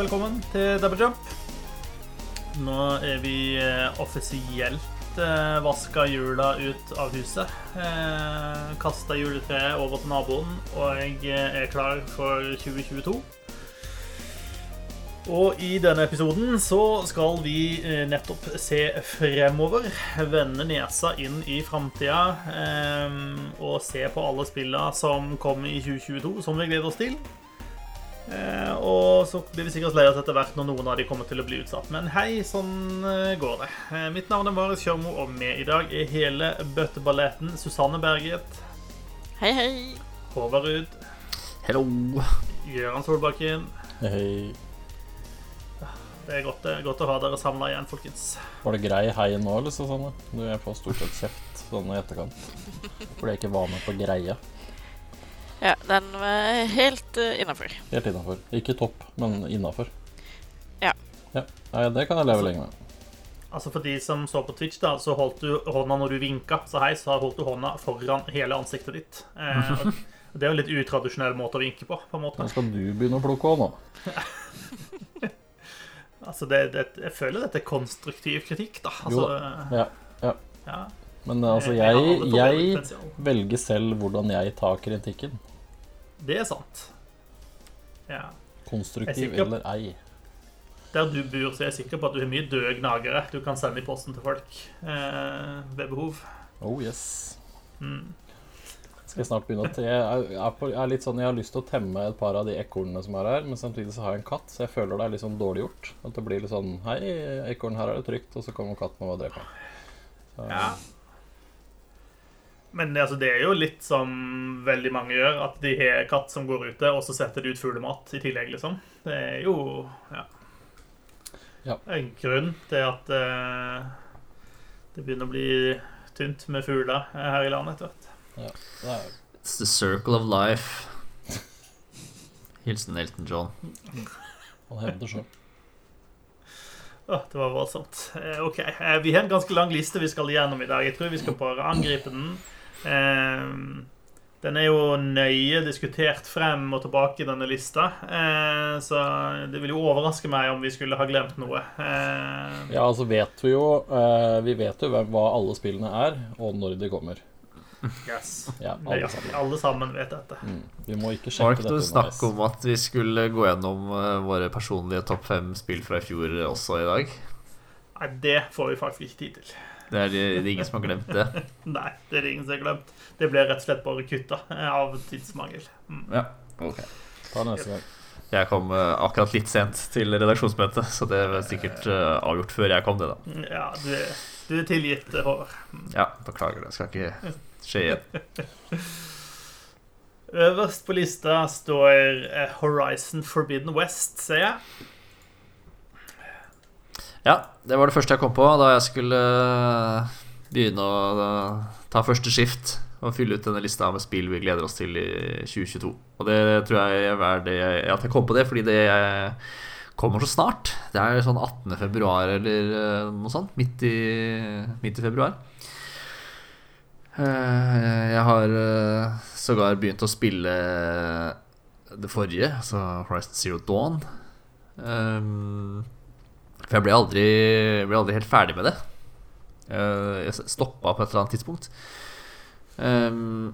velkommen til Double Jump. Nå er vi eh, offisielt eh, vaska jula ut av huset. Eh, Kasta juletreet over til naboen, og jeg eh, er klar for 2022. Og i denne episoden så skal vi eh, nettopp se fremover. Vende nesa inn i framtida. Og se på alle spillene som kommer i 2022, som vi gleder oss til. Eh, og så blir vi sikkert lei oss etter hvert når noen av de kommer til å bli utsatt. Men hei, sånn eh, går det. Eh, mitt navn er Marius Kjørmo, og med i dag er hele bøtteballetten Susanne Berget, Hei, hei. Håvard Ruud, Hello. Gøran Solbakken. Hei. Det er godt, det er godt å ha dere samla igjen, folkens. Var det grei hei nå, eller Susanne? Du, jeg får stort sett kjeft sånn i etterkant. Fordi jeg ikke var med på greia. Ja, den var helt uh, innafor. Helt innafor. Ikke topp, men innafor. Ja. ja. Nei, det kan jeg leve lenge med. Altså For de som så på Twitch, da, så holdt du hånda når du vinka. Så hei, så holdt du hånda foran hele ansiktet ditt. Eh, og det er jo en litt utradisjonell måte å vinke på. på en måte. Nå skal du begynne å plukke òg nå. Altså, det, det, Jeg føler dette er konstruktiv kritikk, da. Altså, Ja. ja. ja. Men altså, Jeg jeg, jeg velger selv hvordan jeg tar kritikken. Det er sant. Ja. Konstruktiv er eller ei. Der du bor, så er jeg sikker på at du har mye døde gnagere du kan sende i posten til folk eh, ved behov. Oh yes. Mm. Skal snart begynne å te jeg er, på, jeg litt sånn, jeg har lyst til å temme et par av de ekornene som er her, men samtidig så har jeg en katt, så jeg føler det er litt sånn dårlig gjort. At det blir litt sånn Hei, ekorn, her er det trygt, og så kommer katten og dreper den. Ja. Men det, altså, det er jo litt som veldig mange gjør, at de har katt som går ute, og så setter de ut fuglemat i tillegg, liksom. Det er jo ja. Ja. en grunn til at uh, det begynner å bli tynt med fugler her i landet etter hvert. ja, det er, It's the circle of life. Hilsen Elton John. Han hevder sjøl. Åh, det var voldsomt. Eh, ok, eh, Vi har en ganske lang liste vi skal gjennom i dag. Jeg tror vi skal bare angripe den. Eh, den er jo nøye diskutert frem og tilbake, denne lista. Eh, så det vil jo overraske meg om vi skulle ha glemt noe. Eh, Ja, altså vet vi jo eh, Vi vet jo hvem, hva alle spillene er, og når de kommer. yes. Ja, alle ja, sammen. alle sammen vet dette. Mm. Vi må ikke Var sjekke Mark, dette noe snakk underveis. om at vi skulle gå gjennom våre personlige topp fem spill fra i fjor også i dag? Nei, det får vi faktisk ikke tid til. Det er, det er ingen som har glemt det. Nei, det er det ingen som har glemt. Det ble rett og slett bare kutta eh, av tidsmangel. Mm. Ja, ok Ta det neste gang. Jeg kom eh, akkurat litt sent til redaksjonsmøtet, så det var sikkert eh, avgjort før jeg kom, det, da. Ja, du, du er tilgitt, Håvard. Ja, beklager, det skal ikke skje igjen. Øverst på lista står Horizon Forbidden West, ser jeg. Ja, det var det første jeg kom på da jeg skulle eh, begynne å ta første skift og fylle ut denne lista med spill vi gleder oss til i 2022. Og det tror jeg er det at jeg kom på det, fordi det kommer så snart. Det er sånn 18. februar eller eh, noe sånt. Midt i, midt i februar. Eh, Jeg har sågar begynt å spille det forrige, altså Horizon Zero Dawn. For jeg ble aldri, ble aldri helt ferdig med det. Eh, Jeg stoppa på et eller annet tidspunkt. Ehm,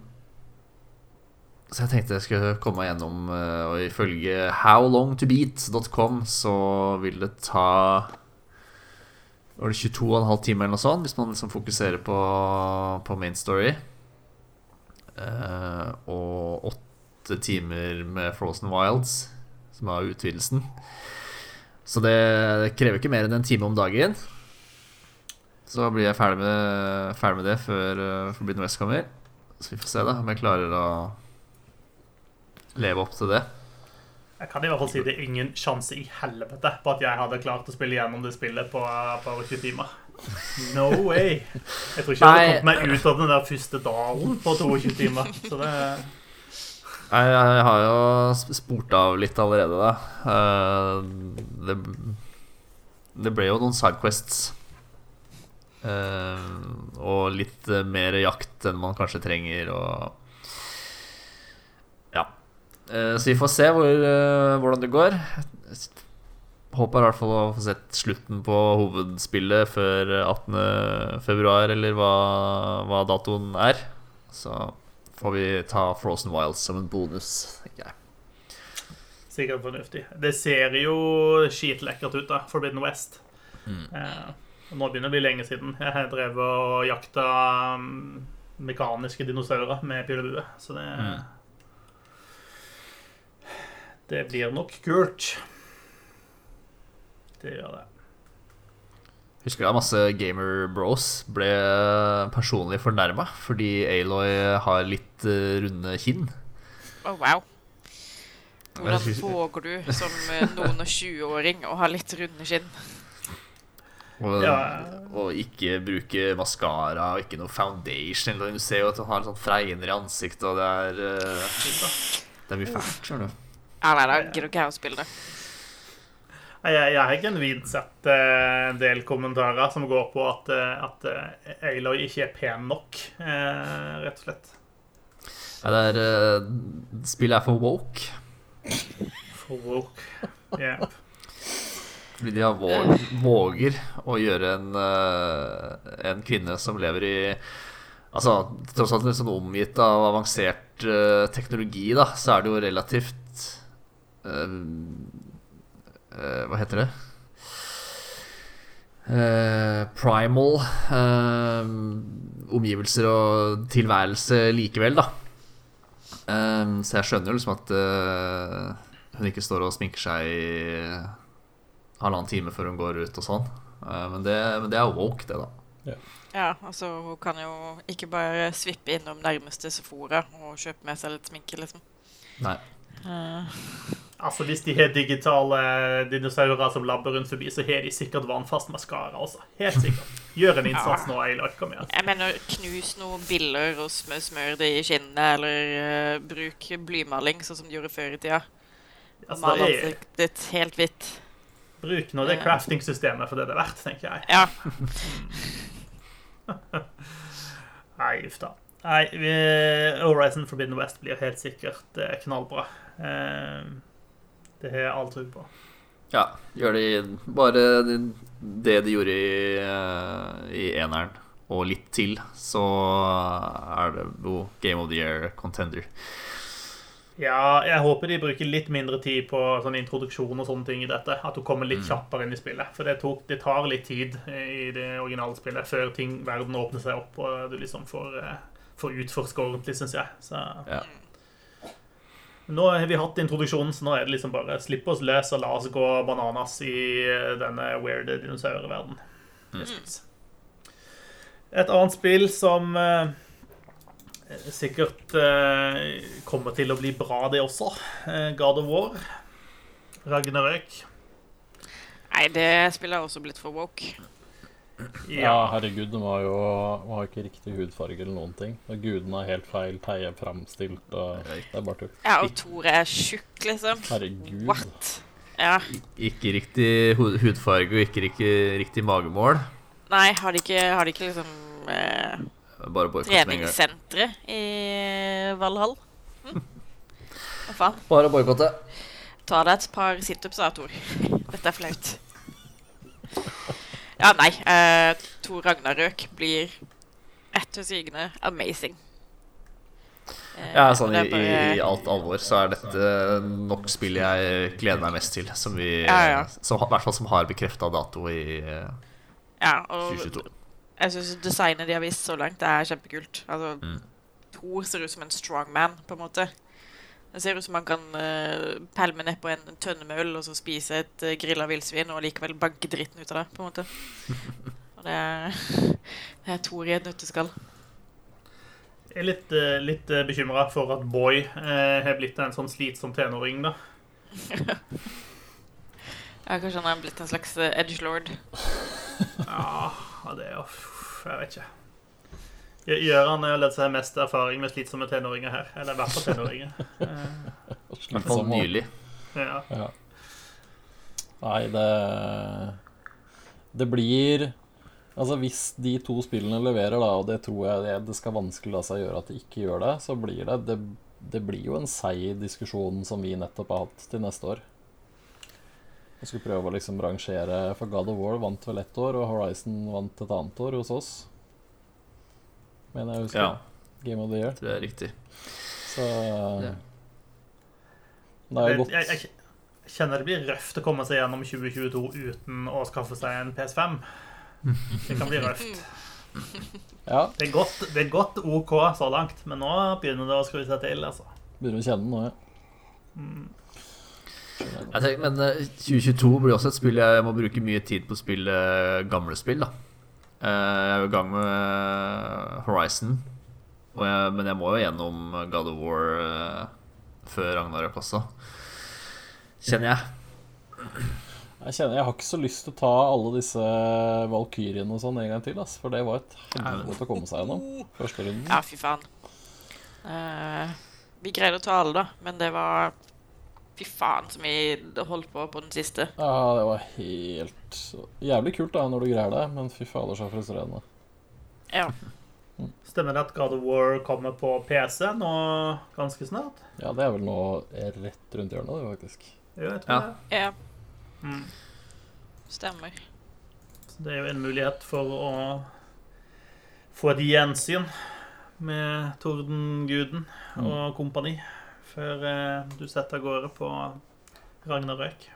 så jeg tenkte jeg skulle komme meg gjennom, eh, og ifølge howlongtobeat.com så vil det ta Var det 22,5 timer eller noe sånt, hvis man liksom fokuserer på, på main story. Uh, og åtte timer med Frozen Wilds, som er utvidelsen. Så det krever ikke mer enn en time om dagen. Så blir jeg ferdig med, ferdig med det før uh, Forbidden West kommer. Så vi får se da om jeg klarer å leve opp til det. Jeg kan i hvert fall si det er ingen sjanse i helvete på at jeg hadde klart å spille gjennom det spillet på bare over 20 timer. No way. Jeg tror ikke jeg hadde kommet meg ut av den der første dalen på 22 timer. Så det Jeg, jeg har jo spurt av litt allerede, da. Uh, det, det ble jo noen sidequests. Uh, og litt eh, mer jakt enn man kanskje trenger, og Ja. Uh, så vi får se hvor, hvordan det går. håper i hvert fall å få sett slutten på hovedspillet før 18. februar, eller hva, hva datoen er. Så får vi ta Frozen Wilds som en bonus, tenker. Sikkert fornuftig. Det ser jo skitlekkert ut, da. Forbidden West. Eh, nå begynner det å bli lenge siden. Jeg har drevet og jakta um, mekaniske dinosaurer med pil og bue, så det Det blir nok kult. Det gjør det. Husker da masse gamer bros ble personlig fornærma fordi Aloy har litt eh, runde kinn. Å, wow. Hvordan våger du som eh, noen og 20-åring å ha litt runde kinn? Og, Ja. og ikke bruke maskara og ikke noe foundation. eller Du ser jo at han har sånn fregner i ansiktet, og det er eh, Det er mye fælt. skjønner du. Ja, nei, da gidder ikke jeg å spille det. Jeg, jeg har genuint sett eh, en del kommentarer som går på at, eh, at eh, Aloy ikke er pen nok, rett og slett. Ja, det er Spillet er for woke. For woke. Yep. Fordi de har våg, våger å gjøre en, en kvinne som lever i Altså, tross alt liksom omgitt av avansert teknologi, da, så er det jo relativt eh, Hva heter det? Uh, primal eh, omgivelser og tilværelse likevel, da. Så jeg skjønner jo liksom at hun ikke står og sminker seg i halvannen time før hun går ut og sånn. Eh, Men det, men det er woke, det, da. Ja, altså, hun kan jo ikke bare svippe innom nærmeste Sephora og kjøpe med seg litt sminke, liksom. Nei. Eh, Altså, Hvis de har digitale dinosaurer som labber rundt forbi, så har de sikkert vannfast maskara også. Helt sikkert. Gjør en innsats nå, Aloy. Kom igjen. jeg mener, knus noen biller og smør, smør det i skinnene, eller uh, bruk blymaling, sånn som de gjorde før i tida. Altså, Mal ansiktet ditt helt hvitt. bruk nå det crafting-systemet for det det er verdt, tenker jeg. Ja. Nei, uff da. Nei, Horizon Forbidden West blir helt sikkert eh, knallbra. Eh, det har jeg all tro på. Ja, gjør de bare det de gjorde i, eh, i eneren, og litt til, så er det jo Game of the Year contender. Ja, jeg håper de bruker litt mindre tid på sånn introduksjon og sånne ting i dette. At du kommer litt kjappere inn i spillet. For det, tok, det tar litt tid i det originale spillet før ting, verden åpner seg opp, og du liksom får, eh, får utforske ordentlig, syns jeg. Så Ja. Nå har vi hatt introduksjonen, så nå er det liksom bare slipp oss løs og la oss gå bananas i denne weirde dinosaurverdenen. Mm. Et annet spill som eh, sikkert eh, kommer til å bli bra, det også. Eh, God of War. Ragnarøk. Nei, det spillet har også blitt for woke. Ja, herregud, de har jo har ikke riktig hudfarge eller noen ting. Og gudene er helt feil teie framstilt, og det er bare tull. Ja, og Tore er tjukk, liksom. Herregud. What? Ja. Ikke riktig hudfarge og ikke riktig, riktig magemål. Nei, har de ikke, har de ikke liksom eh, treningssentre i Valhall? Hm? Hva faen? Bare boikotte. Ta deg et par situps, da, Tor. Dette er flaut. Ja, nei. Eh, Tor Ragnarøk blir etter sigende amazing. Eh, Ja, sånn i, bare- i, alt alvor så er dette nok spillet jeg gleder meg mest til. Som vi Ja, ja. Som, I hvert fall som har bekrefta dato i eh, Ja, og 2022. jeg syns designet de har vist så langt, det er kjempekult. Altså, Mm. Thor ser ut som en strongman, på en måte. Det ser ut som han kan uh, pælme nedpå en tønne med øl og så spise et uh, grilla villsvin og likevel banke dritten ut av det, på en måte. Og det er, det er Tor i et nøtteskall. Jeg er litt, uh, litt bekymra for at Boy eh, har blitt en sånn slitsom tenåring, da. Ja, kanskje han er blitt en slags uh, edgelord. Ja, det er jo Jeg vet ikke. Gjør- Gjøran har ledd seg mest erfaring med slitsomme tenåringer her. Eller i hvert fall tenåringer. I hvert fall nylig. ja. Ja. Nei, det Det blir Altså Hvis de to spillene leverer, da, og det tror jeg det, det skal vanskelig la seg gjøre at de ikke gjør det, så blir det Det, det blir jo en seig diskusjon som vi nettopp har hatt til neste år. Vi skulle prøve å liksom rangere For God of War vant vel ett år, og Horizon vant et annet år hos oss. Mener jeg å huske. Ja, Game of the Year. tror jeg er riktig. Så Ja. Det er jo godt. jeg, jeg kjenner det blir røft å komme seg gjennom 2022 uten å skaffe seg en PS5. Det kan bli røft. Ja, Det er godt, det er godt OK så langt, men nå begynner det å skru seg til. altså. begynner å kjenne noe, ja. Jeg tenker, men eh, 2022 blir også et spill jeg må bruke mye tid på å spille gamle spill. da Eh, Jeg er jo i gang med eh, Horizon, og jeg, men jeg må jo gjennom God of War eh, før Ragnarøk også. Kjenner jeg. Jeg kjenner, jeg har ikke så lyst til å ta alle disse valkyrjene og sånn en gang til, ass, for det var et helvete å komme seg gjennom. Første runden. Ja, fy faen. Uh, vi greide å ta alle, da, men det var Fy faen som vi holdt på på den siste. Ja, det var helt Jævlig kult da når du greier det, men fy fader, så frustrerende. Ja. Stemmer det at God of War kommer på PC nå ganske snart? Ja, det er vel nå rett rundt hjørnet, det, faktisk. Jo, jeg tror Ja. det. ja. Mm. Stemmer. Så det er jo en mulighet for å få et gjensyn med Tordenguden og kompani før eh, du setter av gårde på Ragnarøk.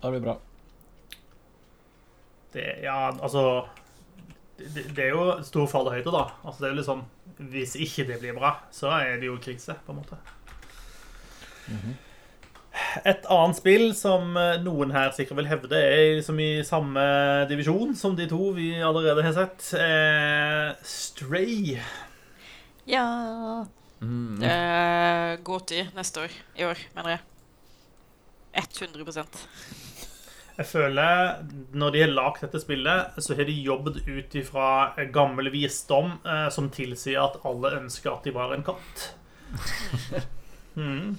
Det blir bra. Det, ja, altså det, det er jo stor fallhøyde, da. Altså, det er jo liksom Hvis ikke det blir bra, så er det jo krise, på en måte. Et annet spill som eh, noen her sikkert vil hevde er liksom i samme divisjon som de to vi allerede har sett. er Stray. Ja Mm. uh, Gåti neste år. I år, mener jeg. 100 Jeg føler når de har lagd dette spillet, så har de jobbet ut ifra gammel visdom eh, som tilsier at alle ønsker at de var en katt. Mm.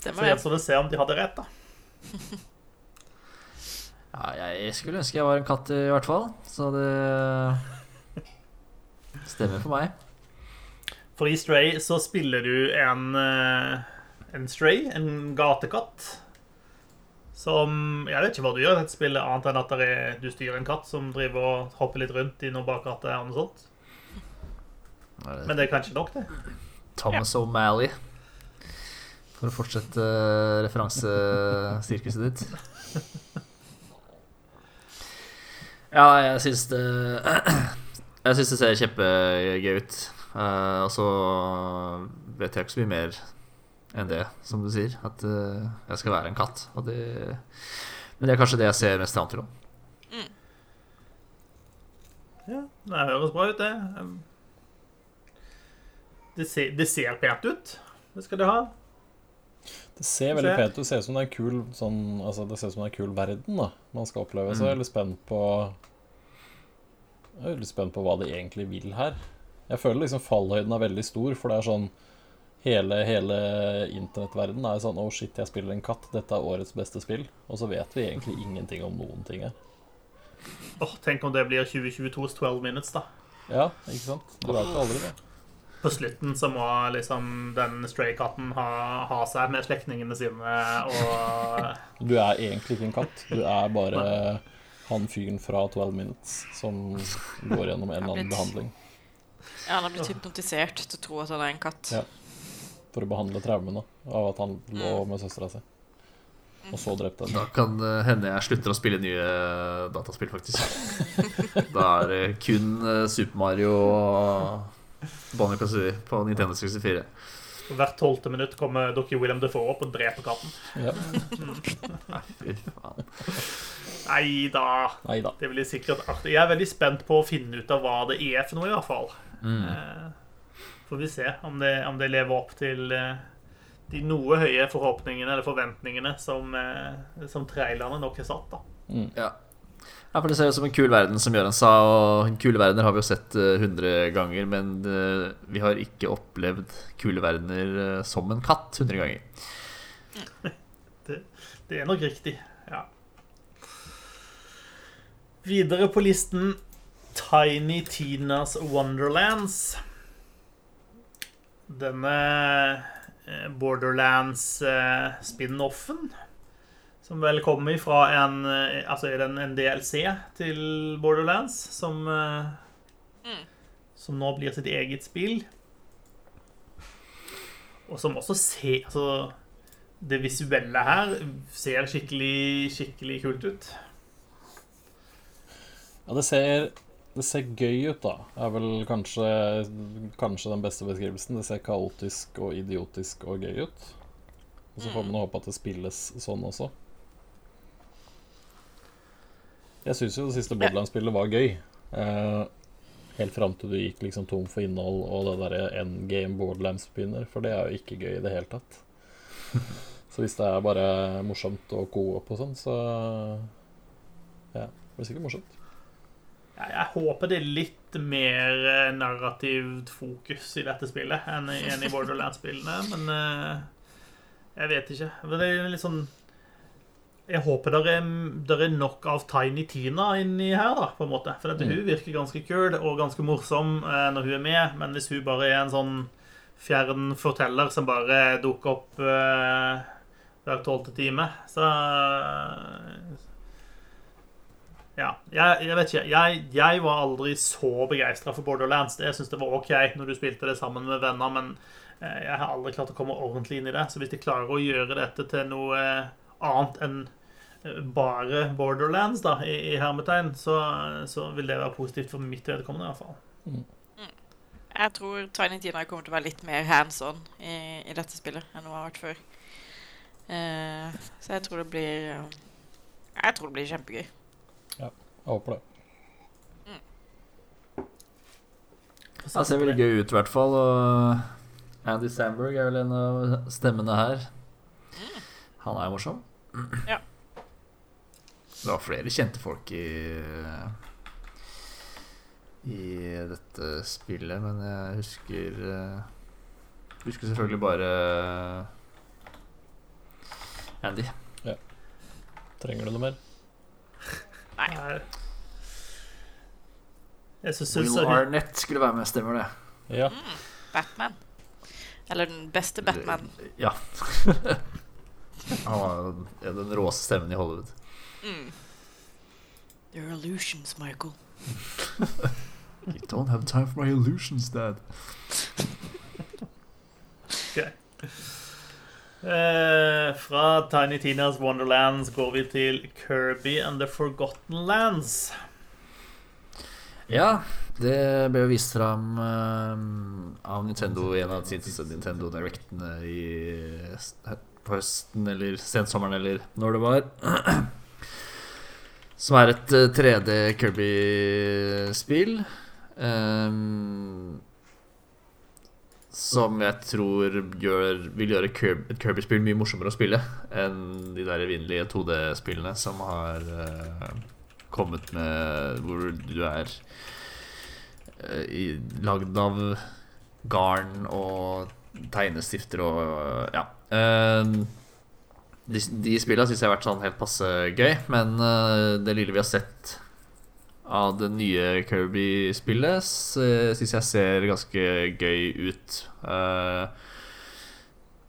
Stemmer det. gjenstår det å se om de hadde rett, da. Ja, jeg skulle ønske jeg var en katt, i hvert fall. Så det stemmer for meg. For i Stray så spiller du en, eh, en stray, en gatekatt. Som Jeg vet ikke hva du gjør i dette spillet, annet enn at er, du styrer en katt som driver og hopper litt rundt i noen bakgate og noe sånt. Men det er kanskje nok, det. Thomas O'Malley. For å fortsette eh, referansesirkuset ditt. Ja, jeg syns det Jeg syns det ser kjempegøy ut. Uh, og så vet jeg ikke så mye mer enn det, som du sier. At uh, jeg skal være en katt. Og det, men det er kanskje det jeg ser mest fram til. også. Ja, Det høres bra ut, det. Det ser, det ser pent ut. Det skal det ha. Det ser veldig pent ut. Det ser ut som det er en kul sånn, altså det ser ut som det en kul verden da man skal oppleve. Så jeg er litt spent på Jeg er veldig spent på hva de egentlig vil her. Jeg føler liksom fallhøyden er veldig stor, for det er sånn Hele, hele internettverdenen er sånn Oh shit, jeg spiller en katt. Dette er årets beste spill. Og så vet vi egentlig ingenting om noen ting her. Åh, tenk om det blir 2022s 12 minutes, da. Ja, ikke sant? Du vet jo aldri det. På slutten så må liksom den stray-katten ha, ha seg med slektningene sine og Du er egentlig ikke en katt. Du er bare han fyren fra 12 Minutes som går gjennom en eller annen behandling Ja, han har blitt hypnotisert til å tro at han er en katt. Ja. for å behandle traumene av at han lå med søstera si. Og så drepte Da kan hende jeg slutter å spille nye dataspill, faktisk. Da er det kun eh, Super Mario og Bonnie Kazooie på Nintendo 64. hvert tolvte minutt kommer Dr. William Defoe opp og dreper katten. Ja. Nei, fy faen. Nei da. Det blir sikkert artig. Jeg er veldig spent på å finne ut av hva det er for noe, i hvert fall. Mm. Eh, Får vi se om det, om det lever opp til eh, de noe høye forhåpningene eller forventningene som, eh, som trailerne nok har satt. da. Ja. ja, for det ser ut som en kul verden, som Jørgen sa. Og kule verdener har vi jo sett hundre 100 ganger, men eh, vi har ikke opplevd kule verdener eh, som en katt 100 ganger. Det er nok riktig. Videre på listen Tiny Tinas Wonderlands. Denne eh, Borderlands-spin-offen. Som vel kommer fra en eh, Altså er den en, DLC til Borderlands som eh, Mm. Som nå blir sitt eget spill. Og som også ser Altså, det visuelle her ser skikkelig, skikkelig kult ut. Ja, det ser, det ser gøy ut, da. Er vel kanskje, kanskje den beste beskrivelsen. Det ser kaotisk og idiotisk og gøy ut. Og så får man håpe at det spilles sånn også. Jeg syns jo det siste Borderlands-spillet var gøy. Eh, helt fram til du gikk liksom tom for innhold og det derre endgame Borderlands-begynner, for det er jo ikke gøy i det hele tatt. Så hvis det er bare morsomt og co-op og sånn, så ja, det blir sikkert morsomt. Jeg håper det er litt mer eh, narrativt fokus i dette spillet enn i, Borderlands-spillene, men eh, jeg vet ikke. Men det er litt sånn Jeg håper det er, er nok av Tiny Tina inni her, da, på en måte. For at hun virker ganske kul og ganske morsom eh, når hun er med, men hvis hun bare er en sånn fjern forteller som bare dukker opp hver tolvte time, så ja, jeg, jeg vet ikke. Jeg, jeg var aldri så begeistra for Borderlands. Jeg syns det var OK når du spilte det sammen med venner, men eh, jeg har aldri klart å komme ordentlig inn i det. Så hvis de klarer å gjøre dette til noe eh, annet enn eh, bare Borderlands, da, i, i hermetegn, så, så vil det være positivt for mitt vedkommende, i hvert fall. Jeg tror Tiny Tina kommer til å være litt mer hands on i, i dette spillet enn hun har vært før. Eh, så jeg tror det blir Jeg tror det blir kjempegøy. Jeg håper det. Det ser veldig gøy ut, i hvert fall. Og Andy Sandberg er vel en av stemmene her. Han er morsom. Ja. Det var flere kjente folk i I dette spillet, men jeg husker Husker selvfølgelig bare Andy. Trenger du noe mer? Nei. Nei. Jeg Will Arnett skulle være med, stemmer det? Ja. Batman. Eller den beste Batman. Ja. Han har ja, den råeste stemmen i Hollywood. Mm. Your illusions, Michael. You don't have time for my illusions, dad. Eh, fra Tiny Tinas Wonderlands går vi til Kirby and the Forgotten Lands. Ja, det ble jo vist fram eh, av Nintendo i en av siste Nintendo Directene i, på høsten eller sensommeren eller når det var. Som er et eh, 3D Kirby-spill. Ehm, som jeg tror gjør, vil gjøre et Kirby-spill mye morsommere å spille enn de der evinnelige 2D-spillene som har uh, kommet med hvor du er uh, lagd av garn og tegnestifter og ja. Eh, de, de spillene syns jeg har vært sånn helt passe gøy, men det lille vi har sett av det nye Kirby-spillet, syns jeg ser ganske gøy ut. Uh,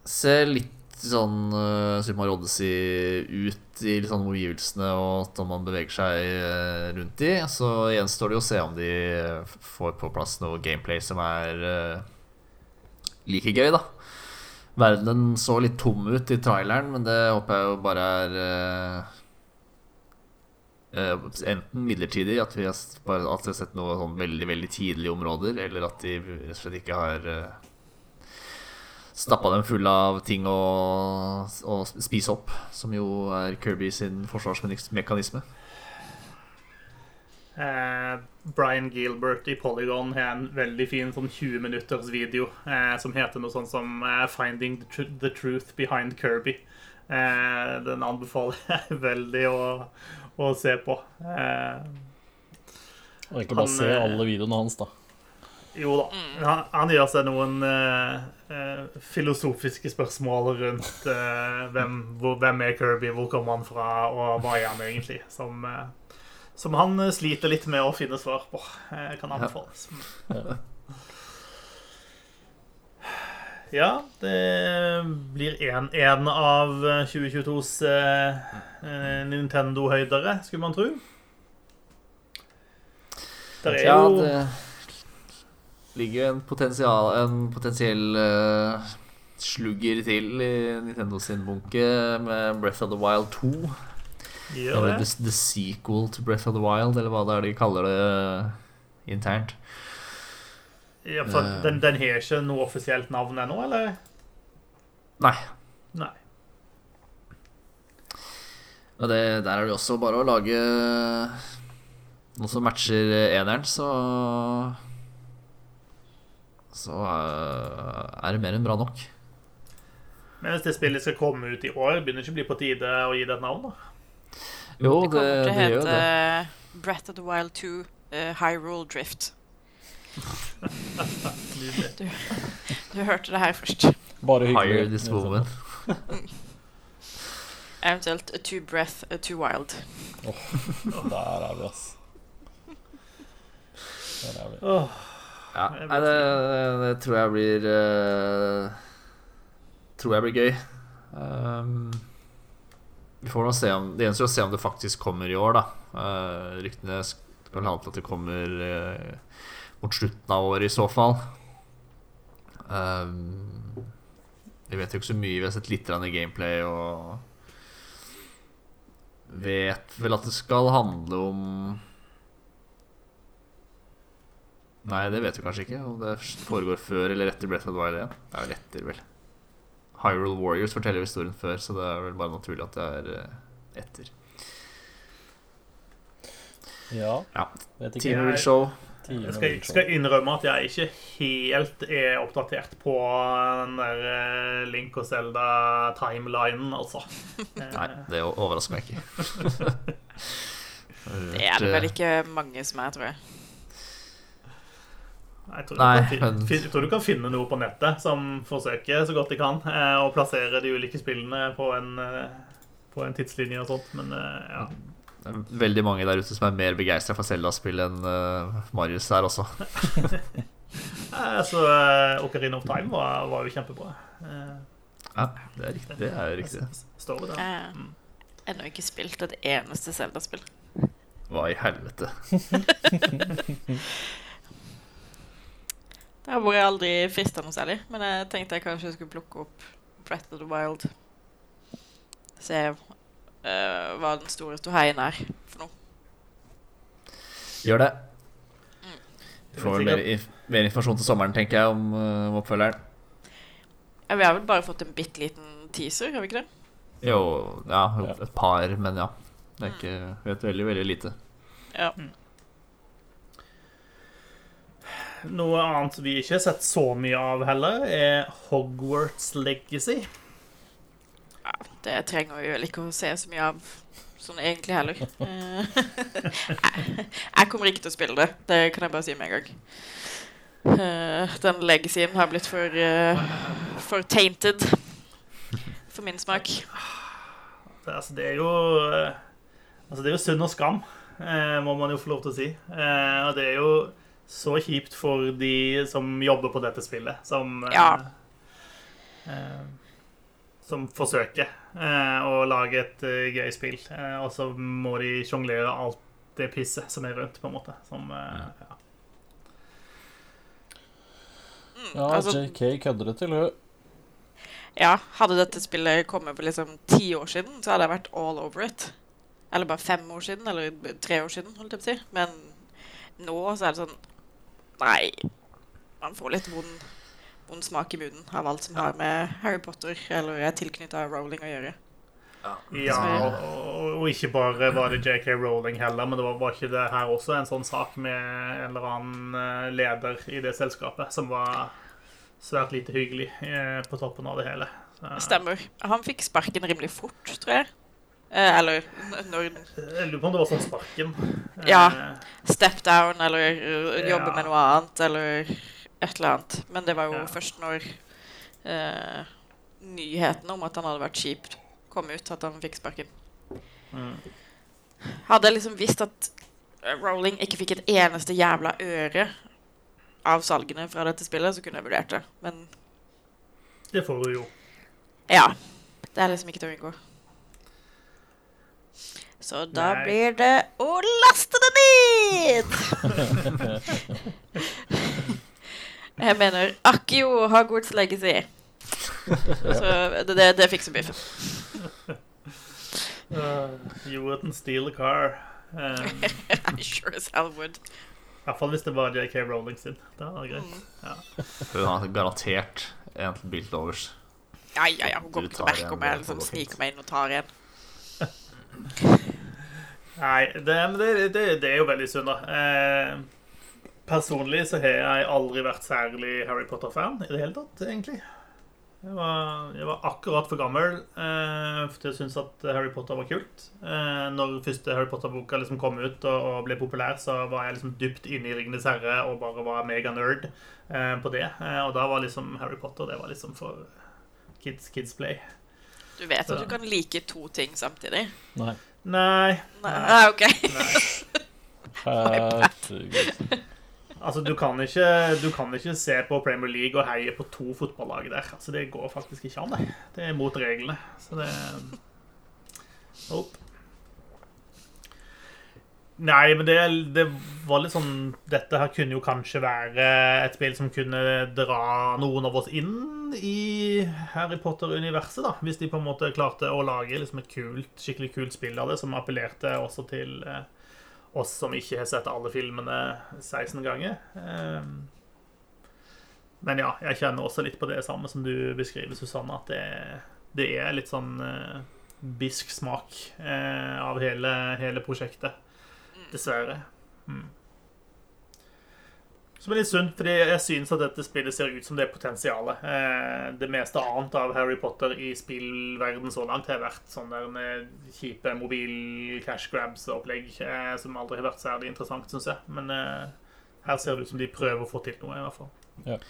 ser litt sånn uh, Super Mario Odyssey ut i litt sånn omgivelsene og at man beveger seg eh, rundt i. Så gjenstår det å se om de eh, får på plass noe gameplay som er uh, like gøy, da. Verdenen så litt tom ut i traileren, men det håper jeg jo bare er eh, eh, enten midlertidig, at vi har sett noe sånn veldig veldig tidlige områder, eller at de slett ikke har uh, stappa dem fulle av ting å, å spise opp, som jo er Kirby sin forsvarsmekanisme. Eh, Brian Gilbert i Polygon har en veldig fin sånn 20 minutters video eh, som heter noe sånn som eh, 'Finding the, tr the Truth Behind Kirby'. Eh, den anbefaler jeg veldig å, å se på. Eh, Og ikke bare Han, se eh, alle videoene hans, da. jo da, han, han gjør seg noen eh, eh, filosofiske spørsmål rundt eh, hvem, hvor, hvem er Kirby, hvor kommer han fra, og hva er han egentlig? Som, eh, som han eh, sliter litt med å finne svar på. Eh, kan anbefales. Ja, det blir en, en av 2022s eh, eh, Nintendo-høydere, skulle man tro. Der er Ja, jo det ligger jo en, potensial, en potensiell uh, slugger til i Nintendo sin bunke med Breath of the Wild 2. gjør Eller det. the, the sequel to Breath of the Wild, eller hva det er de kaller det internt. Ja, for Eh. den, den har ikke noe offisielt navn ennå, eller? Nei. Nei. Og det, der er det også bare å lage noe som matcher eneren, så Så eh, er det mer enn bra nok. Men hvis det spillet skal komme ut i år, begynner det ikke å bli på tide å gi det et navn? da? Jo, Det det, kommer til å det hete det. Breath of the Wild 2 uh, Hyrule Drift. Nydelig. Du hørte det her først. Bare hyggelig. Hire this woman. Eventuelt a Two Breath, a Two Wild. Der er vi, ass. Der er vi. Oh, Ja, Jeg nei, det, det tror jeg blir uh, Tror jeg blir gøy. Um, vi får nå se om Det gjenstår å se om det faktisk kommer i år, da. Uh, ryktene skal ha til at det kommer eh, mot slutten av året, i så fall. Um, vi vet jo ikke så mye. Vi har sett litt i gameplay og vet vel at det skal handle om Nei, det vet vi kanskje ikke. Om det foregår før eller etter Breath of the Wild 1. Det er vel etter, vel. Hyrule Warriors forteller historien før, så det er vel bare naturlig at det er eh, etter. Ja, Ja. vet ikke. Team show. Jeg skal, skal innrømme at jeg ikke helt er oppdatert på den der eh, Link og Zelda-timelinen, altså. Nei, det overrasker meg ikke. Det er det vel ikke mange som er, tror jeg. Jeg tror, Nei, kan, men- jeg tror du kan finne noe på nettet som forsøker så godt de kan eh, å plassere de ulike spillene på en, eh, på en tidslinje og sånt, men eh, ja. Veldig mange der ute som er mer begeistra for Zelda-spill enn uh, Marius er også. altså, Så eh, Ocarina of Time var, var jo kjempebra. Eh, Ja, det er riktig. Det er riktig. Står det der. Jeg Mm. har ennå ikke spilt et eneste Zelda-spill. Hva i helvete? Det har vært aldri frista noe særlig, men jeg tenkte jeg kanskje skulle plukke opp Breath of the Wild. Se eh, hva den store ståheien er for noe. Gjør det. Mm. Vi får vel mer, mer informasjon til sommeren, tenker jeg, om, eh, om oppfølgeren. Ja, vi har vel bare fått en bitte liten teaser, har vi ikke det? Jo, ja, et par, men ja. Det er ikke vet veldig, veldig lite. Ja. Noe annet vi ikke har sett så mye av heller, er Hogwarts Legacy. Ja det trenger vi vel ikke å se så mye av sånn egentlig heller. Eh, jeg kommer ikke til å spille det, det kan jeg bare si med en gang. Eh, den legacyen har blitt for, eh, for tainted for min smak. Det, altså, det er jo Altså, det er jo synd og skam, eh, må man jo få lov til å si. Eh, og det er jo så kjipt for de som jobber på dette spillet, som Ja. eh, Som forsøker eh, å lage et eh, gøy spill, eh, og så må de sjonglere alt det pisset som er rundt, på en måte. Som eh, ja. Ja, Altså- JK kødder det til, hun. Ja, hadde dette spillet kommet for liksom ti år siden, så hadde jeg vært all over it. Eller bare fem år siden, eller tre år siden, holdt jeg på å si. Men nå så er det sånn Nei. Man får litt vond, vond smak i munnen av alt som har med Harry Potter eller er tilknytta Rowling å gjøre. Ja, og, ikke bare var det JK Rowling heller, men det var, var ikke det her også en sånn sak med en eller annen eh, leder i det selskapet som var svært lite hyggelig eh, på toppen av det hele. Så, Stemmer. Han fikk sparken rimelig fort, tror jeg. Eh, eller når Jeg lurer på om det var sånn sparken. Eh, Ja. step down eller jobbe Ja. med noe annet eller et eller annet. Men det var jo Ja. først når eh, nyheten om at han hadde vært kjip, kom ut, at han fikk sparken. Mm. Hadde jeg liksom visst at eh, Rowling ikke fikk et eneste jævla øre av salgene fra dette spillet, så kunne jeg vurdert det. Men Det får du jo. Ja. Det er liksom ikke til å unngå. Så da Nei. blir det å laste det ned! Jeg mener Akio Hogwarts Legacy. Så det, det, det fikser biffen. Uh, you wouldn't steal a car. Um, I sure as hell would. I hvert fall hvis det var JK Rowling sin. Da var det greit. Ja. Hun har garantert en bil til overs. Ja, ja, ja. Hun kommer til å merke om jeg liksom sniker meg inn og tar en. Nei, det, det, det, det er jo veldig synd, da. Eh, personlig så har jeg aldri vært særlig Harry Potter-fan i det hele tatt, egentlig. Jeg var, jeg var akkurat for gammel eh, til å synes at Harry Potter var kult. Eh, når første Harry Potter-boka liksom kom ut og, og ble populær, så var jeg liksom dypt inne i Ringenes herre og bare var mega-nerd eh, på det. Eh, og da var liksom Harry Potter det var liksom for kids, kids play. Du vet at du kan like to ting samtidig? Nei. Nei, Nei, Nei. OK. nei. Altså, du kan, ikke, du kan ikke se på Premier League og heie på to fotballag der. Altså, det går faktisk ikke an, det. Det er mot reglene. Så det Nope. Nei, men det, det var litt sånn Dette her kunne jo kanskje være et spill som kunne dra noen av oss inn i Harry Potter-universet, da. Hvis de på en måte klarte å lage liksom et kult, skikkelig kult spill av det, som appellerte også til eh, oss som ikke har sett alle filmene 16 ganger. Ehm, Men ja, jeg kjenner også litt på det samme som du beskriver, Susanne, at det, det er litt sånn eh, bisk smak eh, av hele, hele prosjektet. Dessverre. Mm. Som er litt synd, fordi jeg synes at dette spillet ser ut som det potensialet. Eh, det meste annet av Harry Potter i spillverden så langt har vært sånne kjipe mobil-cash grabs-opplegg eh, som aldri har vært særlig interessant, syns jeg. Men eh, her ser det ut som de prøver å få til noe, i hvert fall.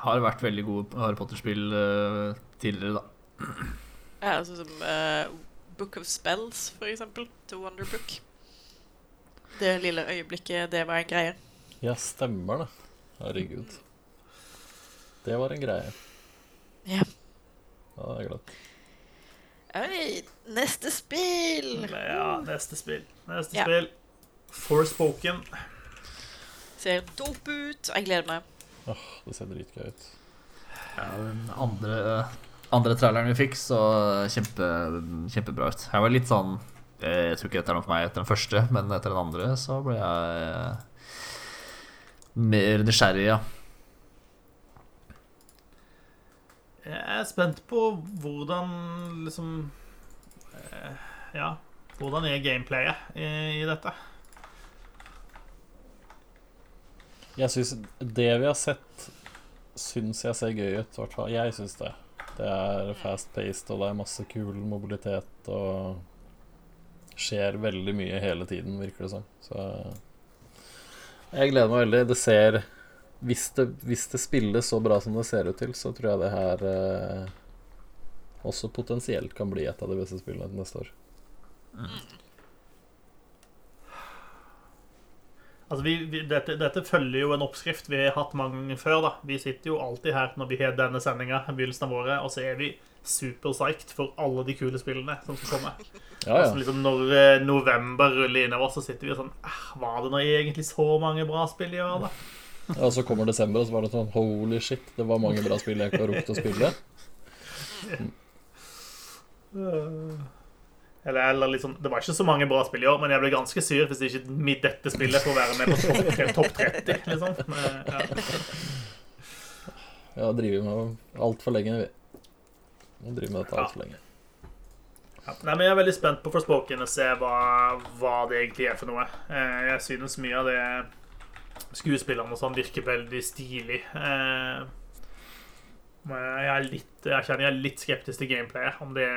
Har vært veldig gode Harry Potter-spill eh, tidligere, da. Ja, sånn som uh, Book of Spells, for eksempel. To Wonder Book. Det lille øyeblikket det var en greie. Ja, stemmer det. Herregud. Det var en greie. Ja. Ja, det er glad. Oi, neste spill! Ja, neste spill. Neste Ja. spill. Forspoken. Ser dope ut. Jeg gleder meg. Åh, det ser dritgøy ut. Ja, den andre, andre traileren vi fikk, så kjempe, kjempebra ut. Jeg var litt sånn eh, Jeg tror ikke dette er noe for meg etter den første, men etter den andre så ble jeg mer nysgjerrig, ja. Jeg er spent på hvordan liksom eh, Ja, hvordan er gameplayet i, i dette? Jeg syns det vi har sett, syns jeg ser gøy ut. i hvert fall. Jeg syns det. Det er fast-paced, og det er masse kul mobilitet, og skjer veldig mye hele tiden, virker det som. Så jeg gleder meg veldig. Det ser hvis det, hvis det spilles så bra som det ser ut til, så tror jeg det her eh, også potensielt kan bli et av de beste spillene til neste år. Altså, vi, vi, dette, dette følger jo en oppskrift vi har hatt mange ganger før. da. Vi sitter jo alltid her når vi har denne sendinga, og så er vi super-psyched for alle de kule spillene som skal komme. Ja, Altså, liksom Når eh, november ruller innover, så sitter vi og sånn Var det nå egentlig så mange bra spill i år, da? Og så kommer desember, og så var det sånn Holy shit, det var mange bra spill jeg ikke har rukket å spille. Eller, eller liksom, Det var ikke så mange bra spill i år, men jeg ble ganske sur hvis ikke mitt dette spillet får være med på topp topp 30. liksom. Men, ja. Ja, driver med altfor lenge, vi. Vi driver med dette altfor lenge. Ja. Nei, men Jeg er veldig spent på Forspoken og se hva, hva det egentlig er for noe. Eh, Jeg synes mye av det skuespillerne og sånn virker veldig stilig. Eh, Jeg, litt, jeg kjenner jeg er litt skeptisk til gameplayet, om det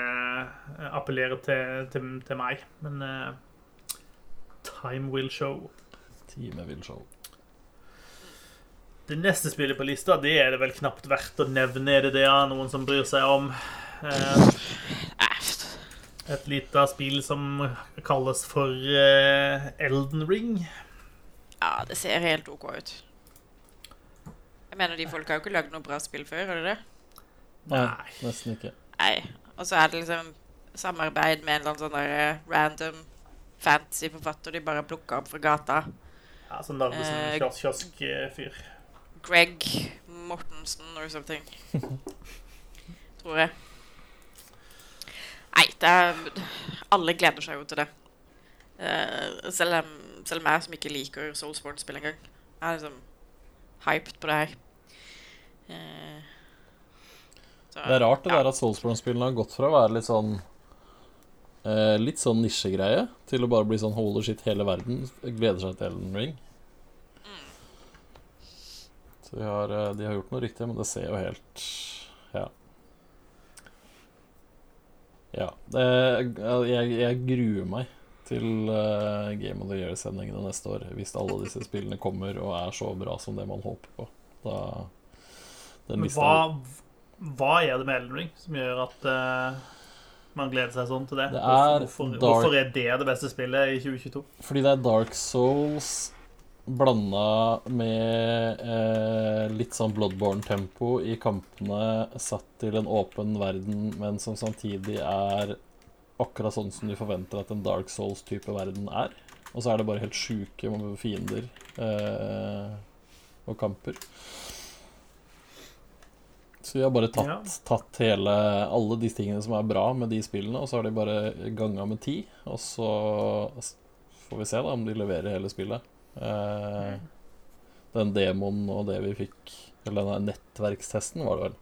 appellerer til, til, til meg. Men eh, time will show. Time will show. Det neste spillet på lista, det er det vel knapt verdt å nevne. Er det det noen som bryr seg om? Eh, Eh, Et lite spill som kalles for eh, Elden Ring. Ja, det ser helt OK ut. Jeg mener, de folka har jo ikke lagd noe bra spill før, har det det? Nei, Nei. nesten ikke. Nei. Og så er det liksom samarbeid med en eller annen sånn der eh, random fancy forfatter de bare plukka opp fra gata. Ja, sånn Narvesen-kiosk-fyr. kioskfyr. Greg Mortensen or something. Tror jeg. Nei, det er Alle gleder seg jo til det. Uh, selv, om, selv om jeg som ikke liker Soulsborne-spill engang, er liksom hyped på det her. Uh, så, Det er rart det ja. der at Soulsborne-spillene har gått fra å være litt sånn uh, Litt sånn nisjegreie til å bare bli sånn holy shit, hele verden gleder seg til Elden Ring. De har, eh, de har gjort noe riktig, men det ser jo helt Ja. Ja. Det, jeg, jeg gruer meg til uh, Game of the Year-sendingene neste år, hvis alle disse spillene kommer og er så bra som det man håper på. Da Men hva, hva er det med Elden Ring som gjør at uh, man gleder seg sånn til det? Det er hvorfor, dark- hvorfor er det det beste spillet i 2022? Fordi det er Dark Souls blanda med eh, litt sånn Bloodborne-tempo i kampene, satt til en åpen verden, men som samtidig er akkurat sånn som du forventer at en Dark Souls-type verden er. Og så er det bare helt sjuke fiender eh, og kamper. Så vi har bare tatt, Ja. tatt hele, alle de tingene som er bra med de spillene, og så har de bare ganga med ti. Og så får vi se da om de leverer hele spillet. Eh, den demoen og det vi fikk Eller denne nettverkstesten, var det vel.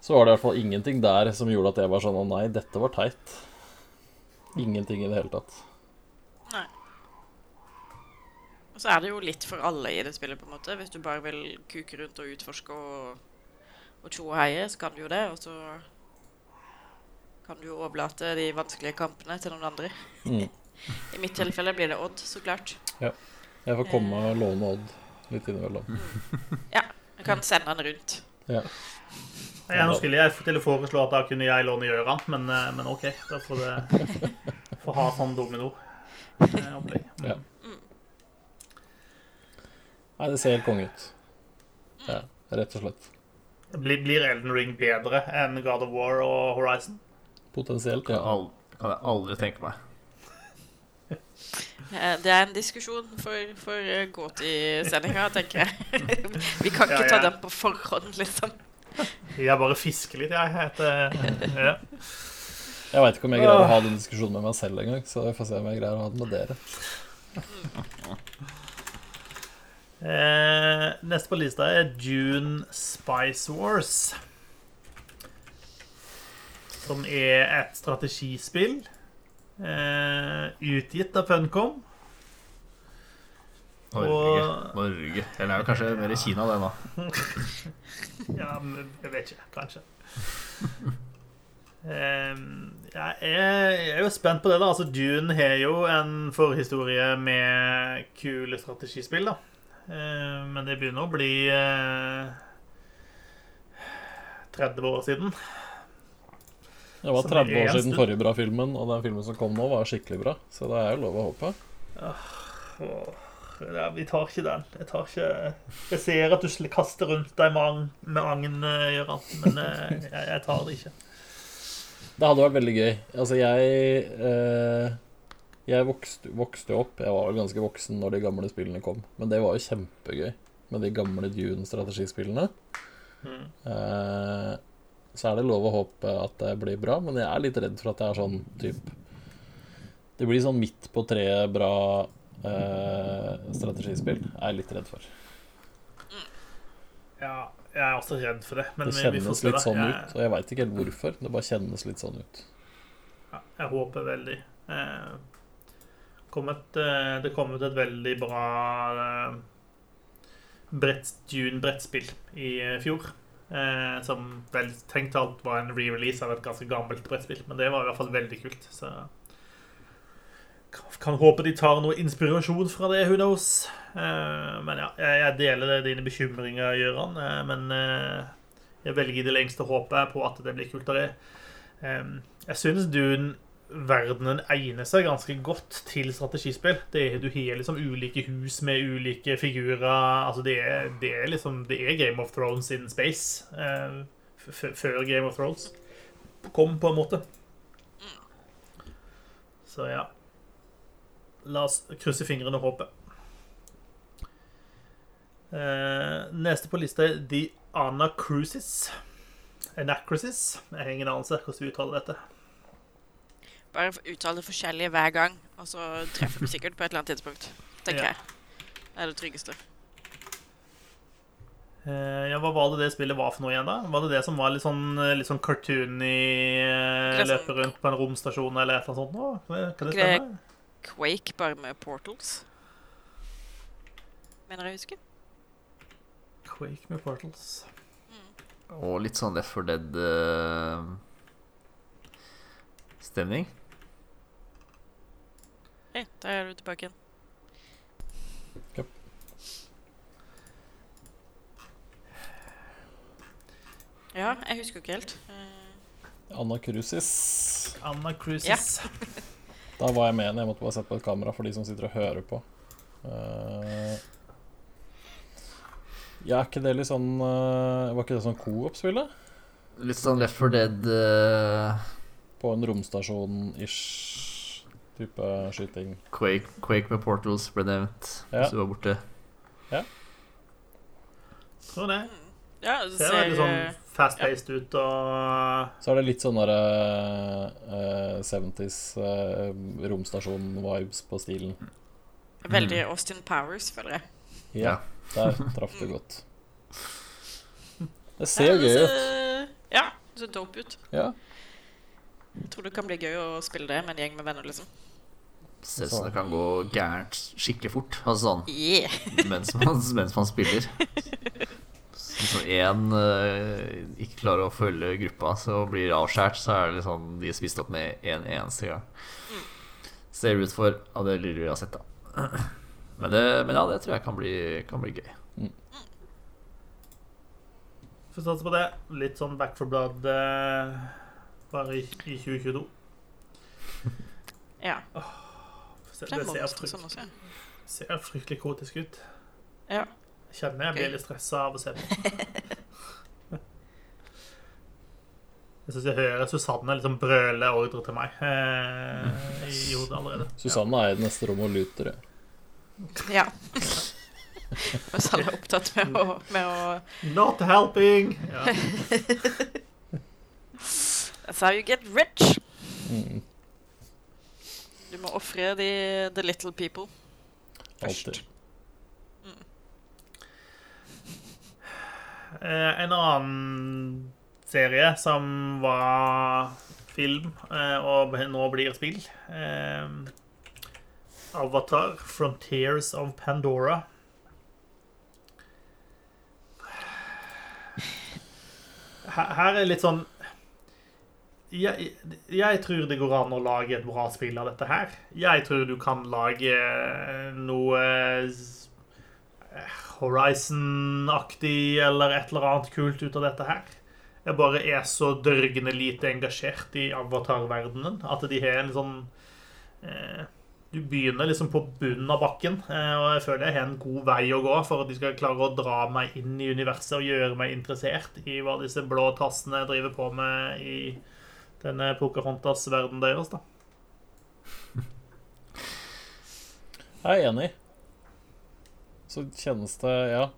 Så var det i hvert fall ingenting der som gjorde at jeg var sånn Å nei, dette var teit. Ingenting i det hele tatt. Nei. Og så er det jo litt for alle i det spillet, på en måte. Hvis du bare vil kuke rundt og utforske og, og tjo og heie, så kan du jo det. Og så kan du jo overlate de vanskelige kampene til noen andre. Mm. I mitt tilfelle blir det Odd, så klart. Jeg får komme og låne Odd litt innimellom. Jeg kan sende han rundt. Ja. Ja, nå skulle jeg til å foreslå at da kunne jeg låne Gjøran, men, eh, men OK. Da får det får ha sånn domino. eh. Ja. Nei, det ser helt konge ut. Ja, rett og slett. Blir, blir Elden Ring bedre enn God of War og Horizon? Potensielt, ja. al kan jeg aldri tenke meg. Eh, Det er en diskusjon for, for eh, Gåti-sendinga, tenker jeg. Vi kan ikke Ja, ta den på forhånd, liksom. Jeg bare fisker litt, jeg. Heter, ja. Jeg veit ikke om jeg greier å ha den diskusjonen med meg selv engang, så jeg får se om jeg greier å ha den med dere. Eh, neste på lista er June Spice Wars. Som er et strategispill utgitt av Funcom. Norge. Og- Norge. Eller er jo kanskje mer i Kina, det nå. Ja, men jeg vet ikke. Kanskje. Eh, jeg, er, jeg er jo spent på det. da Altså Dune har jo en forhistorie med kule strategispill. da Eh, Men det begynner å bli eh, 30 år siden. Det var 30 år siden forrige bra filmen, og den filmen som kom nå, var skikkelig bra. Så det er jo lov å håpe. Ja, vi tar ikke den. Jeg tar ikke Jeg ser at du kaster rundt deg med agn, eh, Gøran, men eh, jeg, jeg tar det ikke. Det hadde vært veldig gøy. Altså, jeg eh, Jeg vokste, vokste opp Jeg var vel ganske voksen når de gamle spillene kom, men det var jo kjempegøy med de gamle Dune-strategispillene. Mm. Eh, så er det lov å håpe at det blir bra, men jeg er litt redd for at det er sånn type Det blir sånn midt på treet bra eh, strategispill. Jeg er litt redd for. Ja, jeg er også redd for det. Men Det kjennes vi får se. litt det. sånn jeg, ut, og jeg veit ikke helt hvorfor. Det bare kjennes litt sånn ut. Ja, jeg håper veldig. Eh, kom et, det kom ut et veldig bra eh, brett, Dune-brettspill i eh, fjor. Eh, som vel tenkt alt var en re-release av et ganske gammelt brettspill. Men det var i hvert fall veldig kult. Så kan, håpe de tar noe inspirasjon fra det. Who knows? Eh, men ja, jeg, deler dine bekymringer, Gøran. Eh, men eh, jeg velger i det lengste håpet på at det blir kultere. Eh, jeg synes Dune-verdenen egner seg ganske godt til strategispill. Er- du har liksom ulike hus med ulike figurer. Altså det, er, det er liksom Det er Game of Thrones in space. Eh, før Game of Thrones kom, på en måte. Så ja. La oss krysse fingrene og håpe. Eh, neste på lista er The Anacrusis. Anacrusis. Jeg har ingen anelse hvordan vi uttaler dette. Bare uttale det forskjellige hver gang, og så treffer du sikkert på et eller annet tidspunkt. Tenker Ja. jeg. Det er det tryggeste. Uh, ja, Hva var det det spillet var for noe igjen, da? Var det det som var litt sånn, eh, litt sånn cartoony eh, Løpe rundt på en romstasjon eller et eller annet sånt? Nå? Kan det, kan det Det- stemme? Quake bare med portals. Mener jeg husker. Quake med Portals. Og litt sånn Left for Dead-stemning. Hei, der er du tilbake igjen. Japp. Ja, jeg husker ikke helt. Eh, Anna Cruises. Ja. Da var jeg med igjen. Jeg måtte bare sette på et kamera for de som sitter og hører på. Uh, ja, er ikke det litt sånn uh, Var ikke det sånn coop-spillet? Litt sånn Left 4 Dead uh... På en romstasjon-ish type skyting. Quake, Quake med Portals ble nevnt. Ja. Hvis du var borte. Tror det. Ja, det Ser veldig sånn eh, fast-paced ut og Så er det litt sånn derre uh, 70s uh, romstasjon-vibes på stilen. veldig Austin Powers, føler jeg. Ja, Ja. der traff det godt. Det ser jo gøy ut. Ja, det ser dope ut. Ja. Jeg tror det kan bli gøy å spille det med en gjeng med venner, liksom. Ser ut som det kan gå gærent skikkelig fort. Altså sånn Yeah. mens man, mens man spiller. Hvis én ikke klarer å følge gruppa, så blir avskjært, så er det liksom de er spist opp med én en eneste gang. Ser ut for av det lille vi har sett, da. Men, det, men ja, det tror jeg kan bli, kan bli gøy. Får satse på det. Litt sånn Back for Blood eh, bare i, i 2022. Ja. Får se- Det Det ser, frykt, sånn også. ser fryktelig kaotisk ut. Ja. Kjenner jeg blir litt stressa av å se på. Jeg syns jeg hører Susanne liksom brøle ordre til meg eh, i hodet allerede. Susanne er i det neste rommet og luter. ja. Ja. Mens alle er opptatt med å, med å Not helping! Ja. That's how you get rich. Mm, Du må ofre de the little people først. alltid. Eh, en annen serie som var film, eh, og nå blir spill eh, Avatar, Frontiers of Pandora. Her, her er litt sånn jeg, jeg tror det går an å lage et bra spill av dette her. Jeg tror du kan lage noe Horizon-aktig eller et eller annet kult ut av dette her. Jeg bare er så dørgende lite engasjert i avatar-verdenen at de har en sånn eh, Du begynner liksom på bunnen av bakken, eh, og jeg føler jeg har en god vei å gå for at de skal klare å dra meg inn i universet og gjøre meg interessert i hva disse blå tassene driver på med i denne Pocahontas-verdenen deres, da. Jeg er enig. Så kjennes det Ja.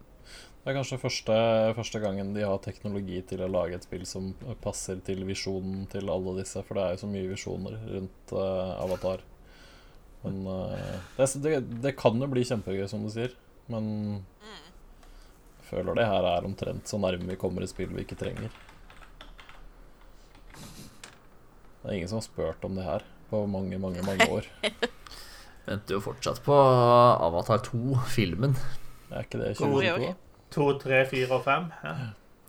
Det er kanskje første, første gangen de har teknologi til å lage et spill som passer til visjonen til alle disse, for det er jo så mye visjoner rundt uh, Avatar. Men uh, det, det, det kan jo bli kjempegøy, som du sier, men jeg føler det her er omtrent så nærme vi kommer et spill vi ikke trenger. Det er ingen som har spurt om det her på mange, mange, mange år. Venter jo fortsatt på Avatar 2, filmen. Er ikke det Kommer i år. 2022? To, tre, fire og 5. Ja.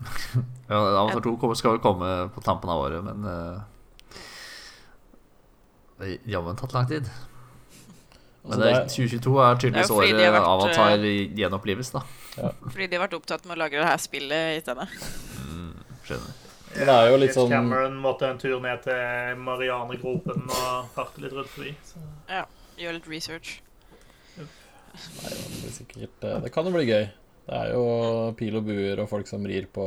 Ja, Avatar 2 skal vel komme på tampen av året, men eh, Det har jammen tatt lang tid. Men Altså, det, det er, er- 2022 er tydeligvis Det er jo året vært, Avatar gjenopplives, da. Fordi de har vært opptatt med å lage det her spillet i stedet. Skjønner. Men det er jo litt sånn Cameron måtte en tur ned til Marianegropen og farte litt rundt forbi. Så. Gjør litt research. Nei, det, blir sikkert, eh, det kan jo bli gøy. Det er jo pil og buer og folk som rir på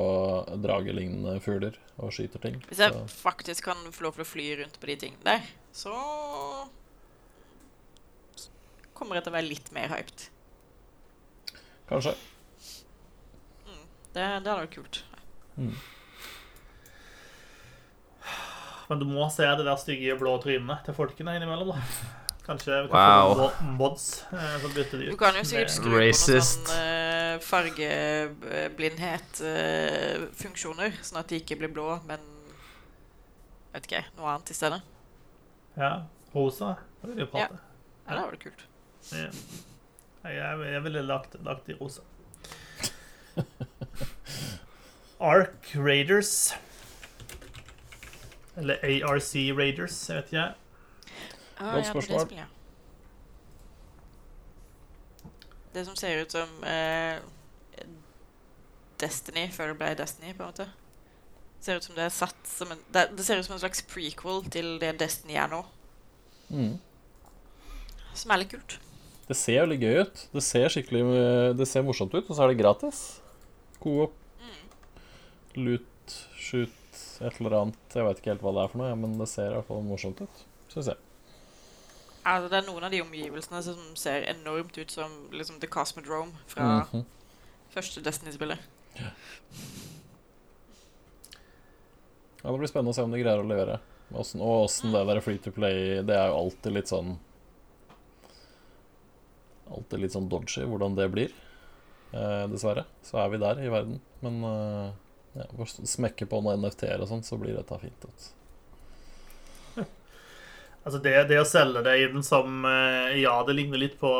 dragelignende fugler og skyter ting. Hvis jeg Så, faktisk kan få lov til å fly rundt på de tingene der, så kommer jeg til å være litt mer hyped. kanskje. Det, det hadde vært kult. Men du må se det der stygge blå trynet til folkene innimellom, da. Kanskje vi kan Wow. få mods eh, som bytter de Du kan jo sikkert skru på noen sånn uh, fargeblindhet-funksjoner, sånn at de ikke blir blå, men vet ikke, noe annet i stedet. Ja. Rosa. Det prate. Ja, det var vært kult. Ja. Jeg, jeg ville lagt, lagt i rosa. Ark Raiders. Eller ARC Raiders, jeg vet ikke. Ah, Godt ja, det det spørsmål. ja. Det som ser ut som eh, Destiny før det ble Destiny, på en måte. Ser ut som det er satt som en Det, det ser ut som en slags prequel til det Destiny er nå. Mm. Som er litt kult. Det ser jo litt gøy ut. Det ser skikkelig Det ser morsomt ut, og så er det gratis. Coop, loot, shoot, et eller annet. Jeg vet ikke helt hva det er for noe, ja, men det ser i hvert fall morsomt ut. Syns jeg. Altså, det er noen av de omgivelsene som ser enormt ut som liksom The Cosmodrome fra Mhm. første Destiny-spillet. Ja, Det blir spennende å se om de greier å levere. Åssen- og åssen det der free to play Det er jo alltid litt sånn Alltid litt sånn dodgy hvordan det blir. Eh, dessverre. Så er vi der i verden. Men eh, ja, bare smekke på noen NFT-er og sånn, så blir dette fint. Ut. Altså det, det å selge det inn som eh, Ja, det ligner litt på,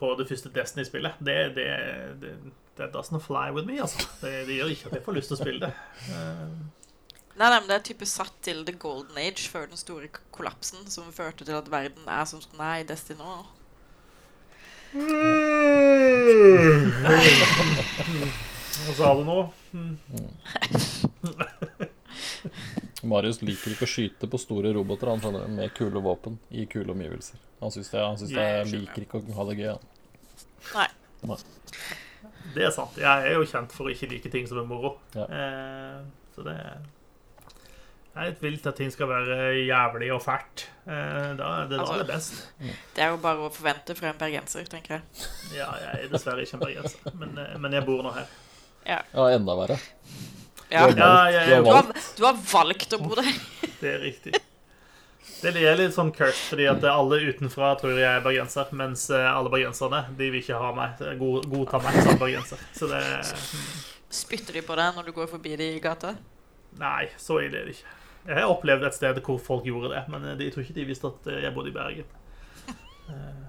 på det første Destiny-spillet. Det, det, det, det doesn't fly with me, altså. Det, det gjør ikke at jeg får lyst til å spille det. Eh, Nei, nei, men det er type satt til The Golden Age før den store kollapsen som førte til at verden er som den er i Destiny nå. Hva sa du nå? Mm. Marius liker ikke å skyte på store roboter han skjønner, med kule våpen i kule omgivelser. Han syns det, han syns det jeg liker ikke å ha det gøy. Han. Nei. Det er sant. Jeg er jo kjent for å ikke like ting som er moro. Ja. Eh, så det Jeg er litt vilt at ting skal være jævlig og fælt. Eh, da er det da Altså- det er best. Det er jo bare å forvente fra en bergenser, tenker jeg. Ja, jeg er dessverre ikke en bergenser, men, eh, men jeg bor nå her. Ja, enda verre. Ja. Du har Ja, valgt- du har Du har, valgt. du har valgt å bo der. Det er riktig. Det er litt sånn cursed, fordi at alle utenfra tror jeg er bergenser, mens eh, alle bergenserne de vil ikke ha meg, god, godta meg som bergenser. Så det Spytter de på deg når du går forbi de i gata? Nei, så ille er det ikke. Jeg har opplevd et sted hvor folk gjorde det, men eh, jeg tror ikke de visste at eh, jeg bodde i Bergen. Eh,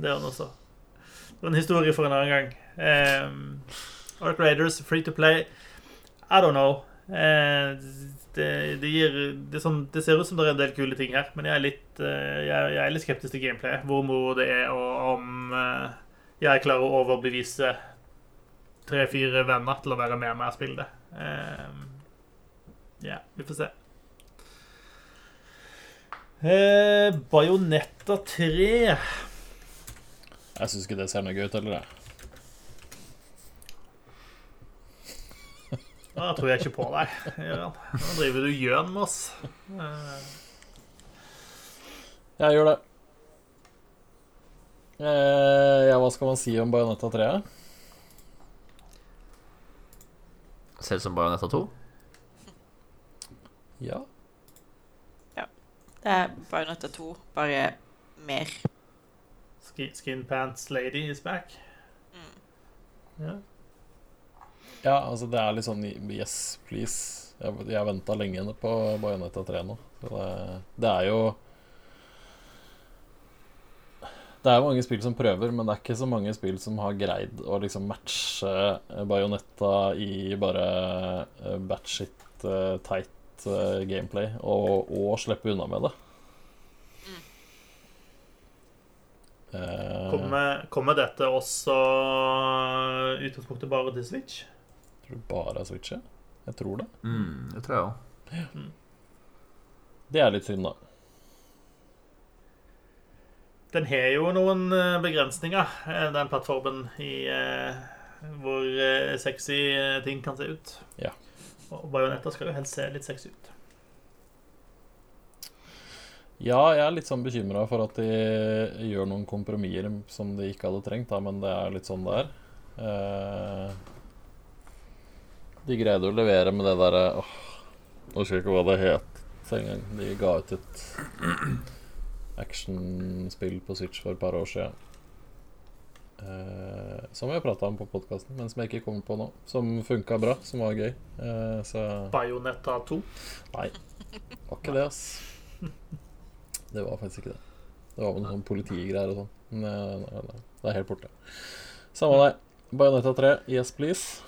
Det er han også. Det var en historie for en annen gang. Ark Raiders, free to play. I don't know. Eh, det, det, gir, det, sånn, det ser ut som det er en del kule ting her, men jeg er litt, eh, jeg, jeg er litt skeptisk til gameplay. Hvor moro det er, og om eh, jeg klarer å overbevise tre-fire venner til å være med meg og spille det. Ja, vi får se. Bajonetta 3 Jeg syns ikke det ser noe gøy ut heller, jeg. Da tror jeg ikke på deg, Gøran. Nå driver du gjøn med oss. Eh, Jeg gjør det. Eh, ja, hva skal man si om Bajonetta 3? Ser ut som Bajonetta 2. Ja. Ja. Det er Bajonetta 2, bare mer. Skin, skin Pants Lady is back. Ja. Ja, altså det er litt sånn yes, please. Jeg, jeg venta lenge på Bajonetta 3 nå. Det, det er jo Det er mange spill som prøver, men det er ikke så mange spill som har greid å liksom matche Bajonetta i bare eh, batshit teit tight eh, gameplay, og, og slippe unna med det. Eh, Kommer, kommer dette også utgangspunktet bare til Switch? Tror du bare har Switchet. Jeg tror det. Mm, det tror jeg òg. Det er litt synd, da. Den har jo noen eh, begrensninger, eh, den plattformen, i, eh, hvor eh, sexy ting kan se ut. Ja. Og Bajonetta skal jo helst se litt sexy ut. Ja, jeg er litt sånn bekymra for at de gjør noen kompromisser som de ikke hadde trengt, da, men det er litt sånn det er. Eh, de greide å levere med det derre åh, Nå husker jeg ikke hva det het engang. De ga ut et actionspill på Switch for et par år siden. Eh, som har prata om på podkasten, men som jeg ikke kommer på nå. Som funka bra, som var gøy. Eh, så Bajonetta 2. Nei, var ikke det, ass. Det var faktisk ikke det. Det var vel noen sånn politigreier og sånn. Nei, nei, det er helt borte. Samme det. Bajonetta 3, yes please.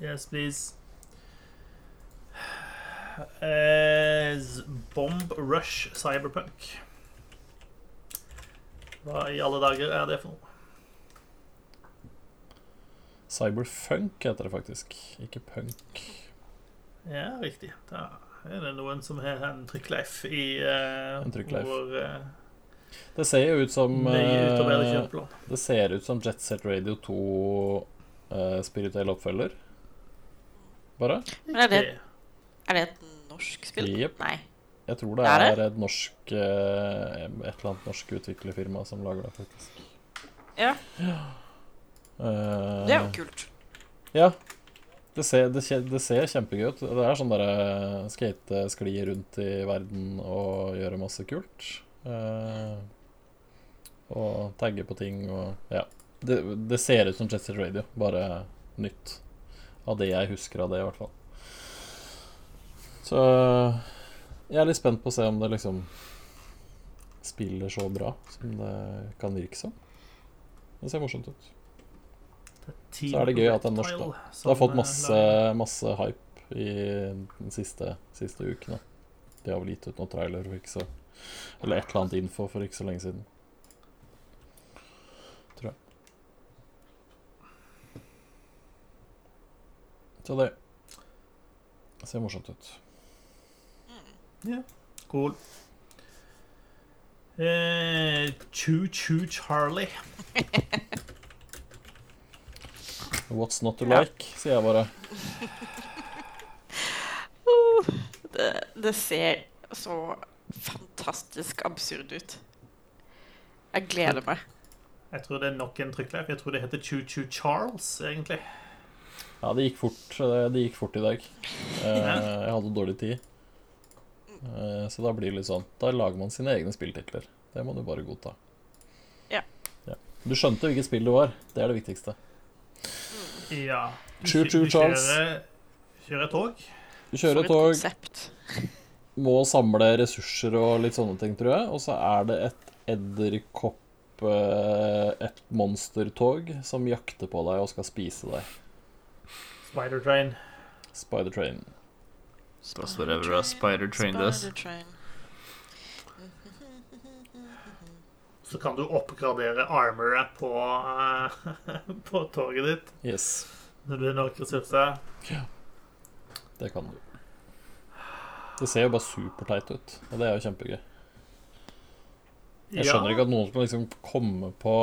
Yes, please. Eh, Bomb Rush Cyberpunk. Hva i alle dager er det for noe? Cyberfunk heter det faktisk, ikke punk. Ja, riktig. Da er det noen som har en trykkleif i uh, En trykkleif. vår uh, Det ser jo ut som eh, kjøpeplan. Det ser ut som Jet Set Radio 2 uh, spirituell oppfølger. Bare. Men er det, er det et norsk spill? Yep. Nei. Jeg tror det Er er, det? et norsk eh, Et eller annet norsk utviklerfirma som lager det, faktisk. Ja, Uh, det er jo kult. Ja. Det ser, det, det ser kjempegøy ut. Det er sånn derre skate, skli rundt i verden og gjøre masse kult. Uh, og tagge på ting og Ja. Det, det ser ut som Set Radio, bare nytt. Av det jeg husker av det, i hvert fall. Så jeg er litt spent på å se om det liksom spiller så bra som det kan virke som. Det ser morsomt ut. Så er det gøy at det er norsk, da. Det har fått masse, masse hype i den siste, siste uken. Da. De har vel gitt ut noen trailer for ikke så Eller et eller annet info for ikke så lenge siden. Tror jeg. Så det ser morsomt ut. Cool. Eh, Choo Choo Charlie. What's not to Ja. like, sier jeg bare. Det, det ser så fantastisk absurd ut. Jeg gleder meg. Jeg tror det er nok en trykkleif. Jeg tror det heter Choo Choo Charles, egentlig. Ja, det gikk fort, eh, det gikk fort i dag. Eh, jeg hadde dårlig tid. Eh, så da blir det litt sånn Da lager man sine egne spilltitler. Det må du bare godta. Ja. Ja. Du skjønte hvilket spill det var. Det er det viktigste. Ja. Du, Choo Choo du Charles. kjører, kjører tog. Du kjører tog, konsept. må samle ressurser og litt sånne ting, tror jeg. Og så er det et edderkopp Et monstertog som jakter på deg og skal spise deg. Spider Train. Spider Train. Does whatever a spider train does. Train. Så kan du oppgradere armoret på, uh, på toget ditt Yes, når du har nok ressurser. det kan du. Det ser jo bare superteit ut, og det er jo kjempegøy. Jeg skjønner ikke at noen skal liksom komme på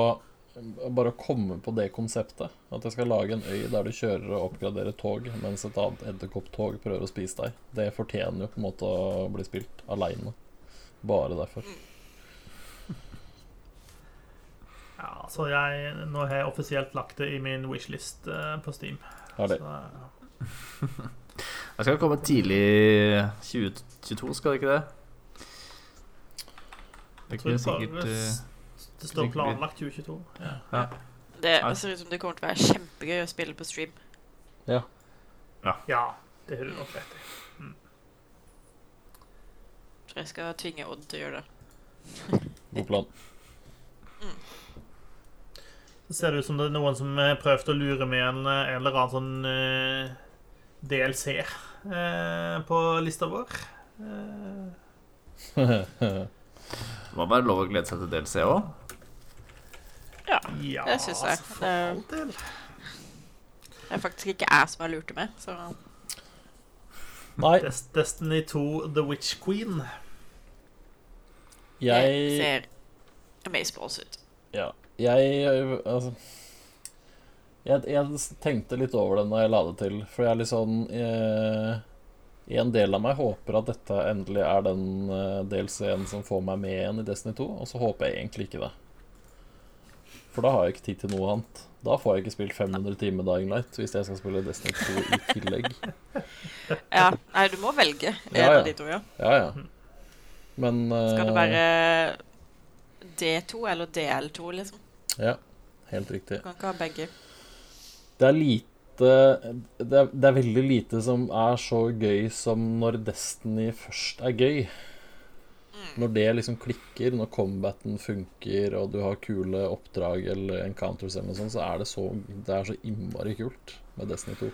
Bare å komme på det konseptet. At jeg skal lage en øy der du kjører og oppgraderer tog, mens et annet edderkopptog prøver å spise deg. Det fortjener jo på en måte å bli spilt aleine. Bare derfor. Ja, så jeg, nå har jeg offisielt lagt det i min wishlist eh, på Steam. Har det. Så, ja. Det skal komme tidlig 2022, skal det ikke det? Det er jeg ikke sikkert eh, det står planlagt 2022. Ja. Det ser ut som det kommer til å være kjempegøy å spille på stream. ja, det har du nok rett i. Så jeg skal tvinge Odd til å gjøre det. God plan. Det ser ut som det er noen som har prøvd å lure med en, en eller annen sånn uh, DLC uh, på lista vår. Uh. Det må være lov å glede seg til DLC òg. Ja. ja, Det synes jeg. altså, Det- Det er faktisk ikke jeg som har lurt det med, så Nei, Des Destiny 2 The Witch Queen. det ser amazeballs ut. Ja. Jeg Altså Jeg, jeg tenkte litt over det når jeg la det til, for jeg er litt sånn jeg, En del av meg håper at dette endelig er den del DLC-en som får meg med igjen i Destiny 2, og så håper jeg egentlig ikke det. For da har jeg ikke tid til noe annet. Da får jeg ikke spilt 500 timer Dying Light hvis jeg skal spille Destiny 2 i tillegg. Ja, nei, du må velge en Ja, ja. av de to, ja. Ja, ja. Men Skal det eh, være D2 eller DL2, liksom? Ja, helt riktig. Du kan ikke ha begge. Det er lite det er, det er veldig lite som er så gøy som når Destiny først er gøy. Når det liksom klikker, når combaten funker, og du har kule oppdrag eller encounters eller noe sånt, så er det så, det er så innmari kult med Destiny 2.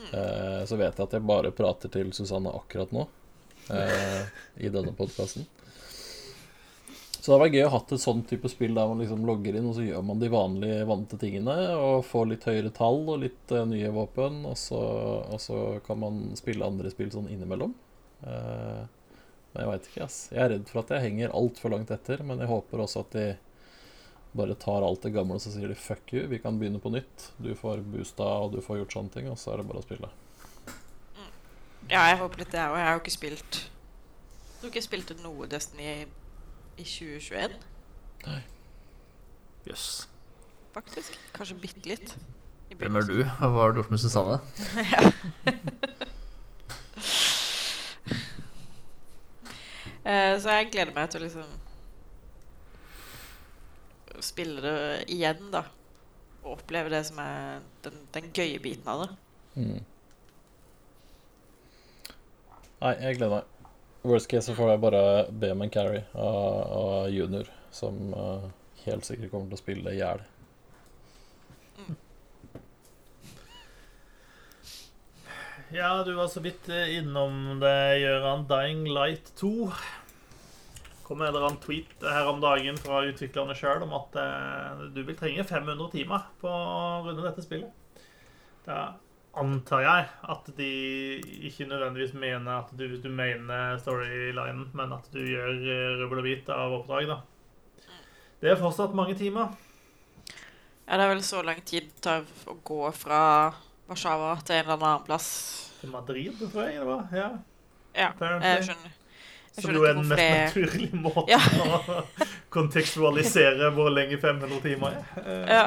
Eh, så vet jeg at jeg bare prater til Susanne akkurat nå eh, i denne podkasten. Så det hadde vært gøy å ha et sånn type spill der man liksom logger inn, og så gjør man de vanlige vante tingene, og får litt høyere tall og litt uh, nye våpen, og så, og så kan man spille andre spill sånn innimellom. Eh, jeg veit ikke, ass. Jeg er redd for at jeg henger altfor langt etter, men jeg håper også at de bare tar alt det gamle og så sier de fuck you, vi kan begynne på nytt. Du får boosta, og du får gjort sånne ting, og så er det bare å spille. Ja, jeg håper litt det, og jeg har jo ikke spilt Jeg tror ikke jeg spilte noe Destiny i 2021, Nei. Jøss. faktisk. Kanskje bitte litt. Hvem er du? Hva har du gjort med Susanne? Eh, Så jeg gleder meg til å liksom Spille det igjen, da. Og oppleve det som er den, den gøye biten av det. Mm. Nei, jeg gleder meg. Worst case så får jeg bare be om en carry av, av junior, som uh, helt sikkert kommer til å spille i hjel. Ja, du var så vidt eh, innom det, Gøran. Dying Light 2. kom en eller annen tweet her om dagen fra utviklerne sjøl om at eh, du vil trenge 500 timer på å runde dette spillet. Da antar jeg at de ikke nødvendigvis mener at du, du mener storylinen, men at du gjør eh, rubbel og bit av oppdrag, da. Det er fortsatt mange timer. Ja, det er vel så lang tid det tar å gå fra Warszawa til en eller annen plass. Til Madrid, tror jeg det var. Ja. Ja, jeg skjønner. Jeg Som jo er den mest naturlige måten Ja. å kontekstualisere hvor lenge 500 timer er. Eh, Ja.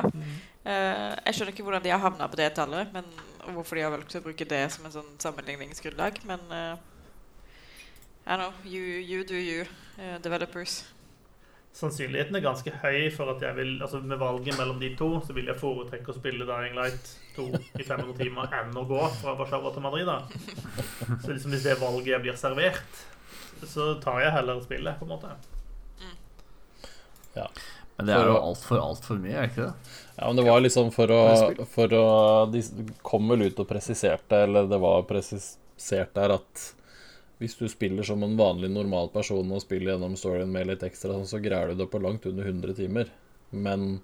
Eh, jeg skjønner ikke hvordan de har havna på det tallet, men, hvorfor de har valgt å bruke det som en sånn sammenligningsgrunnlag, men uh, I know, you, you do you, uh, developers. Sannsynligheten er ganske høy for at jeg vil Altså med valget mellom de to, så vil jeg foretrekke å spille Dying Light 2 i 500 timer enn å gå fra Warszawa til Madrid, da. Så liksom hvis det valget blir servert, så tar jeg heller spillet, på en måte. Ja. Men det er jo For alt altfor, altfor mye, er det ikke det? Ja, men det var liksom for å, for å De kom vel ut og presiserte, eller det var presisert der, at hvis du spiller som en vanlig, normal person og spiller gjennom storyen med litt ekstra, sånn, så greier du det på langt under 100 timer. Men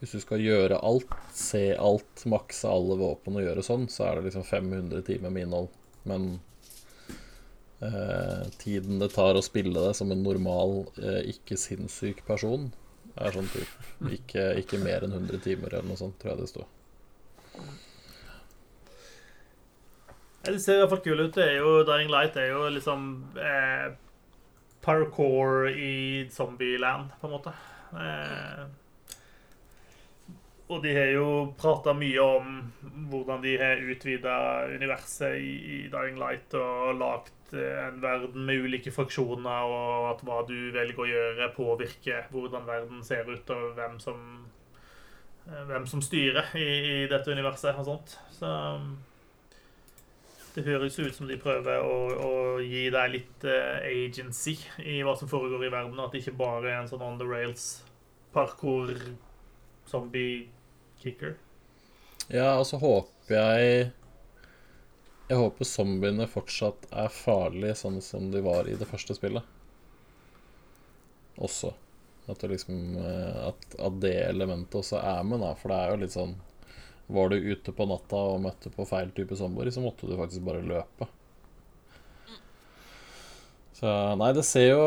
hvis du skal gjøre alt, se alt, makse alle våpen og gjøre sånn, så er det liksom 500 timer med innhold. Men eh, tiden det tar å spille det som en normal, eh, ikke sinnssyk person, er sånn typ ikke, ikke mer enn 100 timer eller noe sånt, tror jeg det sto. Det ser i hvert fall kul ut. Det er jo, Dying Light er jo liksom eh, parkour i zombieland, på en måte. Eh, og de har jo prata mye om hvordan de har utvida universet i, i Dying Light og lagd eh, en verden med ulike fraksjoner, og at hva du velger å gjøre, påvirker hvordan verden ser ut, og hvem som, eh, hvem som styrer i, i dette universet og sånt. Så det høres ut som de prøver å, å gi deg litt eh, agency i hva som foregår i verden, og at det ikke bare er en sånn on the rails parkour zombie kicker. Ja, og så håper jeg Jeg håper zombiene fortsatt er farlige, sånn som de var i det første spillet. Også. At, liksom, eh, at, at det elementet også er med, da. For det er jo litt sånn Var du ute på natta og møtte på feil type samboer, så måtte du faktisk bare løpe. Så nei, det ser jo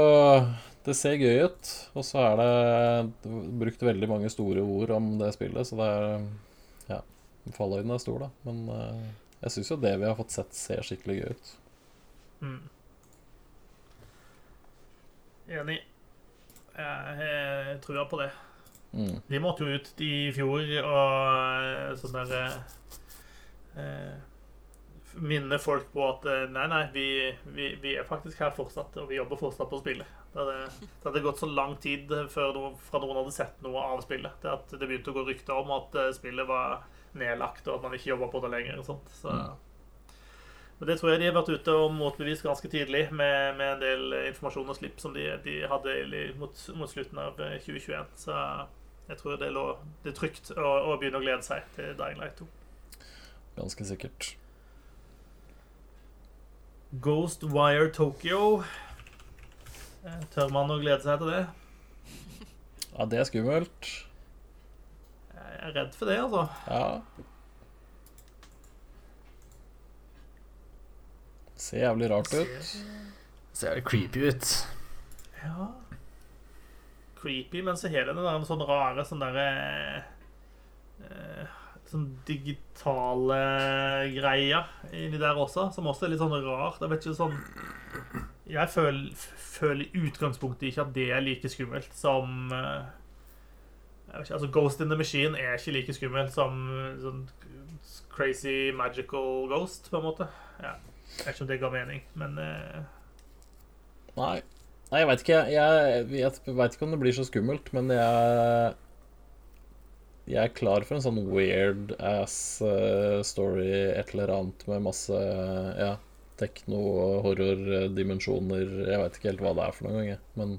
Det ser gøy ut. Og så er det brukt veldig mange store ord om det spillet, så det er Fallhøyden er stor, da. Men eh, jeg syns jo det vi har fått sett, ser skikkelig gøy ut. Mm. Enig. Jeg, tror på det. Mm. De måtte jo ut i fjor og eh, sånn der eh, Minne folk på at eh, nei, nei, vi, vi, vi er faktisk her fortsatt, og vi jobber fortsatt på spillet. Det hadde, det hadde gått så lang tid før noen, fra noen hadde sett noe av spillet, til at det begynte å gå rykter om at eh, spillet var nedlagt, og at man ikke jobba på det lenger. og sånt. Så, men det tror jeg de har vært ute og motbevist ganske tidlig, med, med en del informasjon og slipp som de, de hadde mot, mot slutten av eh, 2021. Så jeg tror det, lå, det er trygt å, å begynne å glede seg til Dying Light 2. Ganske sikkert. Ghostwire Tokyo. Eh, Tør man å glede seg til det? Ja, det er skummelt. Jeg er redd for det, altså. Ja. Ser jævlig rart ut. Ser jævlig creepy ut. Ja Creepy, men så har den den sånn rare sånn derre eh, Sånn digitale greier inni der også, som også er litt sånn rart. Jeg vet ikke sånn Jeg føler i utgangspunktet ikke at det er like skummelt som eh, jeg vet ikke, altså Ghost in the Machine er ikke like skummelt som sånn crazy magical ghost, på en måte. Ja. Jeg vet ikke om det ga mening, men eh, Nei. Nei, jeg veit ikke. Jeg, jeg veit ikke om det blir så skummelt, men jeg Jeg er klar for en sånn weird ass eh, story, et eller annet med masse ja, tekno- og horror-dimensjoner. Jeg veit ikke helt hva det er for noen gang. Men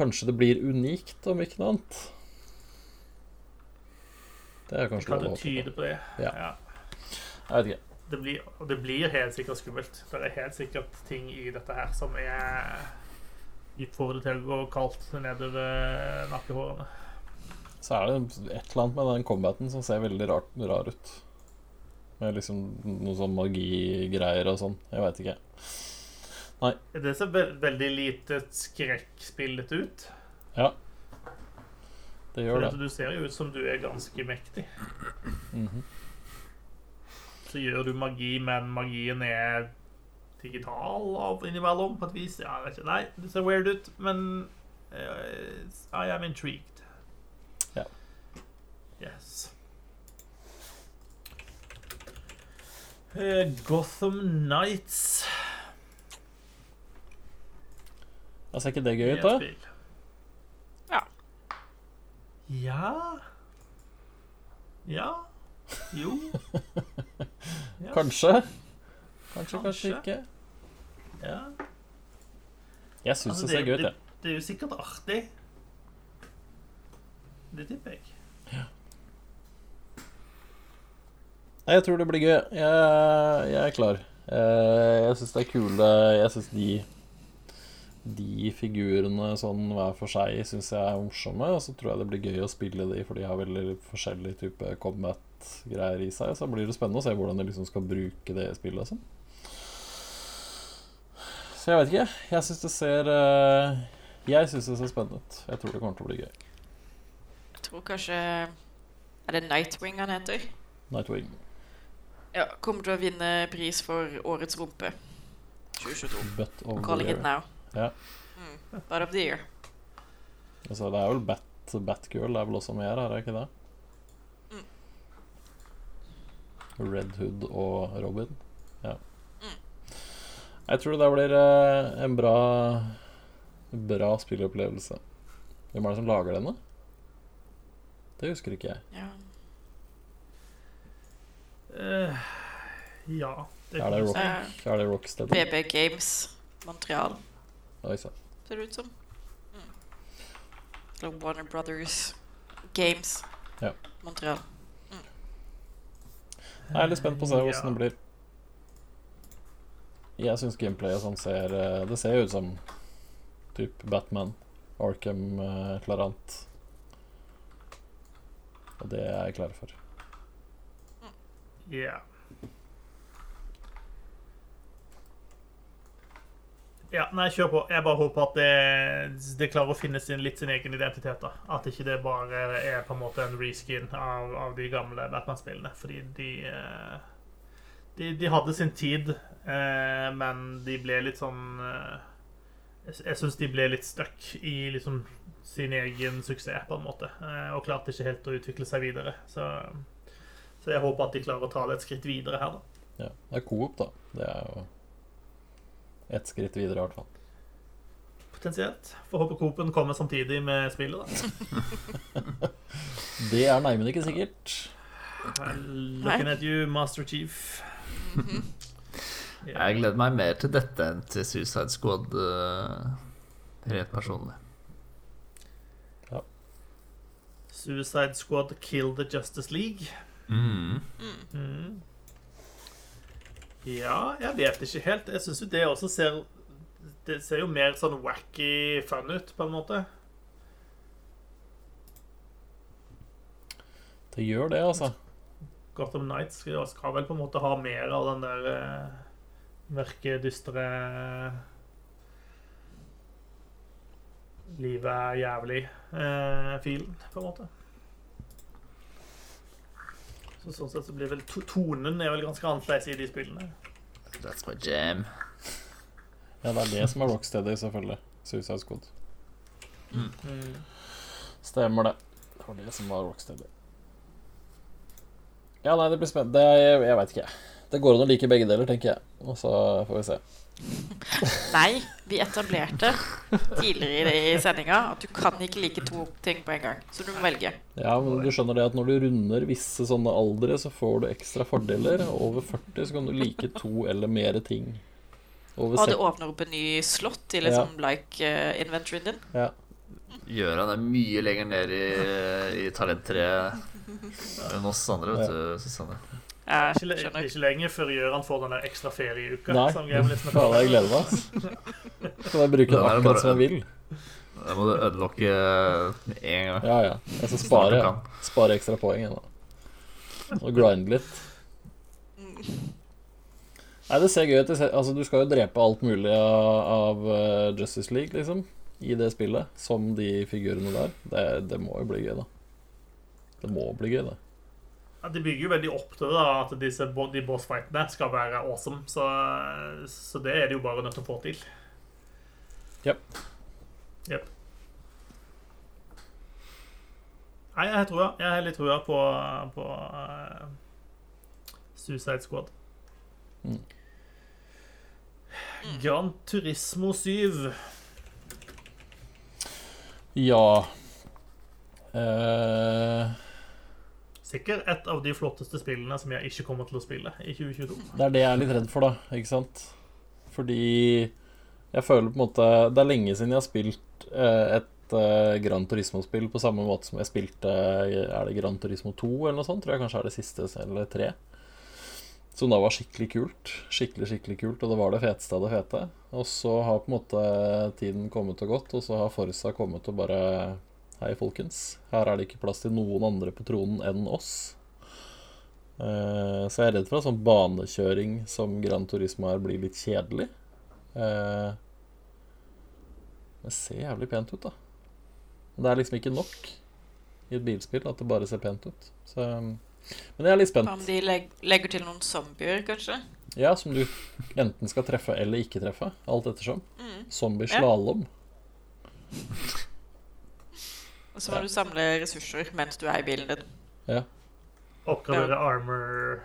kanskje det blir unikt, om ikke noe annet. Det er kanskje kan lov å håpe på. tyde på det? Ja. ja. Jeg vet ikke. Det blir, og det blir helt sikkert skummelt. Det er helt sikkert ting i dette her som er får det til å gå kaldt nedover nakkehårene. Så er det et eller annet med den combaten som ser veldig rart, rar ut. Med liksom noe sånn magigreier og sånn. Jeg veit ikke. Nei. Det ser ve veldig lite skrekkspillete ut. Ja. Det gjør For det. du ser jo ut som du er ganske mektig. Mhm. Så gjør du magi, men magien er digital av innimellom, på et vis. Ja, jeg vet ikke. Nei, det ser weird ut, men uh, I am intrigued. Ja. Yes. Uh, Gotham Nights. Ja, ser ikke det gøy ut, da? Ja. Ja Ja. Jo. Yes. Kanskje. Kanskje, kanskje ikke. Ja. Jeg syns Altså, det ser gøy ut, det, jeg. det er jo sikkert artig. Det tipper jeg. Nei, jeg tror det blir gøy. Jeg, jeg er klar. Eh, Jeg syns det er kule Jeg syns de De figurene sånn hver for seg syns jeg er morsomme. Og så tror jeg det blir gøy å spille de, for de har veldig forskjellig type combat-greier i seg. Så blir det spennende å se hvordan de liksom skal bruke det spillet. Sånn. Så jeg vet ikke. Jeg syns det ser eh, Jeg syns det ser spennende ut. Jeg tror det kommer til å bli gøy. Jeg tror kanskje Er det Nightwing han heter? Nightwing. Ja, Kommer til å vinne pris for Årets rumpe 2022. Butt of Calling it now. Ja. Mm. Of the year. Altså, det er vel Bat, Batgirl det er vel også med her, er det ikke det? Mm. Red Hood og Robin. Ja. Mm. Jeg tror det blir eh, en bra Bra spillopplevelse. Hvem er det som lager denne? Det husker ikke jeg. Ja. Uh, ja. Er det, kan du rock, er det Rocksteady? BB Games Montreal, Oi sann. ser det ut som. Mm. Like Warner Brothers Games Ja. Montreal. Jeg er litt spent på å se Ja. hvordan det blir. Jeg syns gameplay og sånn ser eh, Det ser jo ut som typ Batman, Arkham, eh, et eller annet. Og det er jeg klar for. Ja. Ja, nei, kjør på. Jeg bare håper at det, det klarer å finne sin, litt sin egen identitet. da. At ikke det bare er på en måte en reskin av, av de gamle Batman-spillene. Fordi de, eh, de De hadde sin tid, eh, men de ble litt sånn eh, Jeg, syns de ble litt stuck i liksom sin egen suksess, på en måte. Og klarte ikke helt å utvikle seg videre. Så, så jeg håper at de klarer å ta det et skritt videre her, da. Ja. Det er Coop, da. Det er jo ett skritt videre, i hvert fall. Potensielt. Får håpe Coop-en kommer samtidig med spillet, da. Det er nei, men ikke sikkert. Looking at you, Master Chief. Jeg gleder meg mer til dette enn til Suicide Squad. eh, rent personlig. Suicide Squad Kill the Justice League. Mm. Mm. Ja, jeg vet ikke helt. Jeg syns jo det også ser Det ser jo mer sånn wacky fun ut, på en måte. Det gjør det, altså. Gotham Nights skal, skal vel på en måte ha mer av den der uh, mørke, dystre Livet er jævlig-filen, på en måte. Så sånn sett så blir vel to tonen er vel ganske annerledes i de spillene. That's my jam. Ja, det er det som er Rocksteady, selvfølgelig. Suicide Squad. Mm. Stemmer det. Det var det som var Rocksteady. Ja, nei, det blir spennende. Det, jeg, jeg veit ikke. Det går an å like begge deler, tenker jeg. Og så får vi se. Nei, vi etablerte tidligere i sendinga at du kan ikke like to ting på en gang. Så du må velge. Ja, men du skjønner det at når du runder visse sånne aldre, så får du ekstra fordeler. Over 40 så kan du like to eller mer ting. Over Og det åpner opp en ny slott i liksom like uh, inventoryen din. ja. Gøran er mye lenger ned i, i talenttreet enn oss andre, vet du, Susanne. Ikke, ikke lenge før Gjøran får den der ekstra ferieuka. Nei. som Gamelisten Faen, jeg gleder meg. Kan jeg bruke den akkurat bare- som jeg vil? Da må du unlocke med en gang. Ja, ja. Jeg skal spare, spare ekstra poeng ennå. Og grinde litt. Nei, det ser gøy ut. Altså, du skal jo drepe alt mulig av, av eh, Justice League, liksom, i det spillet, som de figurene der. Det, det må jo bli gøy, da. Det må bli gøy, det. De bygger jo veldig opp til det, da, at disse, de bossfightene skal være awesome. Så, så det er det jo bare nødt til å få til. Jepp. Yep. Nei, jeg har trua. Jeg har litt trua på, på uh, Suicide Squad. Mm. Gran Turismo 7. Ja eh, Sikkert et av de flotteste spillene som jeg ikke kommer til å spille i 2022. Det er det jeg er litt redd for, da. Ikke sant? Fordi jeg føler på en måte Det er lenge siden jeg har spilt eh, et eh, Gran Turismo-spill på samme måte som jeg spilte Er det Gran Turismo 2 eller noe sånt? Tror jeg kanskje er det siste, eller tre. Som da var skikkelig kult. Skikkelig, skikkelig kult, og det var det feteste av det fete. Og så har på en måte tiden kommet og gått, og så har Forsa kommet og bare Hei, folkens. Her er det ikke plass til noen andre på tronen enn oss. Eh, så jeg er redd for at sånn banekjøring som Gran Turismo her blir litt kjedelig. Eh, det ser jævlig pent ut, da. Men det er liksom ikke nok i et bilspill at det bare ser pent ut. Så, men jeg er litt spent. om de leg legger til noen zombier, kanskje? Ja, som du enten skal treffe eller ikke treffe. Alt ettersom. Mm. Zombie Ja. Og så må du samle ressurser mens du er i bilen din. Ja. Oppgradere armor.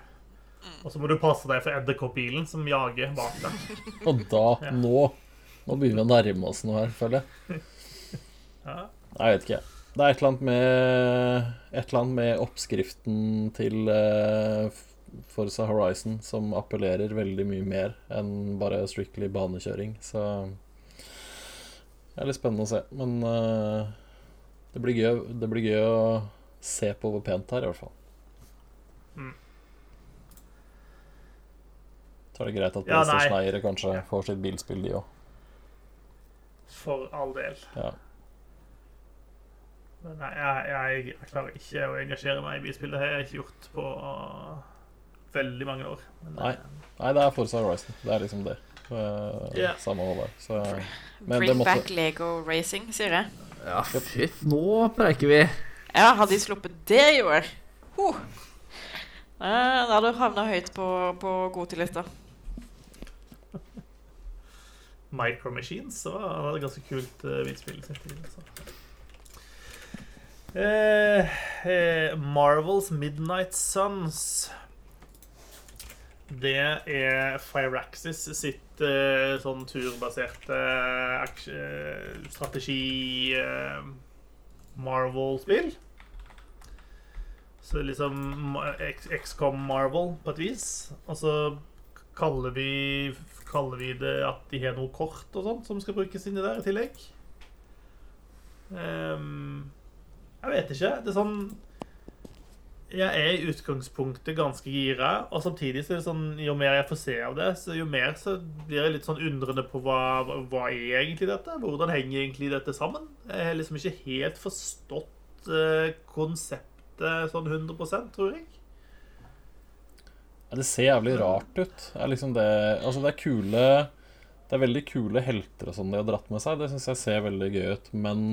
Og så må du passe deg for edderkoppbilen som jager bak deg. Og da, Ja. nå Nå begynner vi å nærme oss noe her, føler jeg. Ja. Nei, jeg vet ikke. Det er et eller annet med Et eller annet med oppskriften til uh, Forza Horizon som appellerer veldig mye mer enn bare strictly banekjøring. Så det er litt spennende å se. Men eh, det, blir gøy, det blir gøy å se på hvor pent det er, i hvert fall. Mm. Så er det greit at Ja, nei. PlayStation-eiere kanskje får sitt bilspill, de òg. For all del. Ja. Men nei, jeg, jeg, jeg klarer ikke å engasjere meg i bilspill. Det har jeg ikke gjort på veldig mange år. Men, Nei. eh, Nei, det er Forza Horizon. Det er liksom det. Uh, yeah. samme Håvard. Så men det Bring måtte back Lego Racing, sier jeg. Ja, fy, nå preiker vi. Ja, hadde de sluppet det i år huh. Eh, Da hadde du havna høyt på, på godtid-lista. Micro Machines så var det et ganske kult uh, bilspill. Uh, altså. Eh, eh, Marvels Midnight Suns. Det er Firaxis sitt uh, sånn turbaserte eh, strategi uh, Marvel-spill. Så liksom XCOM Marvel på et vis. Og så kaller vi, kaller vi det at de har noe kort og sånt som skal brukes inni der i tillegg. Um, jeg vet ikke. Det er sånn Jeg er i utgangspunktet ganske gira, og samtidig så er det sånn jo mer jeg får se av det, så jo mer så blir jeg litt sånn undrende på hva, hva er egentlig dette? Hvordan henger egentlig dette sammen? Jeg har liksom ikke helt forstått uh, konseptet sånn 100% tror jeg. Ja, Det ser jævlig rart ut. Det er liksom det Altså, det er kule Det er veldig kule helter og sånn de har dratt med seg. Det syns jeg ser veldig gøy ut. Men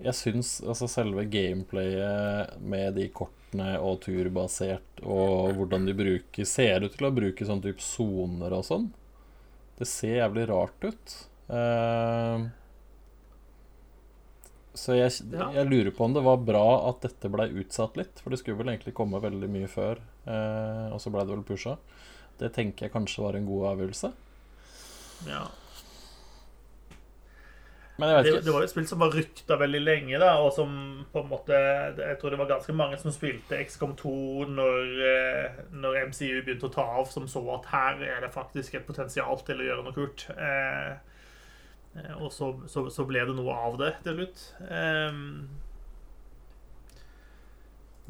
jeg syns altså selve gameplayet med de kortene og turbasert og hvordan de bruker Ser ut til å bruke sånn type soner og sånn. Det ser jævlig rart ut. Uh, så jeg, jeg lurer på om det var bra at dette blei utsatt litt. For det skulle vel egentlig komme veldig mye før, uh, og så blei det vel pusha. Det tenker jeg kanskje var en god avgjørelse. Ja. Det, det var jo et spill som var rykta veldig lenge, da, og som på en måte Jeg tror det var ganske mange som spilte XCOM 2 når, eh, når MCU begynte å ta av, som så at her er det faktisk et potensial til å gjøre noe kult. Eh, eh, og så, så, så ble det noe av det til slutt. Eh,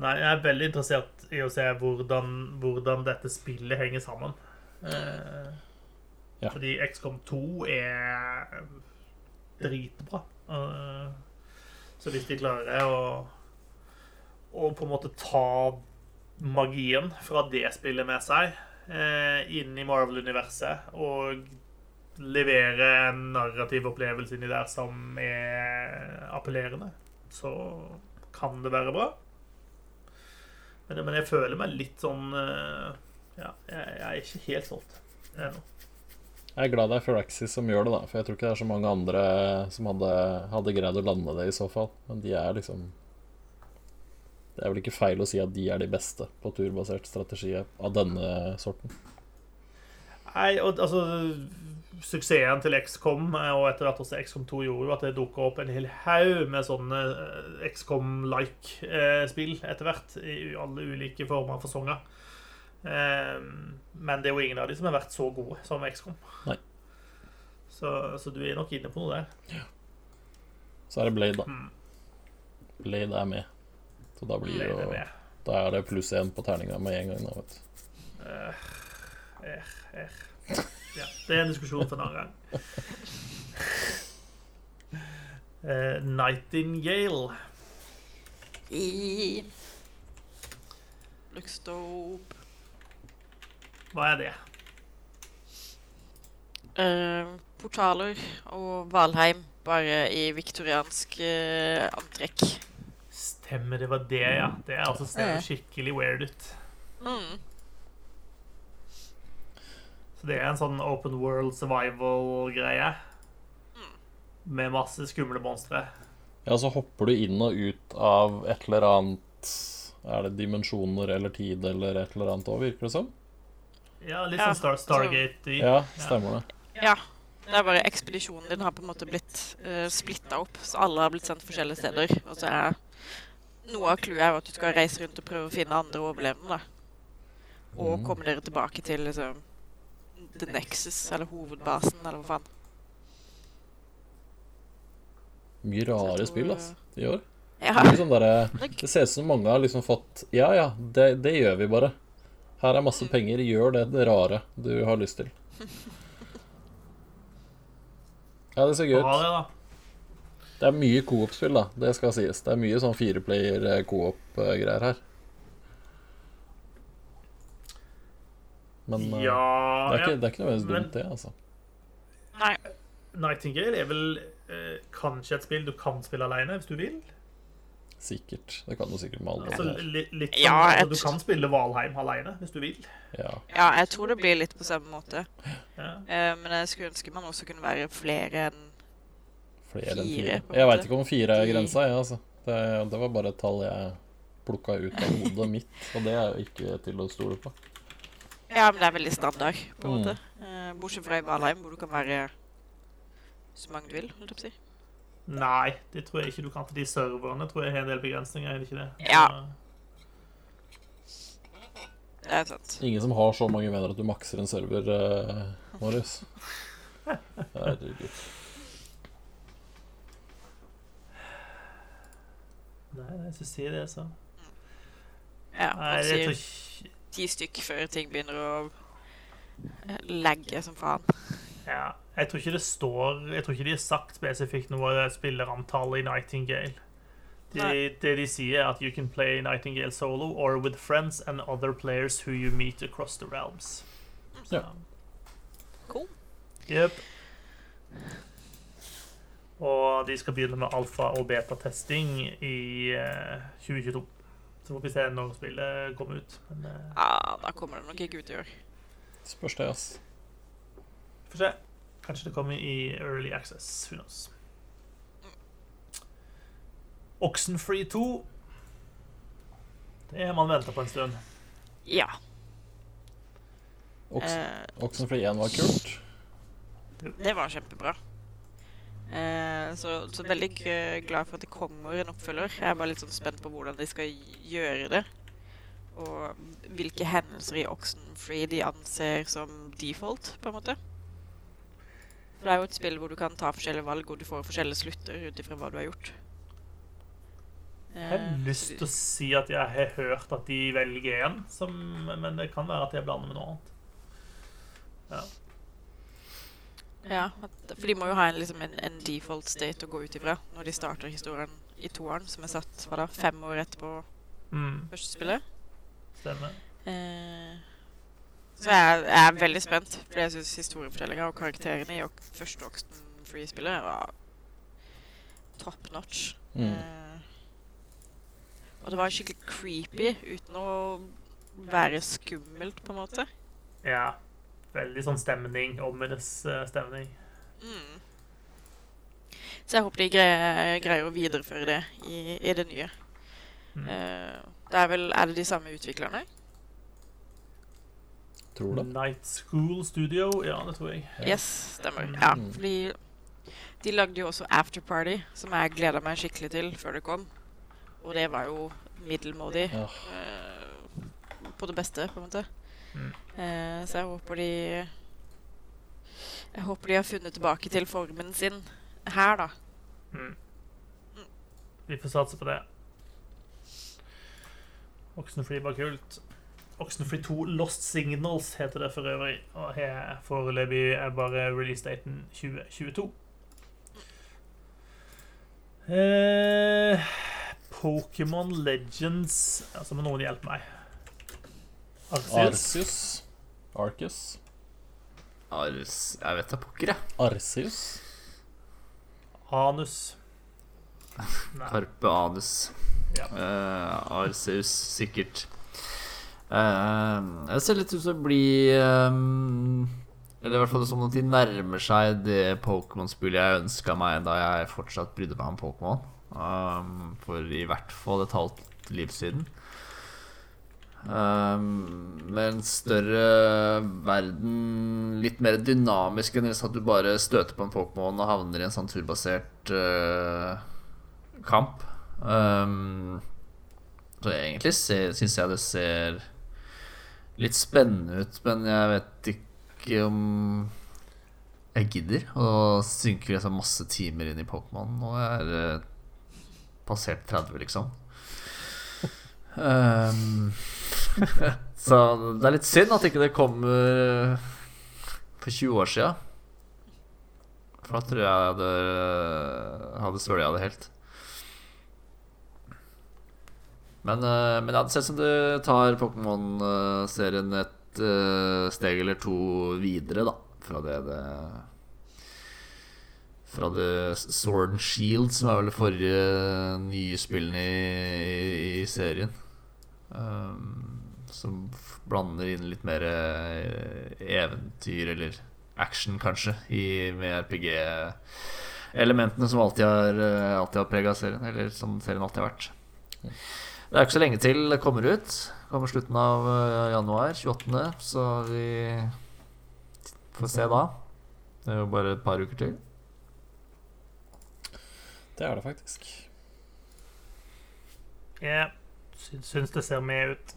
nei, jeg er veldig interessert i å se hvordan, hvordan dette spillet henger sammen. Eh, Ja. Fordi XCOM 2 er dritbra. Eh, Så hvis de klarer å, å på en måte ta magien fra det spillet med seg eh, inn i Marvel-universet og levere en narrativ opplevelse inni der som er appellerende, så kan det være bra. Men, men jeg føler meg litt sånn eh, Ja, jeg, jeg er ikke helt solgt ennå. Jeg er glad det er Firaxis som gjør det, da. For jeg tror ikke det er så mange andre som hadde, hadde greid å lande det i så fall. Men de er liksom Det er vel ikke feil å si at de er de beste på turbasert strategi av denne sorten. Nei, og altså Suksessen til XCOM, eh, og etter at også XCOM 2 gjorde jo at det dukka opp en hel haug med sånne eh, XCOM-like-spill etter hvert. I alle ulike former for sanger. Eh, Men det er jo ingen av de som har vært så gode som XCOM. Nei. Så, så du er nok inne på noe der. Så er det Blade, da. Mm. Blade er med. Så da blir Blade det er jo. Da er det pluss én på terninga med en gang. Da, vet du. Eh, er, eh. Ja, det er en diskusjon for en annen gang. Uh, Nightingale. I Looks dope. Hva er det? Uh, portaler og Valheim, bare i viktoriansk uh, antrekk. Stemmer, det var det, ja. Det er altså ser jo skikkelig weird ut. Mm. Så det er en sånn open world survival-greie. Med masse skumle monstre. Ja, så hopper du inn og ut av et eller annet Er det dimensjoner eller tid eller et eller annet òg, virker det som? Ja, litt Ja, sånn Star Stargate. Ja, stemmer det. Ja. Det er bare ekspedisjonen din har på en måte blitt uh, splitta opp, så alle har blitt sendt forskjellige steder. Og så er noe av clouet er jo at du skal reise rundt og prøve å finne andre overlevende. da. Og Mm. komme dere tilbake til liksom The Nexus, eller hovedbasen, eller hva faen. Mye rare tror, spill altså, i år. Ja. Det, er liksom der, det ser ut som mange har liksom fått Ja ja, det, det gjør vi bare. Her er masse penger, gjør det, det rare du har lyst til. Ja, det ser gøy ut. det, er mye coop-spill, da. Det skal sies. Det er mye sånn fireplayer eh, coop-greier her. Men eh, Ja, det, er ikke, det er ikke nødvendigvis dumt, det, altså. Nei. Nightingale er vel eh, kanskje et spill du kan spille alene hvis du vil? Sikkert. Det kan du sikkert med alle. Altså, litt Ja, sånn, jeg altså, du kan spille Valheim alene hvis du vil. Ja. Ja, jeg tror det blir litt på samme måte. Ja. Uh, men jeg skulle ønske man også kunne være flere enn Flere enn Fire, fire. Jeg veit ikke om fire er grensa, jeg, altså. Det, det var bare et tall jeg plukka ut av hodet mitt, og det er jo ikke til å stole på. Ja, men det er veldig standard, på en Mm. måte. Uh, bortsett fra i Valheim, hvor du kan være så mange du vil, holdt jeg på å si. Nei, det tror jeg ikke du kan. For de serverne tror jeg har en del begrensninger. er det ikke det? Ja. Det er sant. Ingen som har så mange venner at du makser en server, eh, Marius. Herregud. Nei, nei, så sier det, så. Ja, Nei, man sier ikke ti stykk før ting begynner å legge som faen. Ja, jeg tror ikke det står Jeg tror ikke de har sagt spesifikt noe spillerantall i Nightingale. De, det de sier, er at you can play Nightingale solo or with friends and other players who you meet across the realms. Så, Ja. Cool. Jep. Og de skal begynne med alfa- og beta-testing i eh, 2022. Så får vi se når spillet kommer ut. Men eh, Ja, da kommer det nok ikke ut i år. Spørs det, ass. Få se. Kanskje det kommer i Early Access. Who knows. Oxenfree 2. Det har man venta på en stund. Ja. Oksen, Eh, Oxenfree 1 var kult. det var kjempebra. Eh, så, så veldig glad for at det kommer en oppfølger. Jeg er bare litt sånn spent på hvordan de skal gjøre det. Og hvilke hendelser i Oxenfree de anser som default, på en måte. For det er jo et spill hvor du kan ta forskjellige valg, og du får forskjellige slutter ut ifra hva du har gjort. Jeg har Eh, lyst til å si at jeg har hørt at de velger en, men det kan være at jeg blander med noe annet. Ja. Ja, at, for de må jo ha en, liksom en, en default state å gå ut ifra når de starter historien i toeren, som er satt hva da, fem år etterpå Mm, første spillet. stemmer. Eh, så jeg, jeg er veldig spent, for jeg syns historiefortellinga og karakterene i første Oxton Free-spillet var top notch. Mm. Eh, og det var skikkelig creepy uten å være skummelt, på en måte. Ja. Veldig sånn stemning. Ominous eh, stemning. Mm. Så jeg håper de greier, greier å videreføre det i, i det nye. Mm. Eh, det er vel Er det de samme utviklerne? Tror det. Night School Studio. Ja, det tror jeg. Ja. Yes, stemmer. Ja, Mm. fordi de lagde jo også Afterparty, som jeg gleda meg skikkelig til før det kom. Og det var jo middelmådig Ja. Uh, på det beste, på en måte. Mm. Uh, så jeg håper de Jeg håper de har funnet tilbake til formen sin her, da. Mm. Vi får satse på det. Oxenfree var kult. Oxenfree 2 Lost Signals heter det for øvrig. Og her foreløpig er bare releasedaten 2022. Eh, Pokémon Legends Altså må noen hjelpe meg. Arceus. Arceus. Arcus. Ars Jeg vet da pokker, jeg. Arceus. Anus. Karpe anus. Ja. Uh, Arceus, sikkert. Eh, det ser litt ut som å bli ehm, Eller i hvert fall som at de nærmer seg det Pokémon-spillet jeg ønska meg da jeg fortsatt brydde meg om Pokémon. Um, for i hvert fall et halvt liv siden. Um, med en større verden, litt mer dynamisk enn hvis at du bare støter på en Pokémon og havner i en sånn turbasert uh, kamp. Um, så egentlig syns jeg det ser litt spennende ut, men jeg vet ikke om jeg gidder å synke liksom masse timer inn i Pokémon når jeg er eh, passert 30, liksom. Um, så det er litt synd at ikke det kommer for 20 år sia. For da tror jeg jeg hadde, hadde svølga det helt. Men, eh, men ja, det ser ut som du tar Pokémon-serien et eh, steg eller to videre, da. Fra det det fra det Sword and Shield, som er vel det forrige nye spillene i, i serien. Um, som blander inn litt mer eh, eventyr eller action, kanskje, i, med RPG-elementene som alltid har, alltid har prega serien. Eller som serien alltid har vært. Det er ikke så lenge til det kommer ut. Det kommer slutten av eh, januar, 28., så vi får se da. Det er jo bare et par uker til. Det er det faktisk. Jeg sy- syns det ser med ut.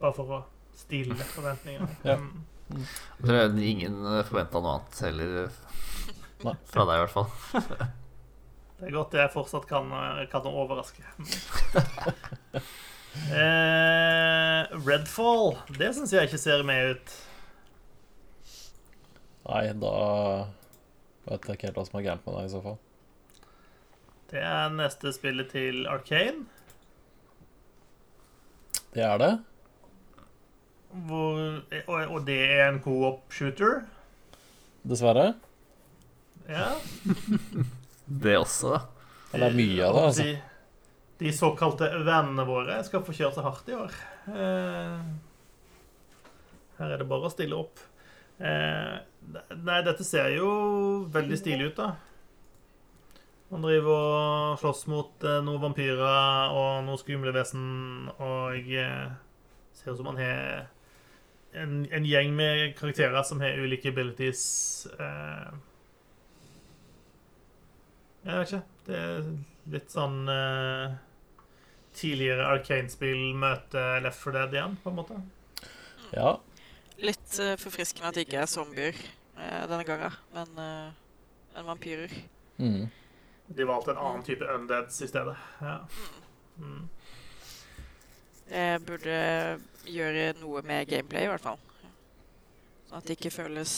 Bare for å stille forventningene. Ja. Mm. Jeg tror ingen forventa noe annet heller. Nei. Fra deg, i hvert fall. Det er godt jeg fortsatt kan, kan overraske. eh, Redfall, det syns jeg ikke ser med ut. Nei, da vet jeg ikke helt hva som er gærent med deg, i så fall. Det er neste spillet til Arcane. Det er det. Hvor, og, og det er en co-op-shooter. Dessverre. Ja. Det også, da. Ja, det er mye av det, altså. De, de såkalte vennene våre skal få kjøre seg hardt i år. Eh, her er det bare å stille opp. Eh, nei, dette ser jo veldig stilig ut, da. Man driver og slåss mot eh, noen vampyrer og noen skumle vesen, og eh, ser ut som man har en, en gjeng med karakterer som har ulike abilities. Eh, jeg vet ikke. Det er litt sånn uh, Tidligere Arcane-spill møter Left 4 Dead igjen, på en måte. Ja. Litt uh, forfriskende at det ikke er zombier uh, denne gangen, men uh, en vampyrer. Mm. De valgte en annen type undeads i stedet. Ja. Mm. Det burde gjøre noe med gameplay, i hvert fall. Sånn at det ikke føles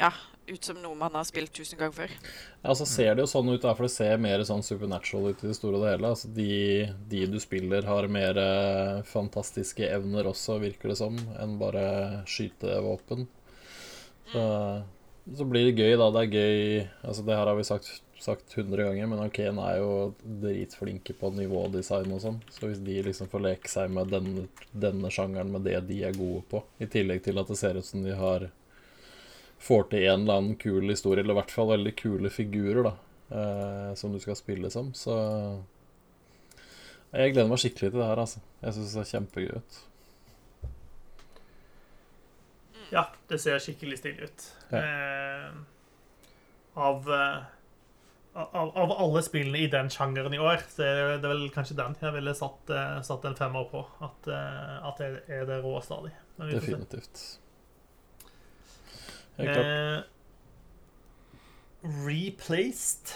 Ja, ut som noe man har spilt tusen ganger før. Ja, så ser det jo sånn ut, for det ser mer sånn supernatural ut i det store og det hele. Altså, de, de du spiller, har mer eh, fantastiske evner også, virker det som, enn bare skytevåpen. Så, så blir det gøy, da. Det er gøy Altså, det her har vi sagt, sagt 100 ganger, men Arkane er jo dritflinke på nivådesign og sånn. Så hvis de liksom får leke seg med denne, denne sjangeren med det de er gode på, i tillegg til at det ser ut som de har får til en eller annen kul historie, eller i hvert fall veldig kule figurer, da, eh, som du skal spille som. Så jeg gleder meg skikkelig til det her, altså. Jeg syns det ser kjempegøy ut. ja, det ser skikkelig stilig ut. Ja. Eh, av, eh, av Av alle spillene i den sjangeren i år, så er det vel kanskje den jeg ville satt, eh, satt en femmer på. At, eh, at det er det rå stadig. de. Men vi får se. Definitivt. Helt klart. Eh, replaced.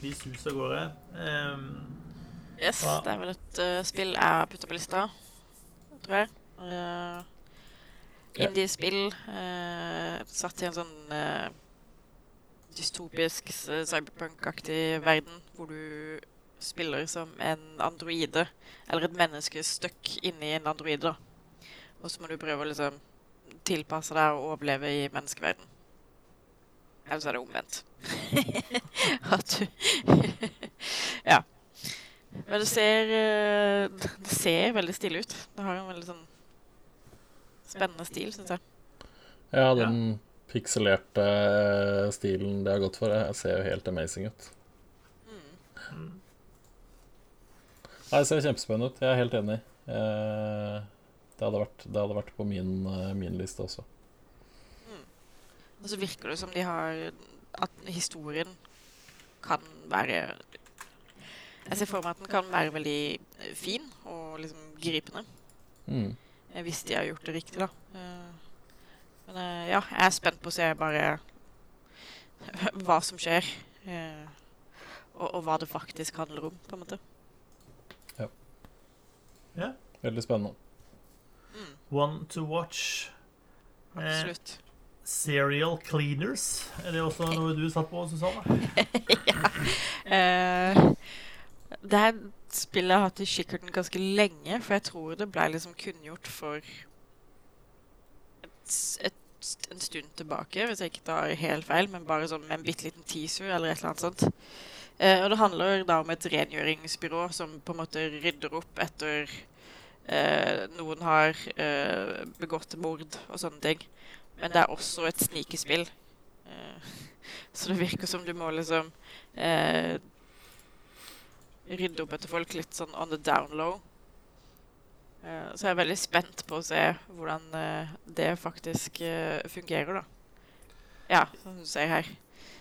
Vi suser av gårde. Eh, Yes, Ja. det er vel et uh, spill jeg har putta på lista, tror jeg. Uh, Indie-spill uh, satt i en sånn uh, dystopisk cyberpunk-aktig verden hvor du spiller som en androide, eller et menneske stuck inni en androide. Og så må du prøve å liksom tilpasse deg og overleve i menneskeverden. Eller så er det omvendt. At du Ja. Men det ser eh, Det ser veldig stille ut. Det har en veldig sånn spennende stil, syns jeg. Ja, den pikselerte eh, stilen det har gått for, det ser jo helt amazing ut. mm. Nei, Det ser kjempespennende ut. Jeg er helt enig. Eh, Det hadde vært, det hadde vært på min, eh, min liste også. Og så virker det som de har At historien kan være Jeg ser for meg at den kan være veldig fin og liksom gripende. Mm. eh, Hvis de har gjort det riktig, da. Eh, Men ja, jeg er spent på å se bare hva som skjer. eh, Og, og hva det faktisk handler om, på en måte. Ja. Veldig spennende. One to watch. Eh. Serial Cleaners. Er det også noe du satt på, Susanne? Eh, det her spillet har hatt i kikkerten ganske lenge, for jeg tror det ble liksom kunngjort for et, et, en stund tilbake, hvis jeg ikke tar helt feil, men bare sånn med en bitte liten teaser eller et eller annet sånt. Uh, og det handler da om et rengjøringsbyrå som på en måte rydder opp etter eh, noen har eh, begått mord og sånne ting. Men det er også et snikespill. Eh, så det virker som du må liksom eh, rydde opp etter folk litt sånn on the down low. Eh, så jeg er veldig spent på å se hvordan eh, det faktisk eh, fungerer, da. Ja, som du ser her.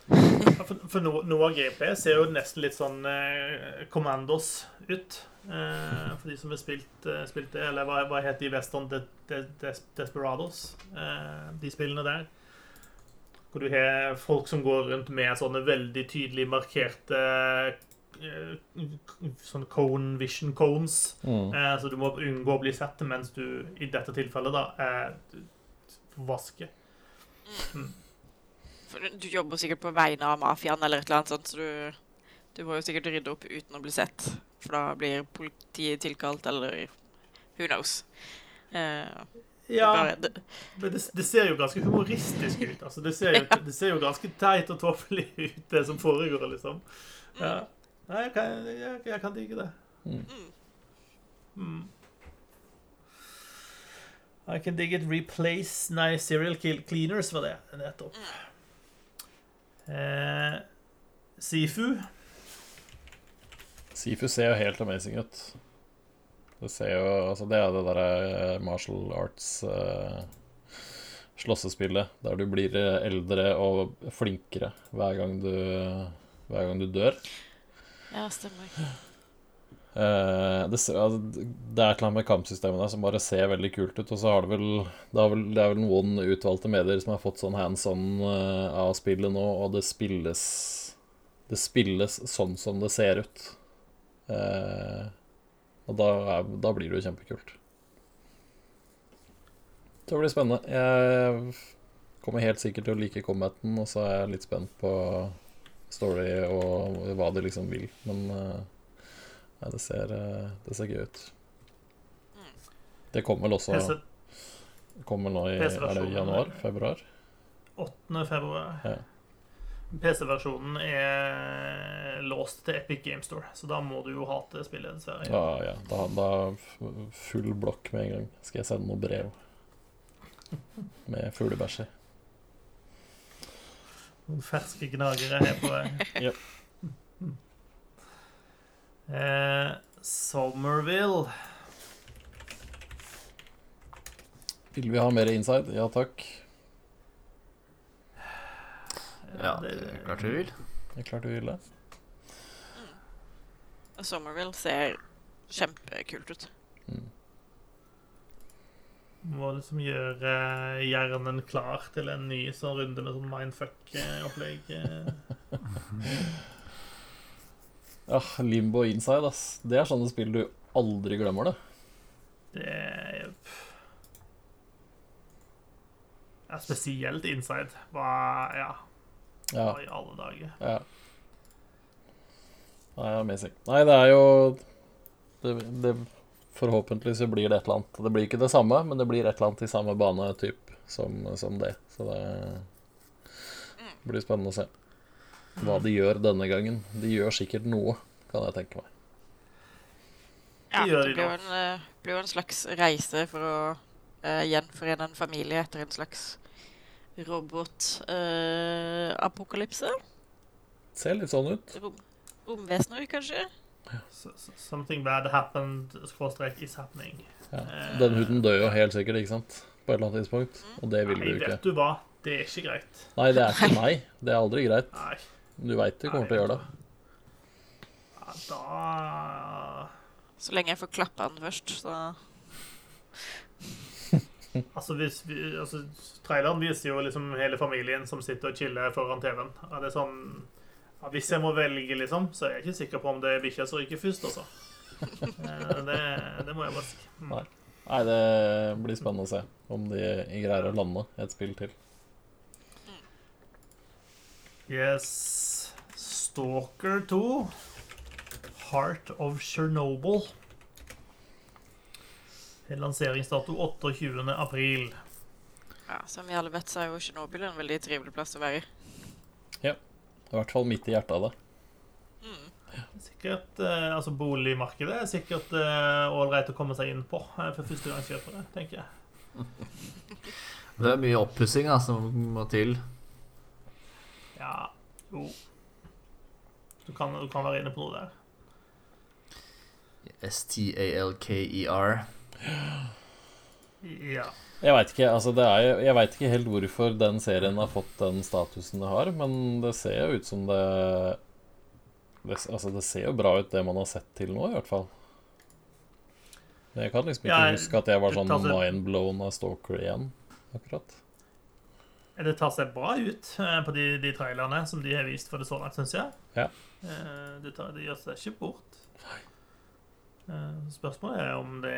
For, for no, noe av GP ser jo nesten litt sånn eh, Commandos ut. Eh, for de som har spilt, eh, spilt det. Eller hva, hva heter de Western de, de, Des- Desperados? Eh, de spillene der. Hvor du har folk som går rundt med sånne veldig tydelig markerte eh, Sånne cone, vision cones. Mm. Eh, så du må unngå å bli sett mens du i dette tilfellet da eh, vasker. For du- du jobber sikkert på vegne av mafiaen eller et eller annet sånt, så du, du må jo sikkert rydde opp uten å bli sett. For da blir politiet tilkalt, eller who knows. Uh, Ja, bare, det, men det, det ser jo ganske humoristisk ut. Altså, det, ser jo, det ser jo ganske teit og tåpelig ut, det som foregår, liksom. Ja. Nei, jeg kan, jeg, jeg kan digge det. mm. Mm. I can dig it. Replace Nei, Serial kill Cleaners var det. Nettopp. Eh, Sifu. Sifu ser jo helt amazing ut. Det ser jo Altså, det er det derre eh, martial arts eh, slåssespillet der du blir eh, eldre og flinkere hver gang du Hver gang du dør. ja, stemmer. Uh, det, ser- altså, det er et eller annet med kampsystemet der som bare ser veldig kult ut. Og så har det vel Det, har vel, det er vel noen utvalgte medier som har fått sånn hands on uh, av spillet nå, og det spilles Det spilles sånn som det ser ut. Eh, og da, da blir det jo kjempekult. Det blir spennende. Jeg kommer helt sikkert til å like combaten, og så er jeg litt spent på story og hva de liksom vil. Men eh, Nei, det ser, eh, det ser gøy ut. Det kommer vel også Kommer nå i er det januar? Februar? 8. februar. Ja. PC-versjonen er låst til Epic Game Store, så da må du jo hate spillet, dessverre. Ja, ja. Da, da full blokk med en gang. Skal jeg sende noe brev med fuglebæsj i. Ferske gnagere her på vei. Yep. eh, Somerville. Vil vi ha mer inside? Ja takk. Ja, det er klart vi vil. Det er klart du vil det. Somerville ser kjempekult ut. Mm. Må liksom gjøre eh, hjernen klar til en ny sånn runde med sånn mindfuck-opplegg. eh. Ja, Limbo inside, ass. Det er sånne spill du aldri glemmer, det. Det er ja, Spesielt Inside. Hva Ja, Ja. Og i alle dager? Ja. Nei, amazing. Nei, det er jo det, det, Forhåpentlig så blir det et eller annet. Det blir ikke det samme, men det blir et eller annet i samme bane typ som, som det. Så det blir spennende å se hva de gjør denne gangen. De gjør sikkert noe, kan jeg tenke meg. Ja, Det blir jo en, eh, blir jo en slags reise for å uh, gjenforene en familie etter en slags robotapokalypse. Ser litt sånn ut. Rom, romvesener, kanskje? S- Something bad happened, skråstrek is happening. Ja. Den huden dør jo helt sikkert, ikke sant? På et eller annet tidspunkt. Og det vil Nei, du ikke. vet du hva? Det er ikke greit. Nei, det er ikke meg. Det er aldri greit. Nei. Du veit du kommer til å gjøre det. Ja, da Så lenge jeg får klappa den først, så Altså, hvis vi, altså, traileren viser jo liksom hele familien som sitter og chiller foran TV-en. Er det sånn ja, Hvis jeg må velge, liksom, så er jeg ikke sikker på om det er bikkja som ryker først, altså. Eh, Det, det må jeg bare si. Mm. Nei. Nei, det blir spennende å se om de greier å lande et spill til. Yes. Stalker 2. Heart of Chernobyl. Lanseringsdato 28. april. Ja, Som vi alle vet, så er jo Tsjernobyl en veldig trivelig plass å være i. Ja. I hvert fall midt i hjertet av det. Sikkert, eh, altså Boligmarkedet er sikkert ålreit å komme seg inn på eh, for førstegangskjøpere, tenker jeg. Det er mye oppussing som må til. Ja, jo Du kan, du kan være inne på noe der. S-T-A-L-K-E-R. Ja. Jeg veit ikke, altså jo- jeg vet ikke helt hvorfor den serien har fått den statusen det har, men det ser jo ut som det, det Altså, det ser jo bra ut, det man har sett til nå, i hvert fall. Men Jeg kan liksom ikke Ja, huske at jeg var sånn seg- mindblown av Stalker igjen, akkurat. Det tar seg bra ut eh, på de, de trailerne som de har vist for det så langt, syns jeg. Ja. Eh, Det, tar, det gjør seg ikke bort. Eh, Spørsmålet er om det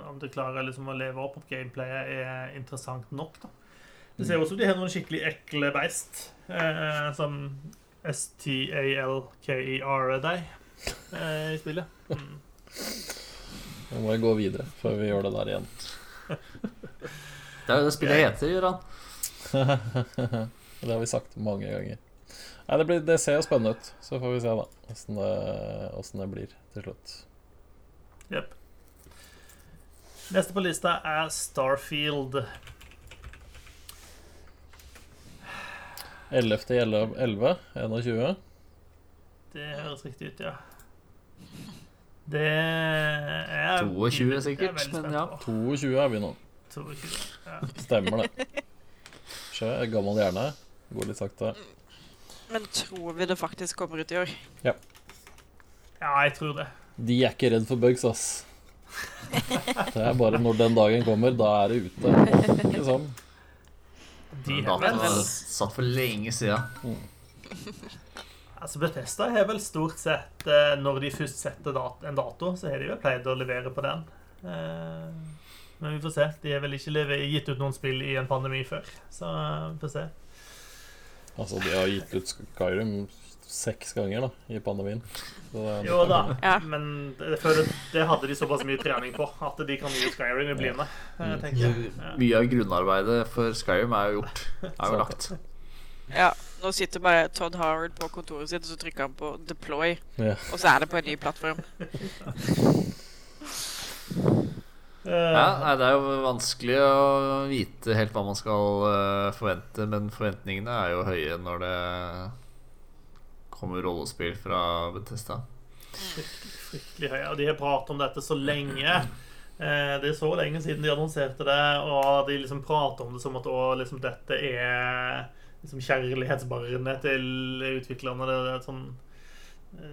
Om det klarer liksom å leve opp at gameplayet er interessant nok. da. Det ser ut som de har noen skikkelig ekle beist, eh, som S-T-A-L-K-E-R deg eh, i spillet. Mm. Nå må jeg gå videre før vi gjør det der igjen. Det er jo det spillet heter, Gøran. Det har vi sagt mange ganger. Nei, det, blir, det ser jo spennende ut. Så får vi se, da, åssen det, det blir til slutt. Jepp. Neste på lista er Starfield. 11. 11. 21. Det høres riktig ut, ja. Det er 22 sikkert, er men ja. 22 er vi nå. 22, ja. Stemmer det. Skjer, gammel hjerne. Går litt sakte. Men tror vi det faktisk kommer ut i år? ja, Ja, jeg tror det. De er ikke redd for bugs, ass. Det er bare når den dagen kommer, da er det ute. Sånn. De har vel, satt for lenge siden. altså Bethesda har vel stort sett eh, Når de først setter dat en dato, så har de vel pleid å levere på den. Eh, Men vi får se. De har vel ikke gitt ut noen spill i en pandemi før, så eh, vi får se. Altså, de har gitt ut Skyrim seks ganger da, i pandemien. Så det, Jo da, Ja. men det, det hadde de såpass mye trening på at de kan gi ut Skyrim i blinde. eh. Ja. Mye av grunnarbeidet for Skyrim er jo gjort. Er jo lagt. Ja, Nå sitter bare Todd Howard på kontoret sitt, og så trykker han på 'deploy', ja. og så er det på en ny plattform. Eh, Ja, nei, Det er jo vanskelig å vite helt hva man skal eh, forvente, men forventningene er jo høye når det kommer rollespill fra Bethesda. fryktelig høye. Og de har pratet om dette så lenge. Eh, Det er så lenge siden de annonserte det, og de liksom prater om det som at å, liksom, dette er liksom kjærlighetsbarnet til utviklerne. Det er sånn,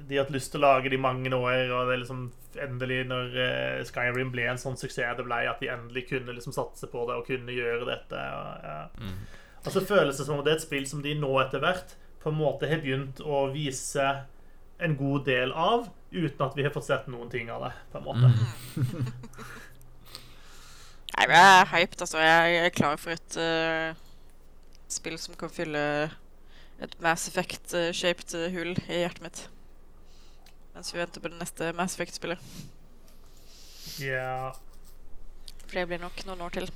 de har hatt lyst til å lage det i mange år, og det er liksom endelig, når eh, Skyrim ble en sånn suksess det ble, at de endelig kunne liksom satse på det og kunne gjøre dette. Og, ja. Og så føles det som om det er et spill som de nå etter hvert på en måte har begynt å vise en god del av, uten at vi har fått sett noen ting av det. på en måte. Nei, men Jeg er hyped, altså. Jeg er klar for et uh, spill som kan fylle et Mass Effect-shaped hull i hjertet mitt. Mens vi venter på det neste Mass Effect-spillet. Ja, For det blir nok noen år til.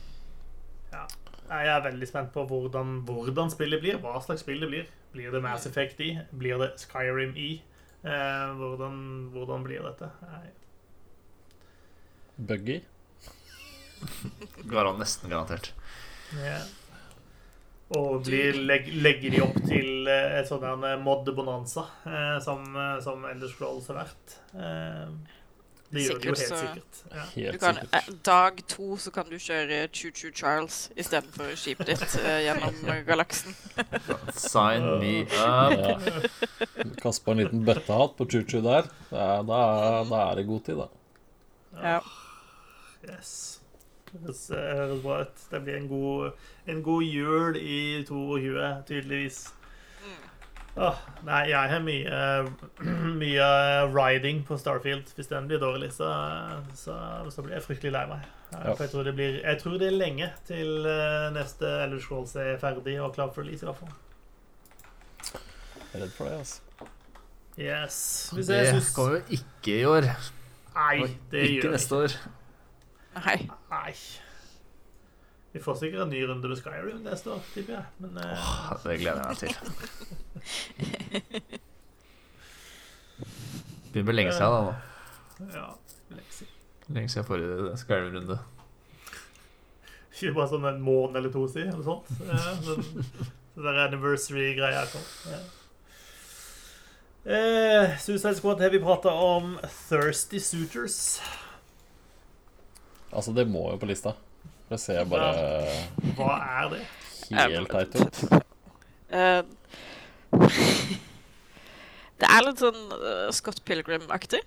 ja. Jeg er veldig spent på hvordan, hvordan spillet blir. Hva slags spill det blir. Blir det Mass Effect i? Blir det Skyrim i? Eh, hvordan, hvordan blir dette? Nei. Buggy. Garan nesten garantert. Ja. Og blir, leg, legger de opp til eh, et sånn en mod-bonanza, eh, som, eh, som Elders Scrolls har vært? Eh, det gjør de jo helt så- sikkert. Ja. Du Helt kan, sikkert. eh, dag to så kan du kjøre Choo Choo Charles istedenfor skipet ditt eh, gjennom eh, galaksen. Sign me up. Ja. Kaste på en liten bøttehatt på Choo-Choo der. Ja, da, er- da er det god tid, da. Ja. Yes. Høres, eh, høres bra ut. Det blir en god, en god jul i 22, tydeligvis. Åh, nei, jeg har mye, mye riding på Starfield. Hvis den blir dårlig, så, så, så blir jeg fryktelig lei meg. Ja. For jeg tror, det blir, jeg tror det er lenge til eh, neste Ellers Rolls er ferdig og klar for release, i hvert fall. Jeg er redd for det, altså. Yes. Hvis Det jeg syns kommer jo ikke i år. Nei, det ikke gjør det neste år. Nei. Nei. Vi får sikkert en ny runde med Skyrim neste år, tipper jeg. Men eh, Det gleder jeg meg til. Begynner å bli lenge siden, da. ja. lenge siden. Lenge siden forrige Skyrim-runde. Ikke bare sånn en måned eller to siden, eller sånt. Ja, sånn der anniversary-greia kom. Ja. Eh, Suicide Squad har vi prata om Thirsty Suitors. Altså, det må jo på lista. Det ser bare Hva er det? helt teit ut. Eh, det er litt sånn eh, Scott Pilgrim-aktig.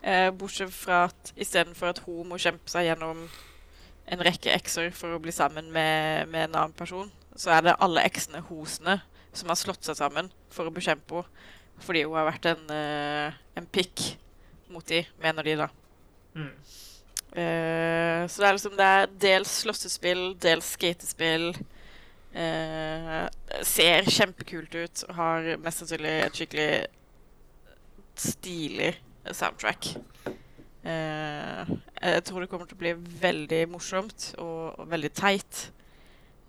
Eh, bortsett fra at istedenfor at hun må kjempe seg gjennom en rekke ekser for å bli sammen med, med en annen person, så er det alle eksene hosene som har slått seg sammen for å bekjempe henne. Fordi hun har vært en, en pikk mot de, mener de, da. Mm. Eh, så det er liksom det er dels slåssespill, dels skatespill. Uh, ser kjempekult ut og har mest sannsynlig et skikkelig stilig soundtrack. Uh, jeg tror det kommer til å bli veldig morsomt og, og veldig teit.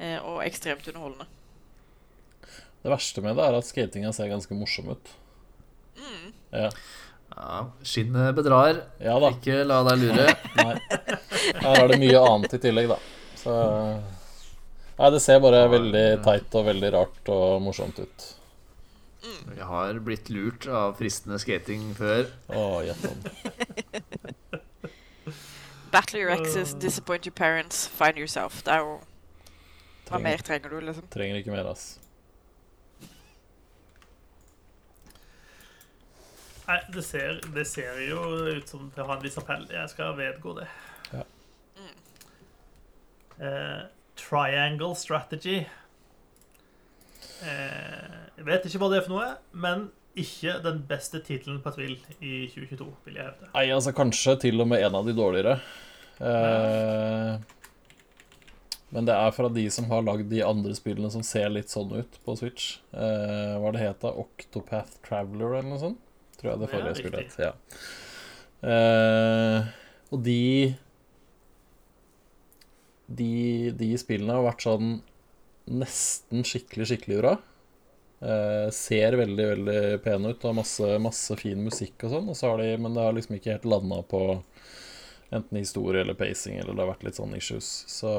og ekstremt underholdende. Det verste med det er at skatinga ser ganske morsom ut. Mm. Ja, Ja, Skinnet bedrar. ja da. Ikke la deg lure. Nei. Her er det mye annet i tillegg, da. Så Nei, det ser bare veldig teit og veldig rart og morsomt ut. Jeg har blitt lurt av fristende skating før. Å, gjett om. Battle your exes, disappoint your parents, find yourself. Det er jo Hva mer trenger du, liksom? trenger ikke mer, ass. Nei, det ser, det ser jo ut som det har en viss appell. Jeg skal vedgå det. Ja. Eh, triangle strategy. Eh, jeg vet ikke hva det er for noe, men ikke den beste tittelen på et spill i 2022, vil jeg hevde. Nei, altså kanskje til og med en av de dårligere. Eh, men det er fra de som har lagd de andre spillene som ser litt sånn ut på Switch. Eh, hva det het det? Octopath Traveler eller noe sånt? Tror jeg det forrige ja, skulle hett. Ja. Uh, og de de, de spillene har vært sånn nesten skikkelig, skikkelig bra. Uh, ser veldig, veldig pene ut og har masse, masse fin musikk og sånn. Og så har de, men det har liksom ikke helt landa på enten historie eller pacing, eller det har vært litt sånn issues. Så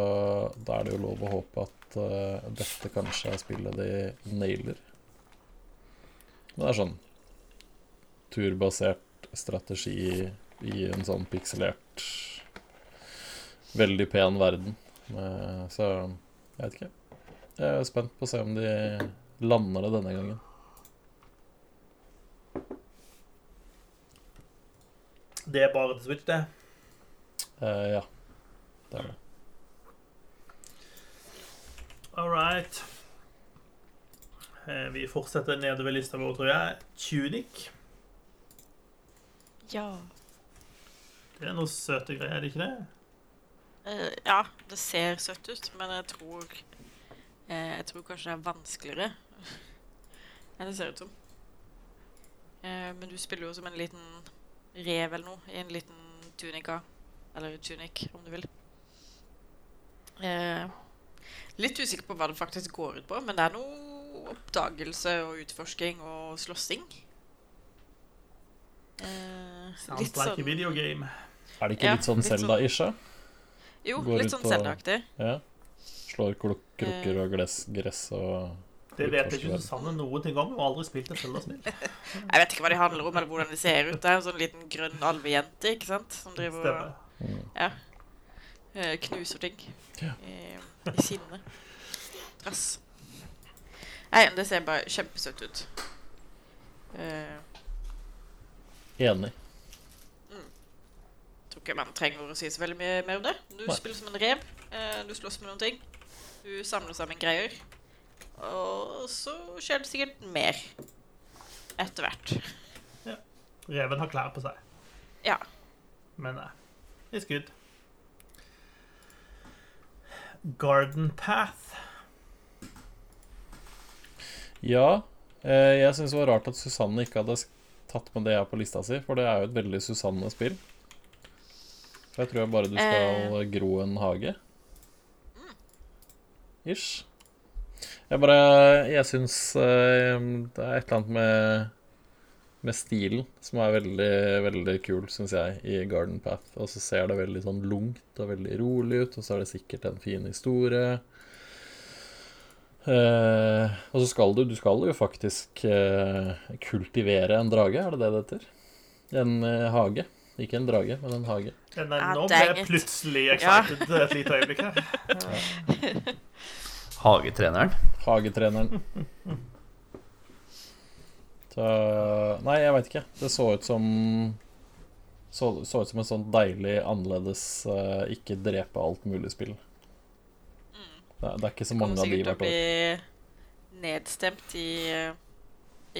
da er det jo lov å håpe at uh, dette kanskje er spillet de nailer. Men det er sånn turbasert strategi i en sånn pikselert, veldig pen verden. Eh, så jeg vet ikke. Jeg er spent på å se om de lander det denne gangen. Det er bare til Switch, det. Uh, ja, det er det. All right. Eh, vi fortsetter nedover lista vår, tror jeg. Tunic. Ja. Det er noe søte greier, er det ikke det? Uh, ja, det ser søtt ut, men jeg tror uh, Jeg tror kanskje det er vanskeligere enn det ser ut som. Uh, men du spiller jo som en liten rev eller noe i en liten tunika. Eller tunic, om du vil. Eh, litt usikker på hva det faktisk går ut på, men det er noe oppdagelse og utforsking og slåssing. Eh, Sounds like a video game. Er det ikke Ja, litt sånn litt sånn-? Jo, Går litt sånn Zelda-aktig. Ja. Slår kruk krukker Eh. og gress, gress og Det vet ikke. Susanne noen ting om. Hun har aldri spilt et Zelda-spill. Jeg vet ikke hva de handler om, eller hvordan de ser ut. Det er en sånn liten grønn alvejente ikke sant? som driver og Stemmer. eh, knuser ting Ja. i, i sinne. Trass. Nei, det ser bare kjempesøtt ut. Eh, Enig. tror ikke man trenger å si så veldig mye mer om det. Du Nei. spiller som en rev. Eh, du slåss med noen ting. Du samler sammen greier. Og så skjer det sikkert mer etter hvert. Reven har klær på seg. Ja. Men nei. It's good. Garden Path. Ja, eh, jeg syns det var rart at Susanne ikke hadde tatt med det jeg har på lista si, for det er jo et veldig Susanne-spill. Jeg tror jeg bare du skal Eh. gro en hage. ish. Jeg bare Jeg syns eh, det er et eller annet med med stilen som er veldig, veldig kul, syns jeg, i Garden Path. Og så ser det veldig sånn lungt og veldig rolig ut, og så er det sikkert en fin historie. Eh, og så skal du Du skal jo faktisk uh, kultivere en drage, er det det det heter? En uh, hage. Ikke en drage, men en hage. Ja, nei, nå ble jeg plutselig excited et lite øyeblikk her. Hagetreneren. Hagetreneren. Så Nei, jeg veit ikke. Det så ut som så, så ut som et sånt deilig annerledes ikke drepe alt mulig-spill. Det, er- det er ikke så mange av de sikkert til å bli nedstemt i, eh,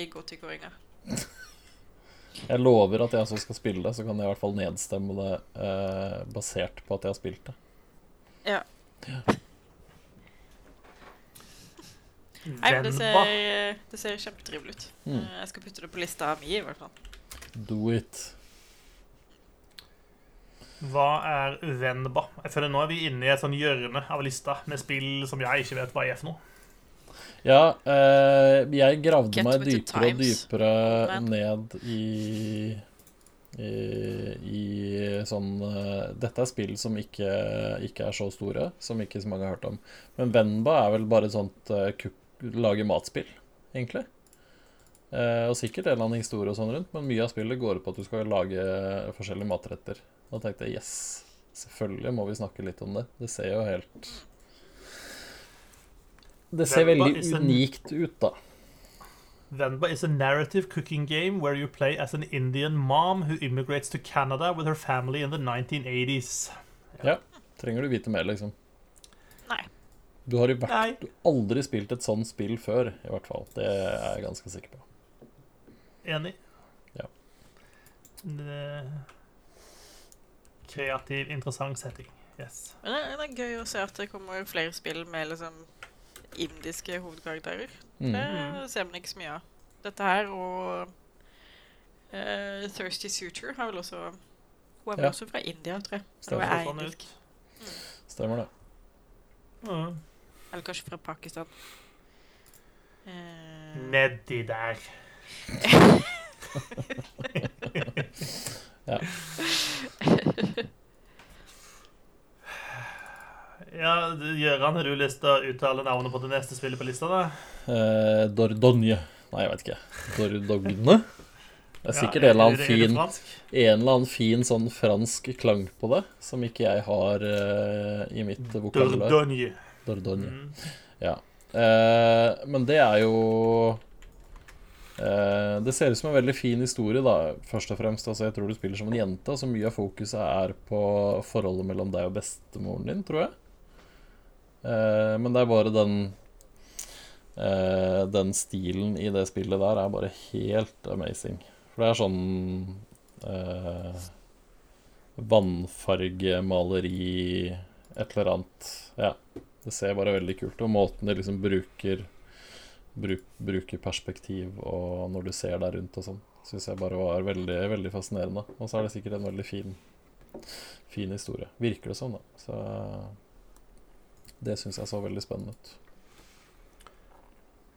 i godtekåringa. Jeg lover at jeg også skal spille det, så kan jeg i hvert fall nedstemme det eh, basert på at jeg har spilt det. Ja. Nei, men det ser, det ser kjempetrivelig ut. Mm. Eh, Jeg skal putte det på lista mi, i hvert fall. Do it. Hva er Venba? Jeg føler Nå er vi inne i et sånn hjørne av lista med spill som jeg ikke vet hva er for noe. Ja, eh, jeg gravde Get meg dypere og dypere man. ned i i, i sånn eh, Dette er spill som ikke, ikke er så store, som ikke så mange har hørt om. Men Venba er vel bare et sånt uh, lage matspill, egentlig. Eh, og sikkert en eller annen historie og sånn rundt, men mye av spillet går ut på at du skal lage forskjellige matretter. Da tenkte jeg yes, selvfølgelig må vi snakke litt om det. Det ser jo helt Det ser veldig unikt ut, da. Venba is a narrative cooking game where you play as an Indian mom who immigrates to Canada with her family in the 1980s. Ja, Trenger du vite mer, liksom? Nei. Du har i hvert Nei. du aldri spilt et sånt spill før, i hvert fall. Det er jeg ganske sikker på. Enig. Ja. Det- Kreativ, interessant setting. Yes. Men det, det er gøy å se at det kommer flere spill med liksom indiske hovedkarakterer. Mm. Det ser man ikke så mye av. Dette her og uh, Thirsty Suture har vel også Hun er vel Ja. også fra India, tror jeg. Stemmer. Eller er Sånn indisk. Stemmer det. Mm. Eller kanskje fra Pakistan. Uh, Nedi der. Ja. Ja, Gjøran, Gøran, har du lyst til å uttale navnet på det neste spillet på lista? da? Eh, Dordogne. Nei, jeg vet ikke. Dordogne? Det er sikkert Ja, en, eller er er fin, en eller annen fin sånn fransk klang på det, som ikke jeg har eh, i mitt vokabular. Dordogne. Dordogne. Mm. Eh, men det er jo eh, Det ser ut som en veldig fin historie, da, først og fremst. Altså, jeg tror du spiller som en jente, og så mye av fokuset er på forholdet mellom deg og bestemoren din, tror jeg. Eh, men det er bare den eh, Den stilen i det spillet der er bare helt amazing. For det er sånn eh, Vannfargemaleri Et eller annet. Ja. Det ser bare veldig kult ut. Og måten de liksom bruker bruk, Bruker perspektiv og når du ser deg rundt og sånn, syns jeg bare var veldig, veldig fascinerende. Og så er det sikkert en veldig fin, fin historie. Virker det sånn, da. Så det syns jeg så veldig spennende ut.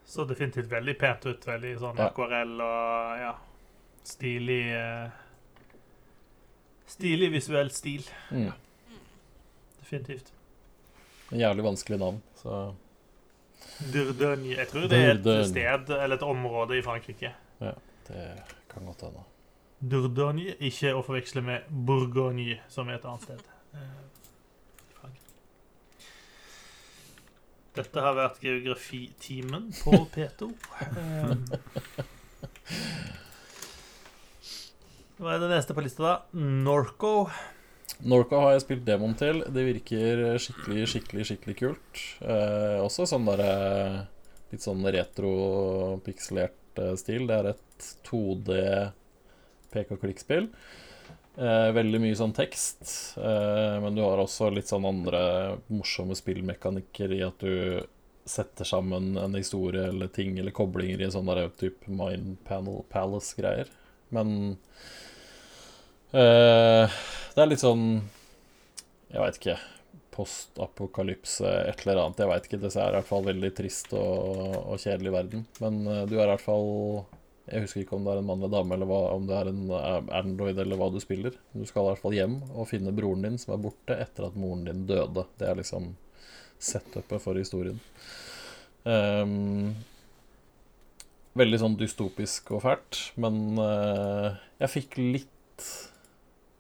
Så definitivt veldig pent ut. Veldig sånn Ja. akvarell og ja, stilig eh, Stilig visuell stil. Mm. Definitivt. En jævlig vanskelig navn, så Dordogne. Jeg tror det er et sted eller et område i Frankrike. Ja, det kan godt hende. Dordogne, ikke å forveksle med Bourgogne, som er et annet sted. eh, i Frankrike. Dette har vært geografitimen på P2. Eh, Hva er det neste på lista, da? Norco. Norco har jeg spilt demoen til. Det virker skikkelig, skikkelig, skikkelig kult. Eh, også sånn derre litt sånn retro-pikselert eh, stil. Det er et 2D pek-og-klikk-spill. Eh, veldig mye sånn tekst, eh, men du har også litt sånn andre morsomme spillmekanikker i at du setter sammen en historie eller ting eller koblinger i sånn type Mind Panel Palace-greier. Men eh, det er litt sånn Jeg veit ikke. postapokalypse, et eller annet. Jeg veit ikke. Det er i hvert fall veldig trist og, og kjedelig verden. Men eh, du er i hvert fall Jeg husker ikke om det er en mann eller dame, eller hva, om det er en eh, Android, eller hva du spiller. Du skal i hvert fall hjem og finne broren din som er borte etter at moren din døde. Det er liksom setupet for historien. Um, veldig sånn dystopisk og fælt, men uh, jeg fikk litt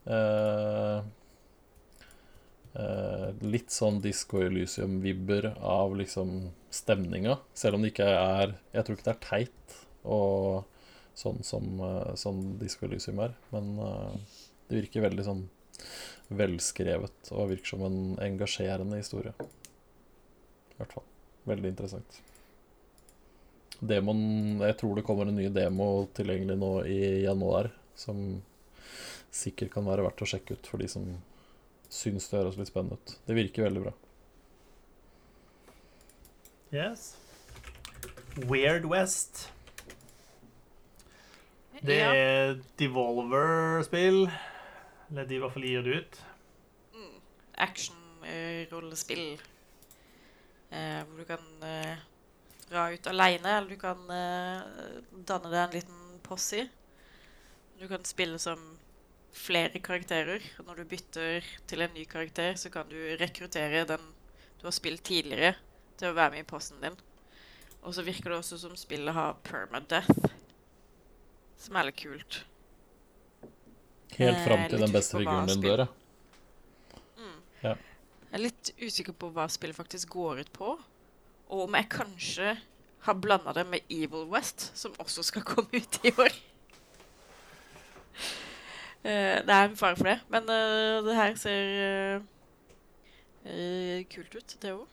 uh, uh, Litt sånn Disco Elysium-vibber av liksom stemninga. Selv om det ikke er Jeg tror ikke det er teit og sånn som sånn Disco Elysium er. Men det virker veldig sånn velskrevet og virker som en engasjerende historie. I hvert fall. Veldig interessant. Demon Jeg tror det kommer en ny demo tilgjengelig nå i januar, som sikkert kan være verdt å sjekke ut for de som syns det høres litt spennende ut. Det virker veldig bra. Yes. Weird West. Det Ja. er Devolver-spill. Eller de i hvert fall gir det ut. Mm. Action-rollespill. Eh, hvor du kan eh, dra ut aleine, eller du kan eh, danne deg en liten posse. Du kan spille som flere karakterer. og Når du bytter til en ny karakter, så kan du rekruttere den du har spilt tidligere, til å være med i posten din. Og så virker det også som spillet har permadeath, som er litt kult. Helt Eh, fram til den beste figuren din dør, ja. Mm. Ja. Jeg er litt usikker på hva spillet faktisk går ut på. Og om jeg kanskje har blanda det med Evil West, som også skal komme ut i år. Eh, det er en fare for det, men uh, det her ser eh, eh, kult ut, det òg.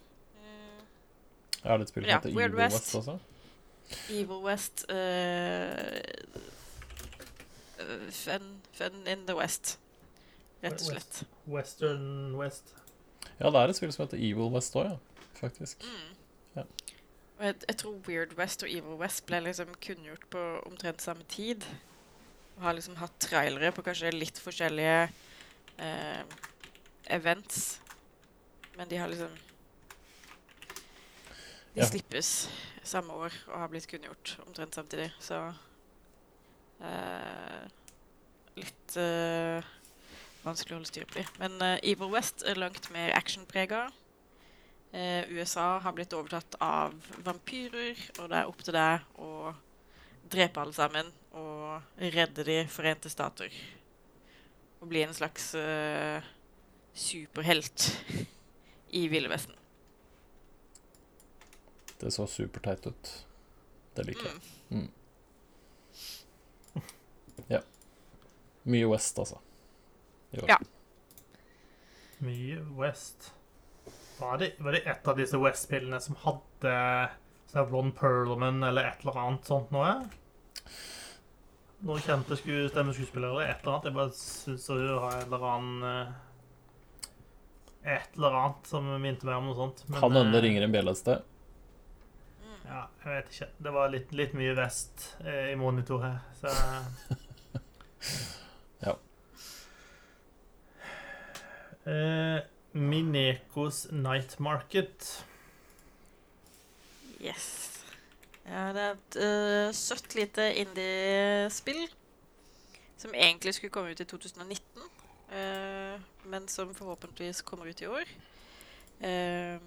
Jeg har litt spill som Ja, heter Evil West. West også. Evil West eh, eh, fun, fun in the West, rett og slett. Western West. Ja, det er et spill som heter Evil West òg, ja. Faktisk. Mm. Ja. Og jeg, jeg tror Weird West og Evil West ble liksom kunngjort på omtrent samme tid. Og har liksom hatt trailere på kanskje litt forskjellige eh, events. Men de har liksom De Ja. slippes samme år og har blitt kunngjort omtrent samtidig, så Litt eh, vanskelig å holde styr på. Men uh, Evil West er langt mer actionprega. Uh, USA har blitt overtatt av vampyrer, og det er opp til deg å drepe alle sammen og redde De forente stater. Og bli en slags uh, superhelt i Ville Vesten. Det så superteit ut. Det liker jeg. Mm. Mye West, altså. Ja. Mye West. Var det, var det et av disse West-spillene som hadde sånn Ron Perlman eller et eller annet sånt noe? Noen kjente sku, stemmeskuespillere eller et eller annet? Jeg bare syns hun har et eller annen eh, Et eller annet som minte meg om noe sånt. Men, Han hende det ringer en bjelle et sted. Ja, jeg vet ikke. Det var litt, litt mye Vest eh, i monitor her, så Ja. Eh, Minekos Night Market. Yes. Ja, det er et uh, søtt lite indie-spill som egentlig skulle komme ut i 2019, uh, men som forhåpentligvis kommer ut i år. Eh,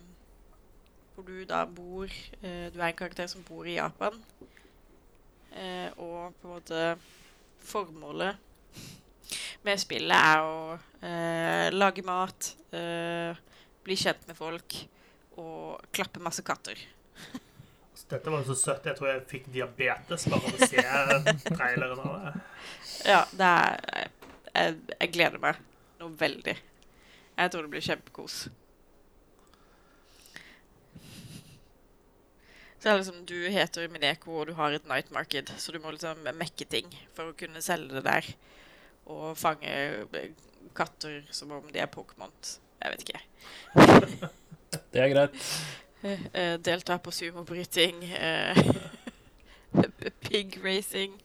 hvor du da bor eh, Du er en karakter som bor i Japan, eh, og på en måte Formålet med spillet er å eh, lage mat, eh, bli kjent med folk og klappe masse katter. Så Dette var jo så søtt. Jeg tror jeg fikk diabetes bare av å se traileren av det. Ja, det er jeg, jeg gleder meg noe veldig. Jeg tror det blir kjempekos. Så det er liksom, Du heter Mineko, og du har et night market, så du må liksom mekke ting for å kunne selge det der. Og fange katter som om de er Pokémon. Jeg vet ikke. Det er greit. Eh, eh, delta på sumobryting. Eh, pig racing.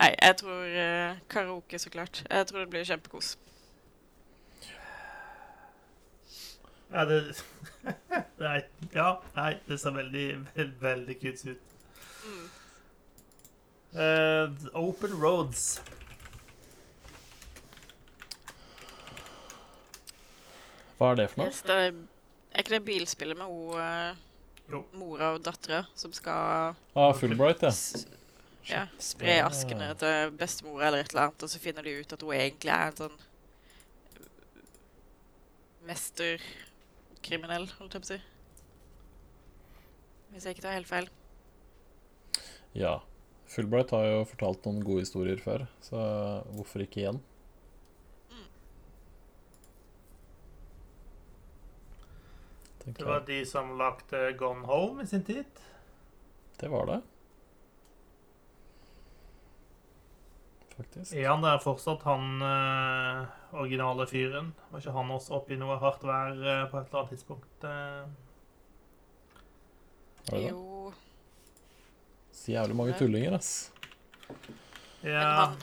Nei, jeg tror eh, karaoke, så klart. Jeg tror det blir kjempekos. Ja, det Nei. Ja, nei, det ser veldig, veldig, veldig cute ut. Uh, open Roads. Hva er det for noe? Yes, det er, er ikke det bilspillet med hun, uh, mora og dattera som skal Ah, Fullbright, ja. ja, spre askene til bestemor eller et eller annet, og så finner de ut at hun egentlig er en sånn mesterkriminell, holdt jeg på å si. Hvis jeg ikke tar helt feil. Ja. Fulbright har jo fortalt noen gode historier før, så hvorfor ikke igjen? Det var de som lagde Gone Home i sin tid. Det var det. Faktisk. Er han der fortsatt, han eh, originale fyren? Var ikke han også oppe i noe hardt vær eh, på et eller annet tidspunkt? eh? Jo, Så jævlig mange tullinger, ass. men Ja. han,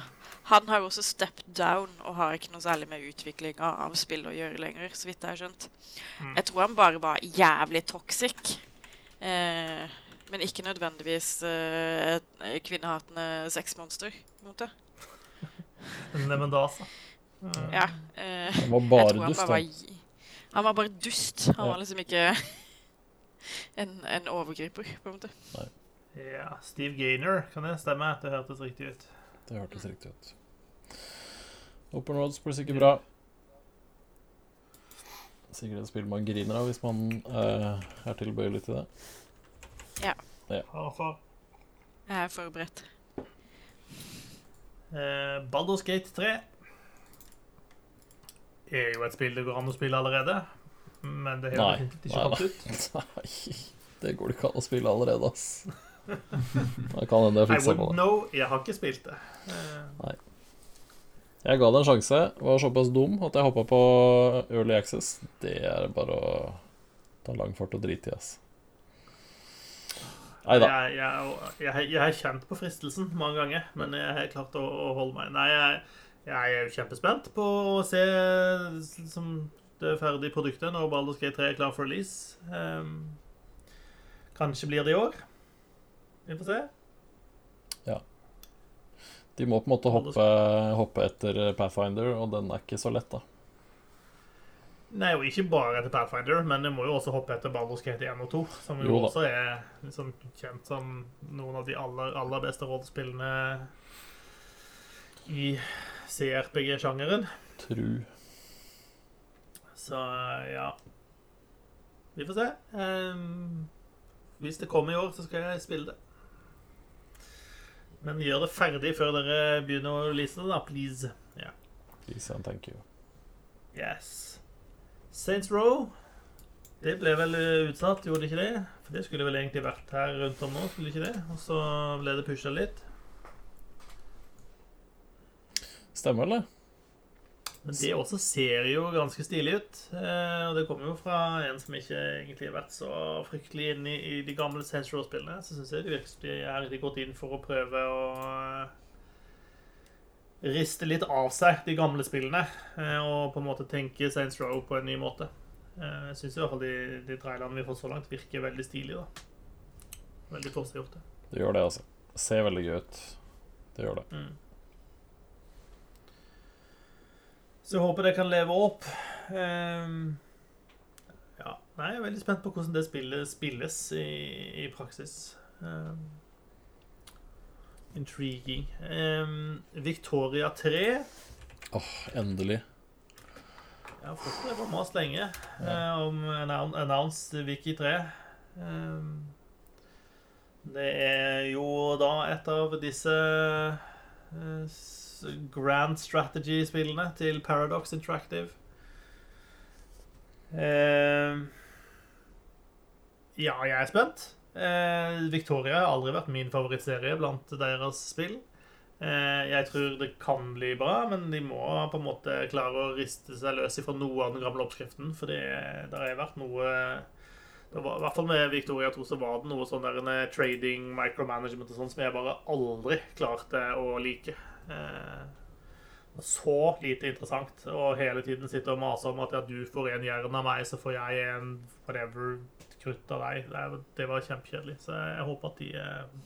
han har jo også stepped down og har ikke noe særlig med utvikling av spill å gjøre lenger, så vidt jeg har skjønt. Mm. Jeg tror han bare var jævlig toxic. Eh, men ikke nødvendigvis eh, et kvinnehatende sexmonster. på da, måte. Eh, Ja, eh, Han var jeg bare han dust, bare var, han. var bare dust. Han Ja. var liksom ikke en, en overgriper, på en måte. ja. Steve Gaynor, kan det stemme? Det hørtes riktig ut. Det hørtes riktig ut. Open Roads blir sikkert bra. Sikkert et spill man griner av hvis man eh, er tilbøyelig til det. Ja Jeg er forberedt. eh, Baldur's Gate 3 er jo et spill det går an å spille allerede. Men det har definitivt ikke kommet ut. Nei, det går det ikke an å spille allerede, ass. Da kan hende jeg fikser på det. know. Jeg har ikke spilt det. Nei. Jeg ga det en sjanse, var såpass dum at jeg hoppa på Early Access. Det er bare å ta lang fart og drite i, ass. Nei da. Jeg, jeg, jeg, jeg har kjent på fristelsen mange ganger, men jeg har klart å, å holde meg. Nei, jeg, jeg er jo kjempespent på å se som det ferdige produktet når Baldur's Gate 3 er klar for release. Um, kanskje blir det i år. Vi får se. Ja. De må på en måte hoppe, hoppe etter Pathfinder, og den er ikke så lett, da. Nei, jo ikke bare etter Pathfinder, men de må jo også hoppe etter Baldur's Gate 1 og 2, som jo, Jo også er liksom kjent som noen av de aller, aller beste rollespillene i CRPG-sjangeren. Tru. Så ja Vi får se. Um, hvis det kommer i år, så skal jeg spille det. Men gjør det ferdig før dere begynner å release det, da, please. Ja. Please and thank you. Yes. Saints Row. Det ble vel eh, utsatt, gjorde det ikke det? For det skulle vel egentlig vært her rundt om nå, skulle ikke det? Og så ble det pusha litt. Stemmer, eller? Men det også ser jo ganske stilig ut. Eh, og det kommer jo fra en som ikke egentlig har vært så fryktelig inne i, i de gamle Saints Row-spillene. Så syns jeg de virkelig har gått inn for å prøve å eh, riste litt av seg de gamle spillene. eh, og på en måte tenke Saints Row på en ny måte. Eh, jeg syns i hvert fall de, de trailerne vi har fått så langt, virker veldig stilige. da. Veldig forseggjorte. Det gjør det, altså. Ser veldig gøy ut. Det gjør det. Mm. Så jeg håper det kan leve opp. Um, ja, nei, jeg er veldig spent på hvordan det spillet spilles i, i praksis. Um, intriguing. Um, Victoria 3 Åh, endelig. Jeg har fått det på mas lenge ja. om annou- Announced Wiki 3. Um, det er jo da et av disse eh, s- grand strategy-spillene til Paradox Interactive. Uh, ja, jeg er spent. Uh, Victoria har aldri vært min favorittserie blant deres spill. Uh, Jeg tror det kan bli bra, men de må på en måte klare å riste seg løs fra noe av den gamle oppskriften. For det der har vært noe det var, I hvert fall med Victoria 2 så var det noe sånn der eh, trading, micromanagement og sånn som jeg bare aldri klarte å like. Eh, så lite interessant. Og hele tiden sitte og mase om at ja, du får en jern av meg, så får jeg en whatever krutt av deg. Det, det var kjempekjedelig. Så jeg håper at de eh,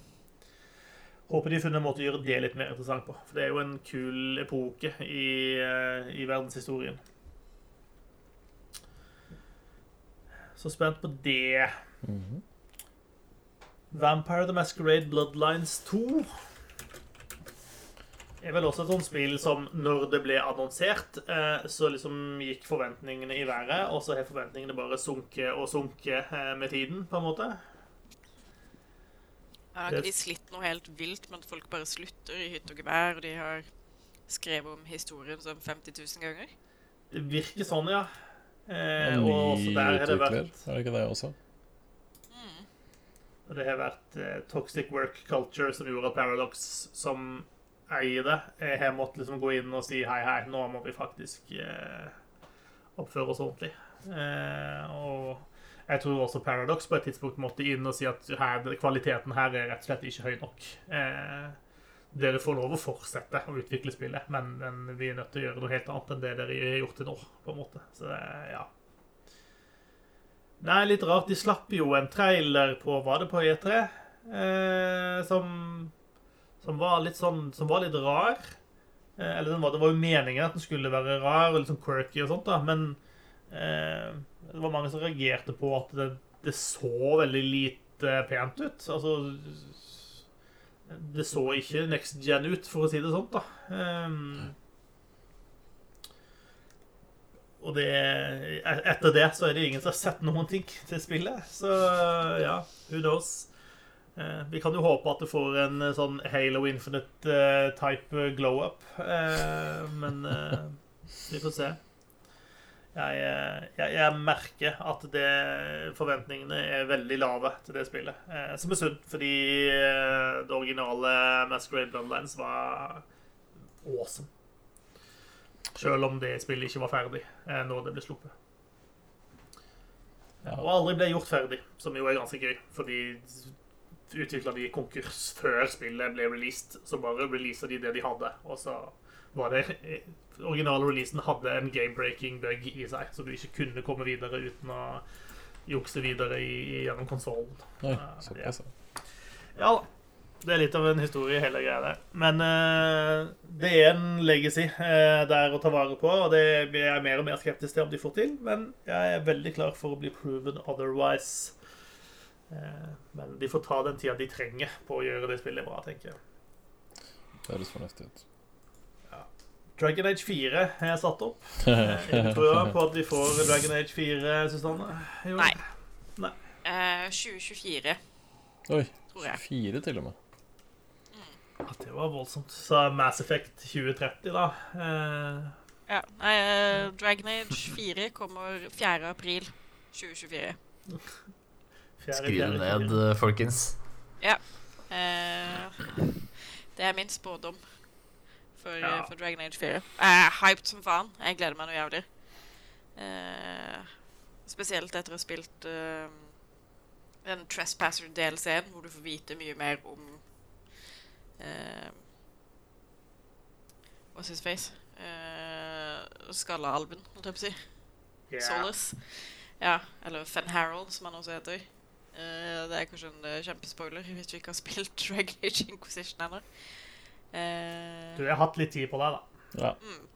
Håper de har funnet en måte å gjøre det litt mer interessant på. For det er jo en kul epoke i, eh, i verdenshistorien. Så spent på det. Vampire the Masquerade Bloodlines 2 er vel også et sånt spill som når det ble annonsert, eh, så liksom gikk forventningene i været, og så har forventningene bare sunket og sunket eh, med tiden, på en måte. Ja, har ikke de slitt noe helt vilt med at folk bare slutter i hytt og gevær, og de har skrevet om historien som 50 000 ganger? Det virker sånn, ja. Eh, og også der har det vært er det ikke det også? Og det har vært eh, toxic work culture som gjorde at Paradox, som eier det, Jeg har måttet liksom gå inn og si hei, hei, nå må vi faktisk eh, oppføre oss ordentlig. Eh, og jeg tror også Paradox på et tidspunkt måtte inn og si at her, kvaliteten her er rett og slett ikke høy nok. Eh, dere får lov å fortsette å utvikle spillet, men, men vi er nødt til å gjøre noe helt annet enn det dere har gjort til nå. på en måte. Så eh, ja. Nei, litt rart. De slapp jo en trailer på Var det på E3? Eh, som, som var litt sånn Som var litt rar. Eh, eller den var, det var jo meningen at den skulle være rar og litt sånn quirky og sånt, da, men eh, det var mange som reagerte på at det, det så veldig lite pent ut. Altså Det så ikke next gen ut, for å si det sånt, da. Um, og det, etter det så er det ingen som har sett noen ting til spillet. Så ja, who knows. Eh, Vi kan jo håpe at det får en eh, sånn Halo Infinite-type glow-up. Eh, Men eh, vi får se. Jeg, jeg, jeg merker at det, forventningene er veldig lave til det spillet. Som er sunt, fordi det originale Masquerade Bloodlines var awesome. Selv om det spillet ikke var ferdig når det ble sluppet. Ja. Og aldri ble gjort ferdig, som jo er ganske gøy. Fordi utvikla de konkurs før spillet ble released. Så bare releasa de det de hadde. Og så var det eh, Originale releasen hadde en game-breaking bug i seg, så du ikke kunne komme videre uten å jukse videre i, gjennom konsollen. Uh, Ja, ja. Ja da. Det er litt av en historie, hele greia der. Men uh, det er en legacy uh, der å ta vare på, og det blir jeg mer og mer skeptisk til om de får til. Men jeg er veldig klar for å bli proven otherwise. Eh, men de får ta den tida de trenger på å gjøre det spillet bra, tenker jeg. Det høres fornuftig ut. Dragon Age 4 har jeg satt opp. Jeg tror på at vi får Dragon Age 4, Susanne. i år. Nei. Uh, 2024, Oi, tror jeg. fire til og med. Ja, det var voldsomt. Så Mass Effect 2030, da. Eh, Ja, nei, eh, Dragon Age 4 kommer 4. april 2024. Skriv det ned, folkens. folkens. Eh, det er min spådom for, Ja. for Dragon Age 4. Jeg er hyped som faen. Jeg gleder meg noe jævlig. Eh, spesielt etter å ha spilt eh, den Trespasser-DLC-en, hvor du får vite mye mer om eh, What's his face? Eh, Skalla-alven, holdt jeg på å si. Yeah. Solace. Ja, eller Fen Harold, som han også heter. Eh, det er kanskje en uh, kjempespoiler hvis du ikke har spilt Regulage Age Inquisition ennå. Uh, Du har hatt litt tid på deg, da. Ja. mm.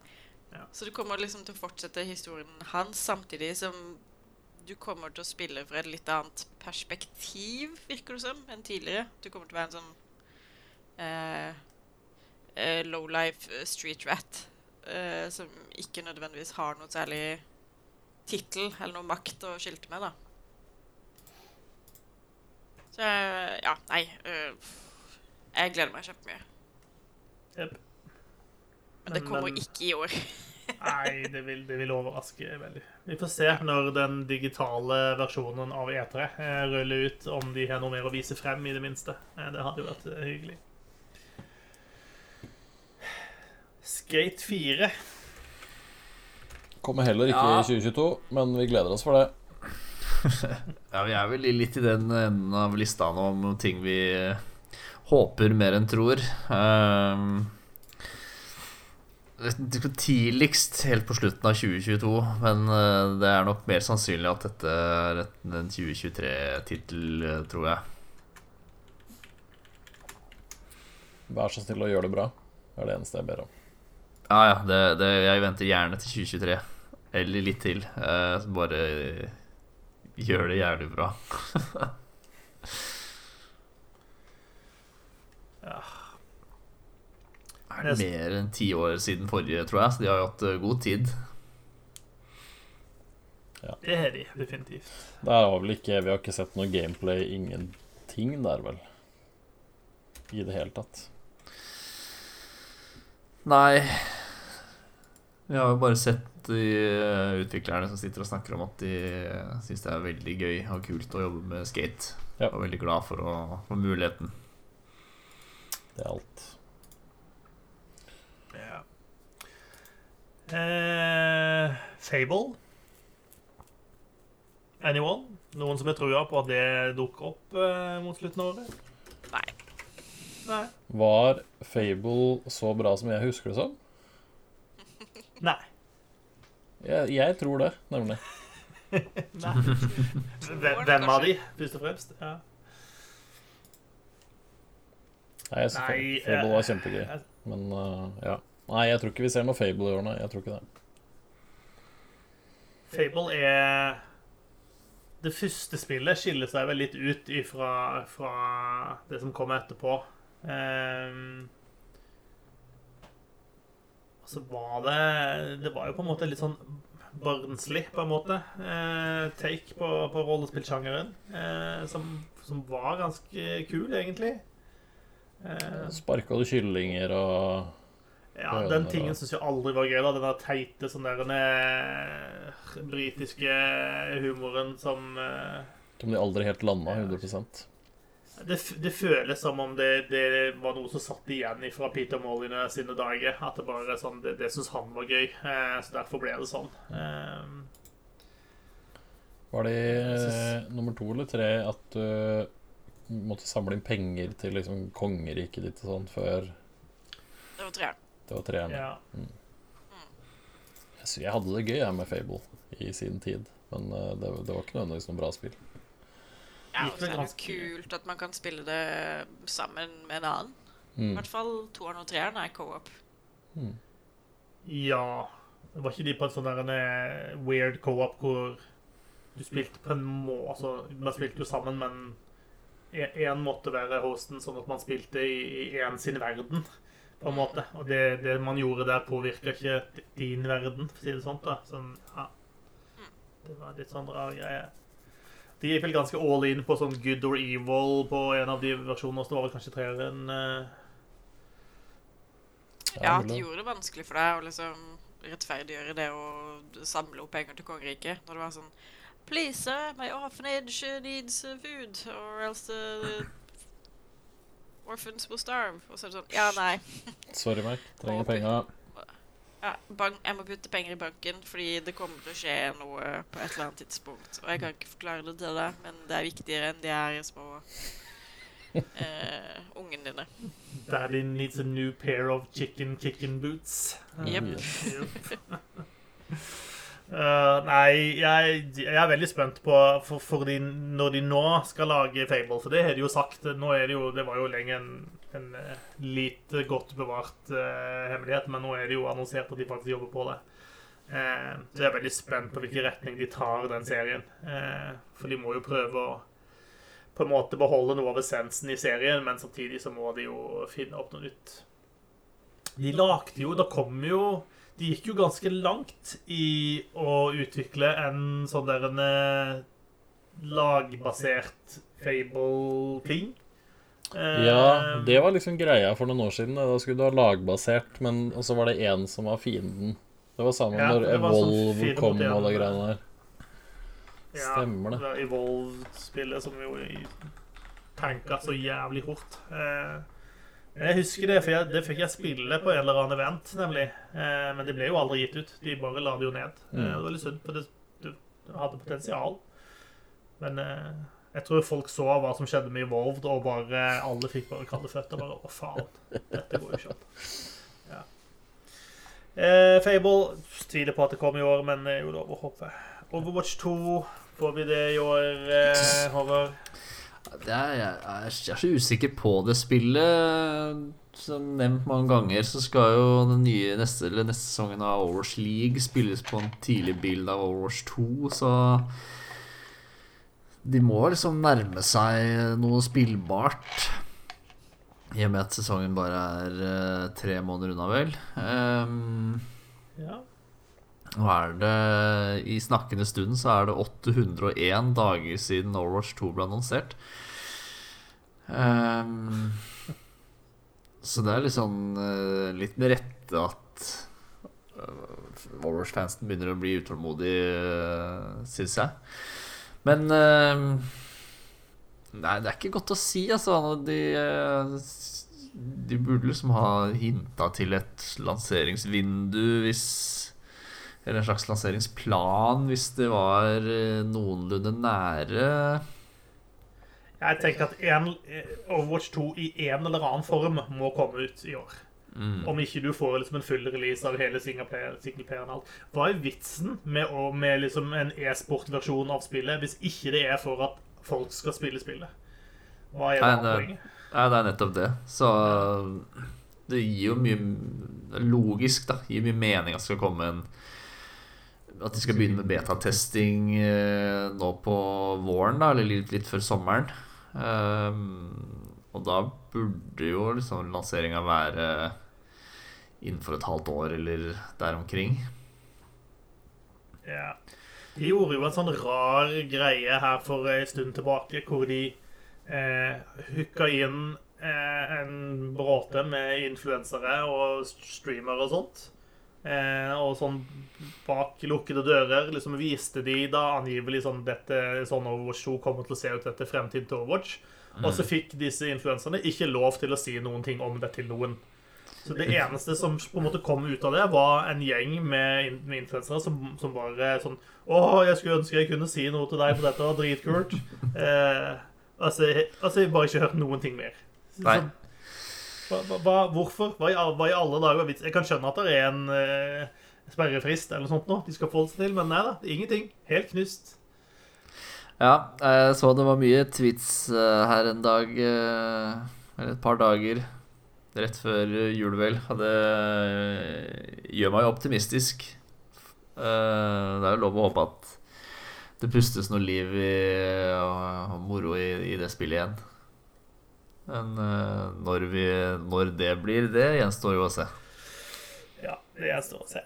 Ja. Så du kommer liksom til å fortsette historien hans, samtidig som du kommer til å spille fra et litt annet perspektiv, virker det som, enn tidligere. Du kommer til å være en sånn eh, eh, low-life eh, street rat eh, som ikke nødvendigvis har noe særlig tittel eller noe makt å skilte med, da. Så ja, nei eh, Jeg gleder meg kjempemye. Jep. Men det kommer men- ikke i år. Nei, det vil, det vil overraske veldig. Vi får se når den digitale versjonen av E3 eh, ruller ut, om de har noe mer å vise frem, i det minste. Eh, Det hadde jo vært hyggelig. Skate 4. Kommer heller ikke Ja. i 2022, men vi gleder oss for det. Ja, vi er vel litt i den enden av lista nå om ting vi eh, håper mer enn tror. Ehm, tidligst helt på slutten av 2022, men eh, det er nok mer sannsynlig at dette er en 2023-tittel, eh, tror jeg. Vær så snill å gjøre det bra. Det er det eneste jeg ber om. Ja, ja, det, det, jeg venter gjerne til 2023. Eller litt til. Bare gjør det jævlig bra. Ja. Er det mer enn ti år siden forrige, tror jeg, så de har jo hatt eh, god tid. Det har de definitivt. Det er vel ikke Vi har ikke sett noe gameplay, ingenting der, vel? I det hele tatt. Nei Vi har jo bare sett de eh, utviklerne som sitter og snakker om at de uh, syns det er veldig gøy og kult å jobbe med skate. Ja. Og veldig glad for å få muligheten. Det er alt. Ja. Eh, Fable. Anyone? Noen som har trua på at det dukker opp eh, mot slutten av året? Nei. Nei. Var Fable så bra som jeg husker det som? Nei. Jeg, jeg tror det, nemlig. Hvem, av de, først og fremst? Ja. Nei, jeg synes Nei, Fable var kjempegøy. jeg- Men uh, ja. Nei, jeg tror ikke vi ser noe Fable i årene. Jeg tror ikke det. Fable er Det første spillet skiller seg vel litt ut ifra fra det som kommer etterpå. Um, så var det Det var jo på en måte litt sånn barnslig, på en måte, eh, take på, på rollespillsjangeren. Eh, som, som var ganske kul, egentlig. Eh, Sparka du kyllinger og ja, Den tingen syns jeg aldri var gøy. da Den der teite, sånn der eh, britiske humoren som eh, Som de aldri helt landa 100 det, det føles som om det, det var noe som satt igjen fra Peter Molyneux sine dager. At det bare er sånn Det, det syns han var gøy, eh, så derfor ble det sånn. Eh, Var det synes- nummer to eller tre at du måtte samle inn penger til liksom kongeriket ditt og sånn før Det var treeren. det var treeren? ja. Jeg, jeg hadde det gøy jeg med Fable i sin tid, men eh, det, det var ikke nødvendigvis noe bra spill. Ja, og så er det ganske- kult at man kan spille det sammen med en annen. I Mm. hvert fall toeren og treeren er co-op. ja. Var ikke de på en sånn der eh, weird co-op hvor du spilte på en måte altså, Man spilte jo sammen, men én måtte være hosten, sånn at man spilte i én sin verden. på en måte. Og det, det man gjorde der, påvirka ikke din verden, for å si det sånn. da. Sånn, ja. Det var litt sånn rar greie. De gikk vel ganske all in på sånn good or evil på en av de versjonene. også, det var vel kanskje treeren uh... Ja, de gjorde det vanskelig for deg å liksom rettferdiggjøre det å samle opp penger til kongeriket. Når det var sånn Please, sir, my orphanage needs food, or else the orphans will starve. Og så er det sånn Ja, nei. Sorry, Mark. Trenger penga. Ja, bank, jeg må putte penger i banken fordi det kommer til å skje noe på et eller annet tidspunkt. Og jeg kan ikke forklare det til deg, men det er viktigere enn de her små eh, ungene dine. Daddy needs a new pair of chicken-kicken-boots Jep. Yep. Uh, nei, jeg, jeg er veldig spent på for, for de, når de nå skal lage Fable. For det har de jo sagt. Nå er det jo Det var jo lenge en, en eh, lite godt bevart uh, hemmelighet, men nå er det jo annonsert at de faktisk jobber på det. Uh, så jeg er veldig spent på hvilken retning de tar den serien. Uh, for de må jo prøve å på en måte beholde noe av essensen i serien, men samtidig så må de jo finne opp noe nytt. De lagde jo Da kom jo De gikk jo ganske langt i å utvikle en sånn der en lagbasert Fable-ting. Eh, Ja, det var liksom greia for noen år siden. Da skulle du ha lagbasert, men så var det én som var fienden. Det var samme Ja, når det sånn Evolve fire kom og det greiene der. ja, Stemmer det. var Evolve-spillet som jo tanka så jævlig fort. Eh, jeg husker det, for jeg, det fikk jeg spille på en eller annen event, nemlig. Eh, men det ble jo aldri gitt ut. De bare la det jo ned. Mm. det var litt synd, for det, det hadde potensial. Men jeg tror folk så hva som skjedde med Evolved, og bare alle fikk bare kalde føtter. Bare, å faen, dette går jo ikke an. Ja. Eh, Fable tviler på at det kommer i år, men det er jo lov å håpe. Overwatch 2, får vi det i år, eh, Håvard? Er, jeg, er, jeg er så usikker på det spillet. Som nevnt mange ganger, så skal jo den nye neste, eller neste sesongen av Overwatch League spilles på en tidlig bild av Overwatch 2, så De må liksom nærme seg noe spillbart. I og med at sesongen bare er uh, tre måneder unna, vel. Um, Ja. nå er det I snakkende stund så er det 801 dager siden Overwatch 2 ble annonsert. Um, så det er litt sånn eh, litt med rette at uh, Overwatch-fansen begynner å bli utålmodig, uh, syns jeg. Men ehm, Nei, det er ikke godt å si, altså. De, eh, de burde liksom ha hinta til et lanseringsvindu hvis Eller en slags lanseringsplan hvis det var eh, noenlunde nære. Jeg tenker at en, eh, Overwatch 2 i en eller annen form må komme ut i år. Mm. Om ikke du får liksom en full release av hele singleplayeren single og alt. Hva er vitsen med, å, med liksom en e-sport-versjon av spillet hvis ikke det er for at folk skal spille spillet? Hva er Nei, poenget? Nei, det er nettopp det. Så det gir jo mye Logisk, da. Gir mye mening at det skal komme en At de skal begynne med betatesting eh, nå på våren, da, eller litt, litt før sommeren. Um, og da burde jo liksom lanseringa være innenfor et halvt år eller der omkring. Ja. De gjorde jo en sånn rar greie her for en stund tilbake, hvor de eh, hooka inn eh, en bråte med influensere og streamere og sånt. Eh, og sånn bak lukkede dører liksom viste de da angivelig sånn dette sånn Overwatch 2 kommer til å se ut etter fremtiden til Overwatch. Og så fikk disse influenserne ikke lov til å si noen ting om det til noen. Så det eneste som på en måte kom ut av det, var en gjeng med, med influensere som, som bare sånn Å, jeg skulle ønske jeg kunne si noe til deg på dette, dritkult. Eh, altså, altså, jeg bare ikke hørt noen ting mer. Nei. Så, hva, hva, hvorfor? Hva i, hva i alle dager er? Jeg kan skjønne at det er en eh, sperrefrist eller noe sånt nå, de skal forholde seg til, men nei da, ingenting. Helt knust. Ja, jeg så det var mye tweets eh, her en dag, eh, eller et par dager rett før jul, vel. Det eh, gjør meg jo optimistisk. Eh, Det er jo lov å håpe at det pustes noe liv i, og moro i, i det spillet igjen. Men eh, når, vi, når det blir, det gjenstår jo å se. Ja, det gjenstår å se.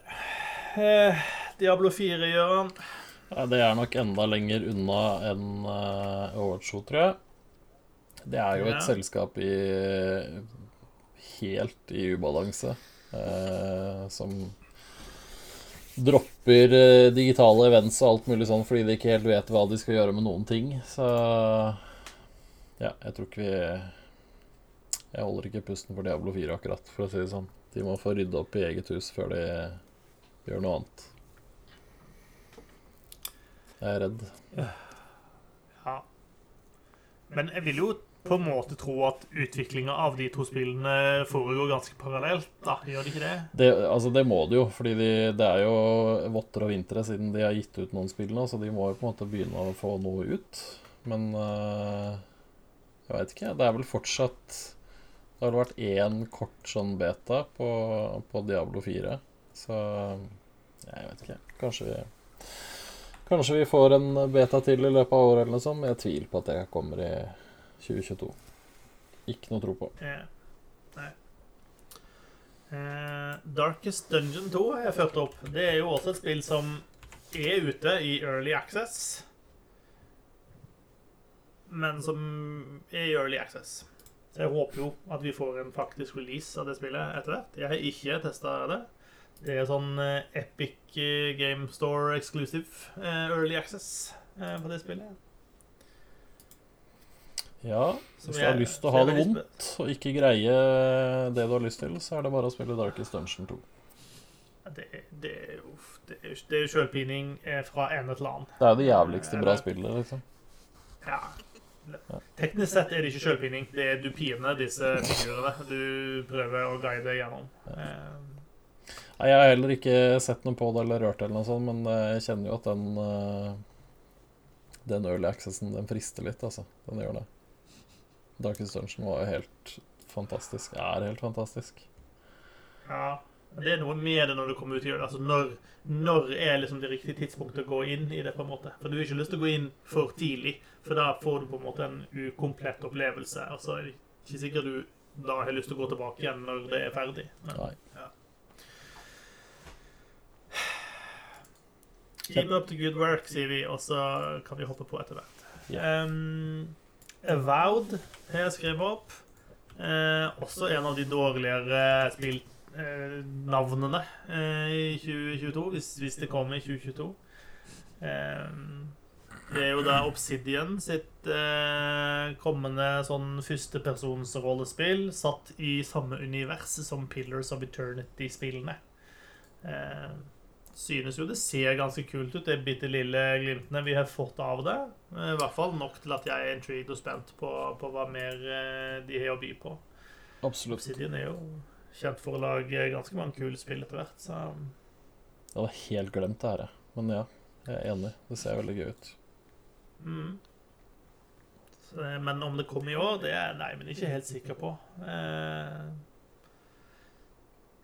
Eh, Diablo 4, Gøran. Ja, det er nok enda lenger unna enn uh, Overwatch 2, tror jeg. Det er jo et Ja. selskap i helt i ubalanse. eh, som dropper eh, digitale events og alt mulig sånn fordi de ikke helt vet hva de skal gjøre med noen ting. Så ja, jeg tror ikke vi Jeg holder ikke pusten for Diablo 4 akkurat, for å si det sånn. De må få rydde opp i eget hus før de gjør noe annet. Jeg er redd. Ja. Men jeg vil jo på en måte tro at utviklinga av de to spillene foregår ganske parallelt. da, Gjør det ikke det? Det, altså det må det jo, fordi de, det er jo votter og vintre siden de har gitt ut noen spill nå, så de må jo på en måte begynne å få noe ut. Men øh, jeg veit ikke. Det er vel fortsatt Det har vel vært én kort sånn beta på, på Diablo 4, så jeg vet ikke. Kanskje vi Kanskje vi får en beta til i løpet av året eller noe sånt, jeg tviler på at det kommer i 2022. Ikke noe tro på. Eh, nei. Eh, Darkest Dungeon 2 har jeg ført opp. Det er jo også et spill som er ute i Early Access. Men som er i Early Access. Så jeg håper jo at vi får en faktisk release av det spillet etter hvert. Jeg har ikke testa det. Det er sånn eh, Epic eh, Game Store exclusive eh, Early Access på det spillet. Ja, hvis du har lyst til å ha det vondt og ikke greie det du har lyst til, så er det bare å spille Darkest Dungeon 2. Det, det, er jo, det, er jo, det er jo selvpining eh, fra ene til annen. Det er jo det jævligste bra spillet, liksom. Ja. Teknisk sett er det ikke sjølpining. Det er du piner disse figurene du prøver å guide gjennom. Ja. Nei, Jeg har heller ikke sett noe på det eller rørt det, eller noe sånt, men eh, jeg kjenner jo at den eh, Den early accessen, den frister litt, altså. Den gjør det. Darkest Dungeon var jo helt fantastisk. Er helt fantastisk. Ja, det er noe med det når du kommer ut i. Altså når, når er liksom det riktige tidspunktet å gå inn i det, på en måte. For du har ikke lyst til å gå inn for tidlig, for da får du på en måte en ukomplett opplevelse. Altså, det er ikke sikkert du da har lyst til å gå tilbake igjen når det er ferdig. Men, Nei. ja. Keep up the good work, sier vi, og så kan vi hoppe på etter hvert. Ja. Um, Avowed har jeg skrevet opp. Eh, også en av de dårligere spillnavnene eh, i 2022, hvis, hvis det kommer i 2022. Eh, det er jo da Obsidian sitt eh, kommende sånn førstepersonsrollespill satt i samme univers som Pillars of Eternity-spillene. Eh, synes jo det ser ganske kult ut, det bitte lille glimtene vi har fått av det. Eh, I hvert fall nok til at jeg er intrigued og spent på, på hva mer eh, de har å by på. Absolutt. Obsidian er jo kjent for å lage ganske mange kule spill etter hvert, så Jeg hadde helt glemt det her, jeg. Men ja, jeg er enig. Det ser veldig gøy ut. mm. så, Men om det kommer i år, det er nei, men ikke helt sikker på. Eh,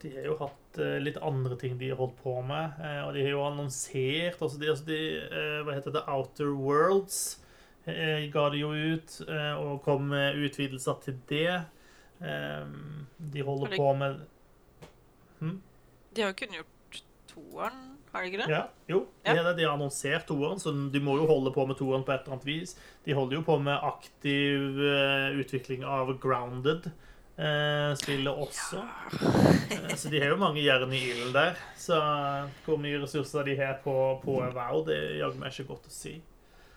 de har jo hatt eh, litt andre ting de har holdt på med, eh, og de har jo annonsert altså de, altså de, eh, Hva heter det? Outer Worlds ga de jo ut, og kom med utvidelser til det. De holder Har de- på med De har jo kun gjort toeren, har de ikke det? Ja, jo. Ja. det. de har annonsert toeren, så de må jo holde på med toeren på et eller annet vis. De holder jo på med aktiv utvikling av Grounded. Eh, spillet også. Eh, så de har jo mange jern i ilden der. Så hvor mye ressurser de har på, på Wow, det er jaggu meg ikke godt å si.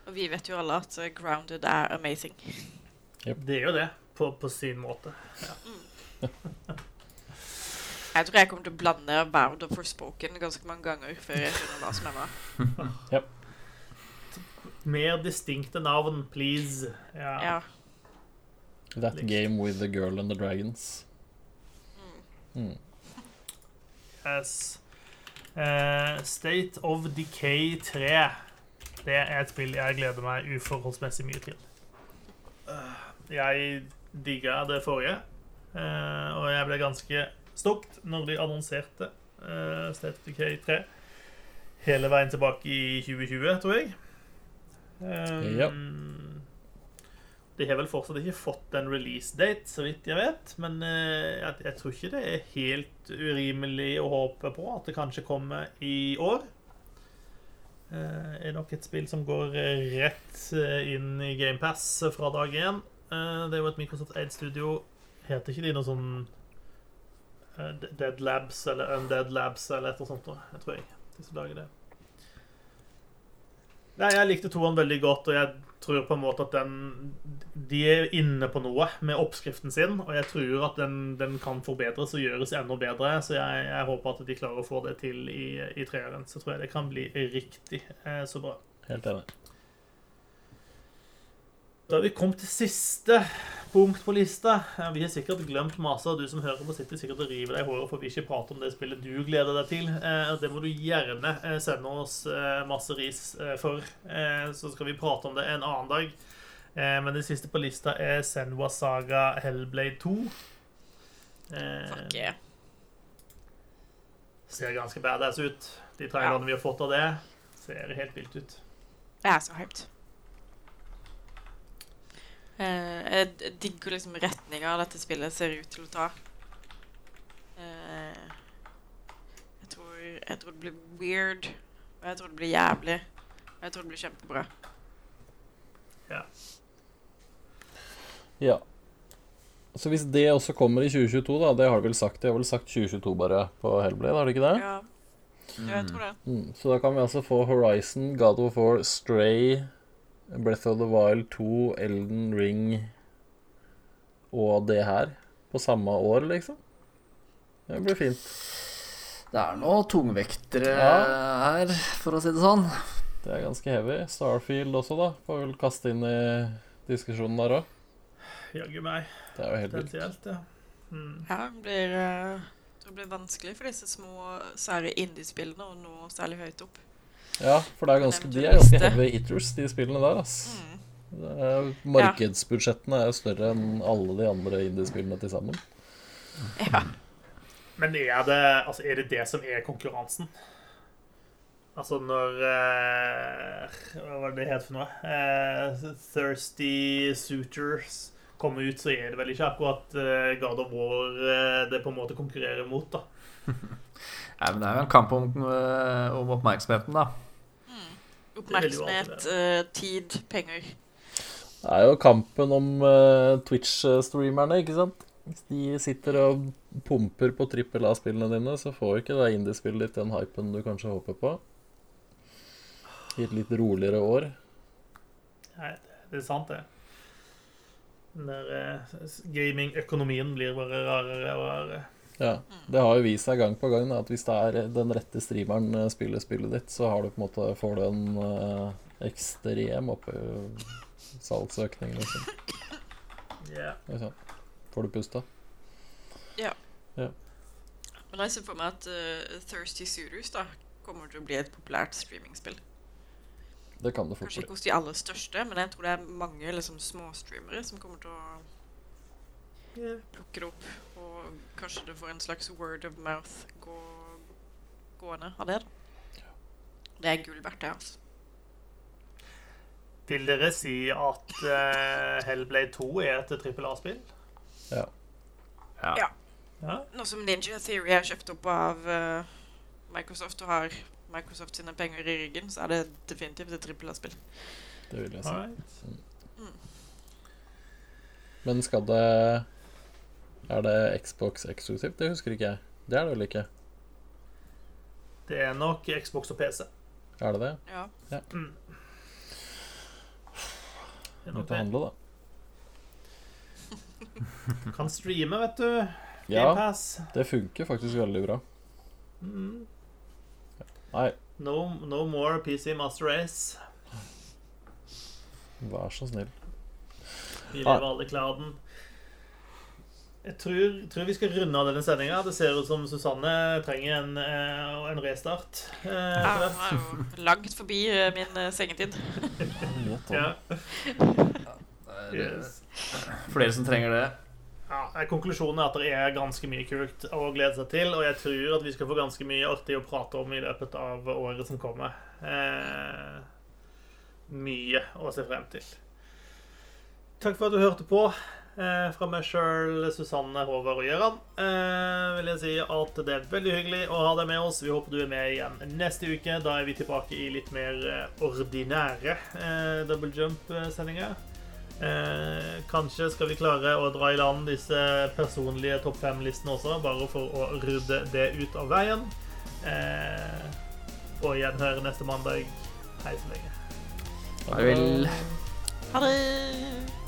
Og vi vet jo alle at eh, Grounded er amazing. Det er jo det, på, på sin måte. Jeg tror jeg kommer til å blande Vowed og Forspoken ganske mange ganger før jeg skjønner hva som er hva. Mer distinkte navn, please. Ja. Ja. That liksom. game with the girl and the dragons. Mm. Yes. Uh, State of Decay 3. Det er et spill jeg gleder meg uforholdsmessig mye til. Uh, Jeg digga det forrige, uh, og jeg ble ganske stokt når de annonserte eh, State of Decay 3 hele veien tilbake i 2020, tror jeg. Um, Ja. De har vel fortsatt ikke fått en release date, så vidt jeg vet. Men eh, jeg, jeg tror ikke det er helt urimelig å håpe på at det kanskje kommer i år. Det er nok et spill som går eh, rett eh, inn i GamePass fra dag én. Eh, det er jo et Microsoft Aid Studio. Heter ikke de noe sånn eh, Dead Labs eller Undead Labs eller et eller annet sånt? Jeg tror jeg. De som lager det. Nei, jeg likte toeren veldig godt, og jeg tror på en måte at den De er inne på noe med oppskriften sin, og jeg tror at den, den kan forbedres og gjøres enda bedre. Så jeg, jeg håper at de klarer å få det til i, i treeren. Så tror jeg det kan bli riktig eh, så bra. Helt enig. Da har vi kommet til siste punkt på lista. Vi har sikkert glemt masse, du som hører på, sitter sikkert og river deg i håret for vi ikke prater om det spillet du gleder deg til. Eh, det må du gjerne eh, sende oss eh, masse ris eh, for. Eh, så skal vi prate om det en annen dag. Eh, men det siste på lista er Senwa Saga Hellblade 2. Eh, Fuck yeah. ser ganske badass ut. De trailerne vi har fått av det, ser helt vilt ut. Jeg er så hyped. Eh, jeg digger liksom retninga dette spillet ser ut til å ta. Eh, jeg, tror, jeg tror det blir weird, og jeg tror det blir jævlig. Og jeg tror det blir kjempebra. Ja. Så hvis det også kommer i 2022, da, det har du vel sagt. Jeg har vel sagt 2022 bare på Hellblade, har du ikke det? Ja, ja jeg tror det. Mm, så da kan vi altså få Horizon, God of War, Stray, Breath of the Wild 2, Elden Ring og det her på samme år, liksom. Det blir fint. Det er noe tungvektere Ja. her, for å si det sånn. Det er ganske heavy. Starfield også, da. Får vel kaste inn i diskusjonen der òg. Jaggu meg. Det er jo helt vilt. Potensielt, ja. Mm. Ja, det blir eh, Det blir vanskelig for disse små, sære indie-spillene å nå særlig høyt opp. Ja, for det er ganske, de er ganske heavy hitters, de spillene der. ass. Mm. Er, markedsbudsjettene er større enn alle de andre indie-spillene til sammen. Ja. Men er det, altså, er det det som er konkurransen? Altså når eh, Hva var det det het for noe? Eh, Thirsty Suitors kommer ut, så er det vel ikke akkurat eh, God of War eh, det på en måte konkurrerer mot, da. Nei, men det er jo en kamp om, om oppmerksomheten, da. Oppmerksomhet, eh, tid, penger. Det er jo kampen om eh, Twitch-streamerne, ikke sant? Hvis de sitter og pumper på trippel A-spillene dine, så får ikke det indiespillet ditt den hypen du kanskje håper på. I et litt roligere år. Nei, det er sant, det. Den der eh, gamingøkonomien blir bare rarere og rarere. Ja, Det har jo vist seg gang på gang da, at hvis det er den rette streameren eh, spiller spillet ditt, så har du på en måte, får du en uh, ekstrem salgsøkning. Liksom. Yeah. Liksom. Får du puste? Men jeg ser for meg at uh, Thirsty Surus da kommer til å bli et populært streamingspill. Det kan det fort Kanskje ikke hos de aller største, men jeg tror det er mange liksom, småstreamere som kommer til å Yeah. plukke det opp. Og kanskje det får en slags word of mouth gå, gående av det. da. Det er gull verdt, det. altså. Vil dere si at uh, Hellblade 2 er et trippel A-spill? Ja. Ja. Ja. Ja. Nå som Ninja Theory er kjøpt opp av uh, Microsoft og har Microsoft sine penger i ryggen, så er det definitivt et trippel A-spill. Det vil jeg si. Mm. Men skal det Er det Xbox eksklusivt? Det husker ikke jeg. Det er det vel ikke? Det er nok Xbox og PC. Er det det? Ja. Det er nok å handle, da. Kan streame, vet du. Ja, Gamepass. det funker faktisk veldig bra. Mm. Nei, No, no more PC Master Race. vær så snill. Vi Ah. lever alle klar den. Jeg tror, tror vi skal runde av denne sendinga. Det ser ut som Susanne trenger en, eh, en restart. eh, Ja, hun er jo langt forbi eh, min sengetid. Ja. Det Yes. Flere som trenger det. Ja, konklusjonen er at det er ganske mye kult å glede seg til, og jeg tror at vi skal få ganske mye artig å prate om i løpet av året som kommer. Eh, mye å se frem til. Takk for at du hørte på. Eh, fra meg sjøl, Susanne, Håvard og Gøran eh, vil jeg si at det er veldig hyggelig å ha deg med oss. Vi håper du er med igjen neste uke. Da er vi tilbake i litt mer eh, ordinære eh, double jump-sendinger. Eh, kanskje skal vi klare å dra i land disse personlige topp fem-listene også, bare for å rydde det ut av veien. Eh, på gjenhør neste mandag. Hei så lenge. Farvel. Ha det!